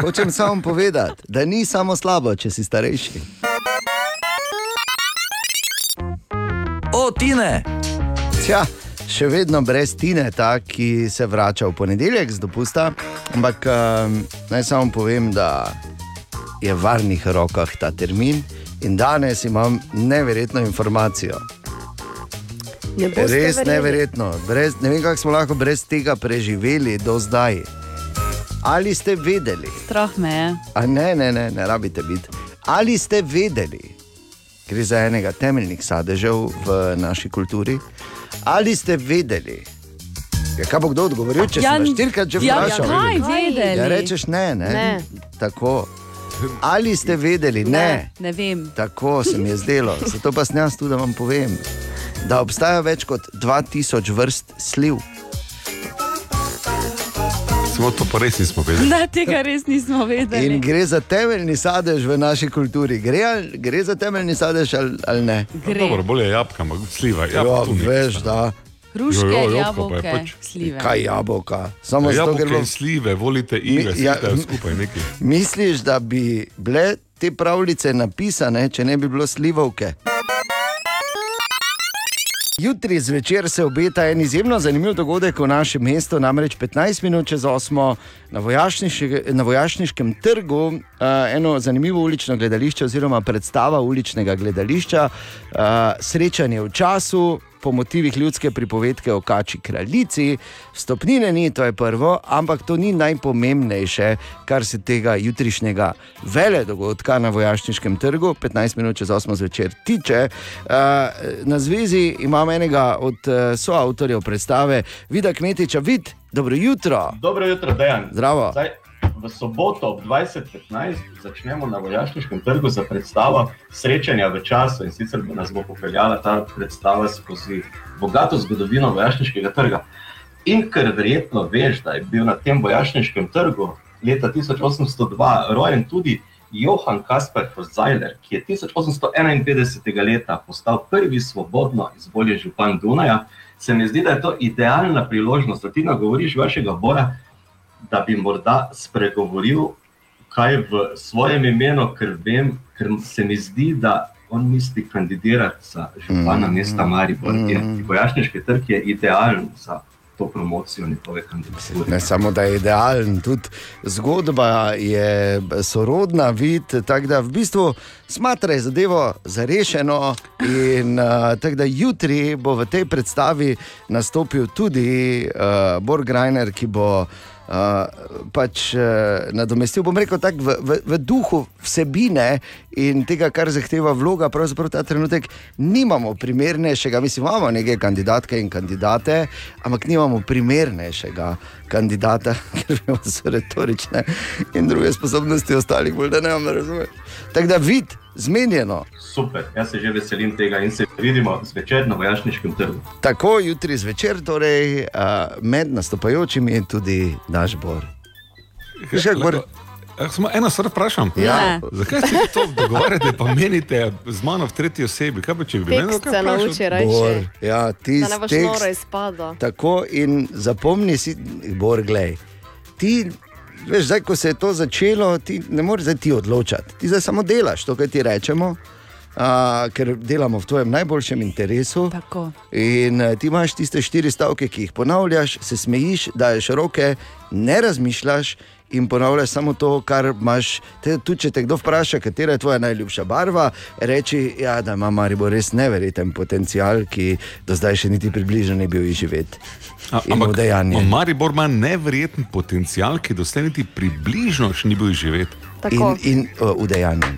Hočem samo povedati, da ni samo slabo, če si starejši. O, Tine! Tja, še vedno brez Tine, ta, ki se vrača v ponedeljek z dopusta. Ampak um, naj samo povem, da je v varnih rokah ta termin in danes imam neverjetno informacijo. Ne Res verjeli. neverjetno. Brez, ne vem, kako smo lahko brez tega preživeli do zdaj. Ali ste vedeli? Strah me je. A ne, ne, ne, ne rabite biti. Ali ste vedeli, gre za enega temeljnih sadežev v naši kulturi? Ali ste vedeli? Ja, kaj bo kdo odgovoril, če Ja, ga štirikrat že ja, vprašal? kaj vedeli? Ja, rečeš ne, ne. Ne. Tako. Ali ste vedeli? Ne. Ne vem. Tako se mi je zdelo, zato pa sem jaz tu, da vam povem, da obstaja več kot 2000 vrst sliv. Smo to pa res nismo vedeli. Ne, tega res nismo vedeli. In gre za temeljni sadež v naši kulturi. Gre, ali- gre za temeljni sadež ali, ali ne? Gre. Dobro, bolje je jabka, ampak sliva. Ja, Jabka tu ni. veš, da. Hruške, Jo, jo, jabko pa je jabolke, pač. slive. Kaj jabolka? Samo Ja, zato, ker Jabolke in slive, volite Mi- ja, skupaj nekaj. Misliš, da bi bile te pravljice napisane, če ne bi bilo slivovke? Jutri zvečer se obeta en izjemno zanimiv dogodek v našem mestu, namreč 15 minut čez 8 na, vojašniške, na Vojašniškem trgu, uh, eno zanimivo ulično gledališče oziroma predstava uličnega gledališča, uh, srečanje v času. Po motivih ljudske pripovedke o kači kraljici, stopnine ni, to je prvo, ampak to ni najpomembnejše, kar se tega jutrišnjega vele dogodka na Vojašniškem trgu, 15 minut čez 8 zvečer, tiče. Uh, na zvezi imam enega od uh, soavtorjev predstave, Vida Kmetiča, vid, dobro jutro. Dobro jutro, Dejan. Zdravo. Zdaj, v soboto ob 20.15 začnemo na Vojašniškem trgu za predstavo Srečanja v času in sicer nas bo popeljala ta predstava skozi bogato zgodovino Vojašniškega trga. In ker verjetno veš, da je bil na tem Vojašniškem trgu leta 1802 rojen tudi Johann Kaspar Forzajler, ki je 1851. leta postal prvi svobodno izvoljen župan Dunaja, se mi zdi, da je to idealna priložnost, da ti nagovoriš vašega Bora, da bi morda spregovoril kaj v svojem imenu, ker vem, ker se mi zdi, da on misli kandidirati za župana Mm, mesta Maribor. mm. Mm. Vojašniški trg je idealen za to promocijo njegove kandidature. Ne samo, da je idealen, tudi zgodba je sorodna, vid, tako da v bistvu smatraj zadevo za rešeno. In uh, tako da jutri bo v tej predstavi nastopil tudi uh, Borg Reiner, ki bo Uh, pač uh, nadomestil, bom rekel, tak, v, v, v duhu vsebine in tega, kar zahteva vloga, pravzaprav ta trenutek nimamo primernejšega, mislim, imamo neke kandidatke in kandidate, ampak nimamo primernejšega kandidata, ker vemo, da so retorične in druge sposobnosti ostalih, bolj da ne vam razumem. Tako da vid, zmenjeno. Super, jaz se že veselim tega in se vidimo zvečer na vojašniškem trgu. Tako jutri zvečer, torej med nastopajočimi je tudi naš bor. Veš, kako Bor? Samo eno stvar vprašam. Ja. Zakaj se to dogovarjate, pa menite z mano v tretji osebi? Kaj pa če bi meni kaj se nauči reči. Bor, ja, ti Da ne boš tekst- noro izpadel. Tako in zapomni si, Bor, glej. Ti, veš, zdaj, ko se je to začelo, ti ne moreš zdaj ti odločati. Ti zdaj samo delaš to, kar ti rečemo, uh, ker delamo v tvojem najboljšem interesu. Tako. In uh, ti imaš tiste štiri stavke, ki jih ponavljaš, se smejiš, daješ roke, ne razmišljaš. In ponavljaš samo to, kar imaš. Te, tudi, če te kdo vpraša, katera je tvoja najljubša barva, reči, ja, da ima Maribor res neverjeten potencial, ki do zdaj še niti približno ni bil izživet. A, In Ampak udejanje. Maribor ima neverjeten potencial, ki do zdaj niti približno še ni bil živeti. In, in uh, udejanje.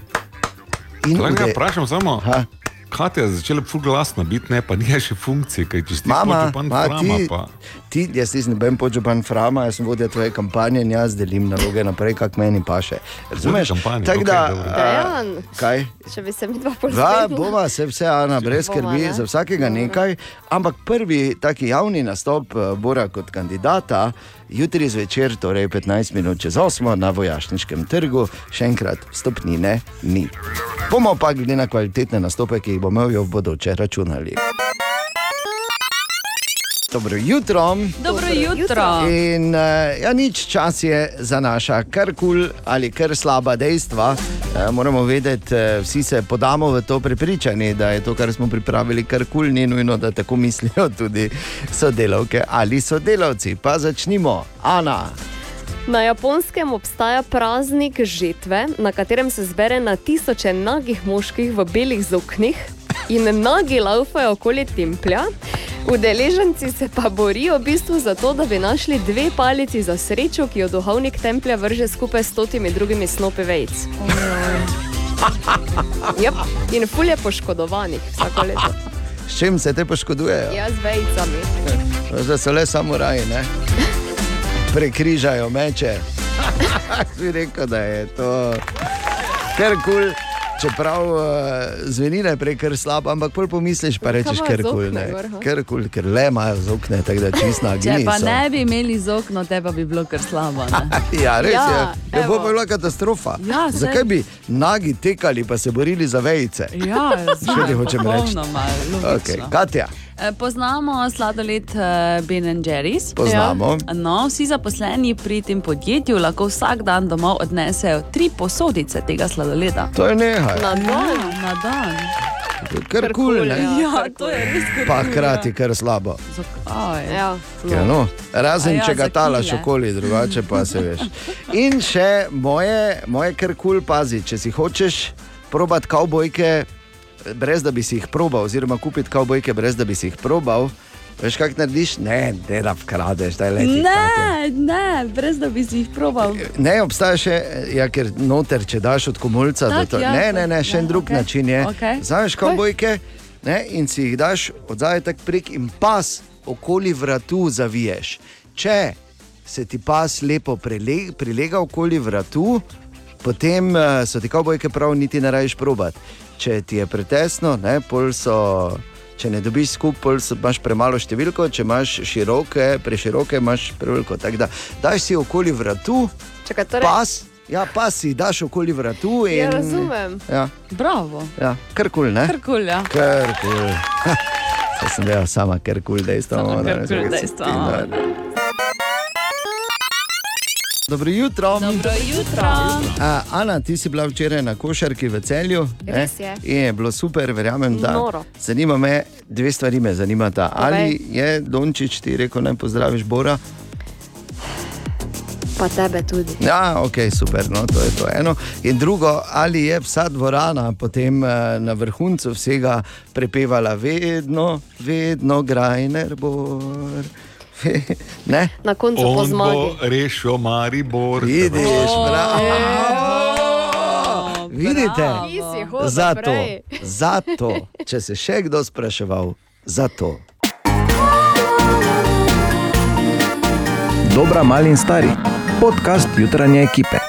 In Lahko ude- vprašam samo, Ha? Katja je začela ful glasno biti, ne pa nije še funkcije, kaj če si ti Mama, ma, ti, pa. Ti, jaz nisem noben podžupan Frama, jaz sem vodja tvoje kampanje in jaz delim naloge naprej, kak meni paše. Razumeš? kampanje, Tako da, dobro. a, Dejan, kaj? če bi se mi dva Va, poznala. bova se vse, Ana, brez skrbi, za vsakega nekaj. Ampak prvi taki javni nastop eh, Bora kot kandidata, jutri zvečer, torej 15 minut čez 8 na Vojašniškem trgu, še enkrat stopnine ni. Bomo pa glede na kvalitetne nastope, ki jih bomo imeli v bodoče računali. Dobro jutro. Dobro jutro. In uh, ja, nič čas je za naša kar kul ali kar slaba dejstva. Uh, moramo vedeti, uh, vsi se podamo v to prepričanje, da je to, kar smo pripravili, kar kul, ni nujno, da tako mislijo tudi sodelavke ali sodelavci. Pa začnimo, Ana. Na japonskem obstaja praznik žetve, na katerem se zbere na tisoče nagih moških v belih zoknih in nagi laufajo okoli templja. Udeleženci se pa borijo v bistvu za to, da bi našli dve palici za srečo, ki jo duhovnik templja vrže skupaj s stotimi drugimi snopi vejc. Yep. In fulje poškodovanih vsako leto. S čim se te poškodujejo? Ja, z vejcami. Da so le samuraji, ne? Prekrižajo meče. Si rekel, da je to kar kul. Cool. Čeprav uh, zveni najprej kar slabo, ampak pol pomisliš, pa rečeš kar kul. Kar kul, ker le imajo z okne, tako da čist na Če pa ne bi imeli z okno, te pa bi bilo kar slabo. Ja, res Ja, je. Ja, bo evo. bila katastrofa. Ja, Zakaj bi nagi tekali, pa se borili za vejice? Ja, Še ti hočem reči. Okay. Katja, Poznamo sladoled eh, Ben Jerry's. Poznamo. No, vsi zaposleni pri tem podjetju lahko vsak dan domov odnesejo tri posodice tega sladoleda. to je nekaj. Na dan. Na dan. Kar kul, ne? Ja, to je res kar Pa kul, hkrati kar slabo. Zakaj? Ja. Ja, no, razen ja, če ga talaš okoli, drugače pa se veš. In še moje, moje kar kul pazi, če si hočeš probat kavbojke, brez da bi si jih probal, oziroma kupiti kavbojke, brez da bi si jih probal. Veš, kaj narediš? Ne, ne da vkradeš, da je leti. Ne, ne, brez da bi si jih probal. Ne, obstaja še, ja, ker noter, če daš od komolca. da To, ja, ne, ne, ne, še en ja, drug okej, način je. okej. Zaveš kavbojke ne, in si jih daš od zadaj tak prek in pas okoli vratu zaviješ. Če se ti pas lepo prele, prilega okoli vratu, potem uh, so ti kavbojke prav niti ne rajš probat. Če ti je pretesno, ne, pol so. Če ne dobiš skupaj, imaš premalo številko, če imaš široke, preširoke, imaš preveliko. Tako da daš si okoli vratu, Čakaj, torej, pas, ja, pas si daš okoli vratu. In, Ja, razumem. Ja, Bravo. ja, kar kul, ne? Kar kul, ja. Kar kul. Jaz sem delal sama, ker kul dejstvo. Samo imamo kar danes, kul dejstva. Dobro jutro. Dobro jutro. A, Ana, ti si bila včeraj na košarki v celju. Res je. In je bilo super, verjamem, da. Noro. Zanima me, dve stvari me zanimata. Ali je Dončić ti rekel, naj pozdraviš Bora? Pa tebe tudi. Ja, ok, super, no, to je to eno. In drugo, ali je vsa dvorana potem eh, na vrhuncu vsega prepevala vedno, vedno Grajner, Bor, Ne? Na koncu po On bo zmagi. rešil Maribor. Vidiš, bravo. Vidite? Ti si hodil Zato, zato, če se še kdo spraševal, zato. Dobra, mali in stari. Podcast jutranje ekipe.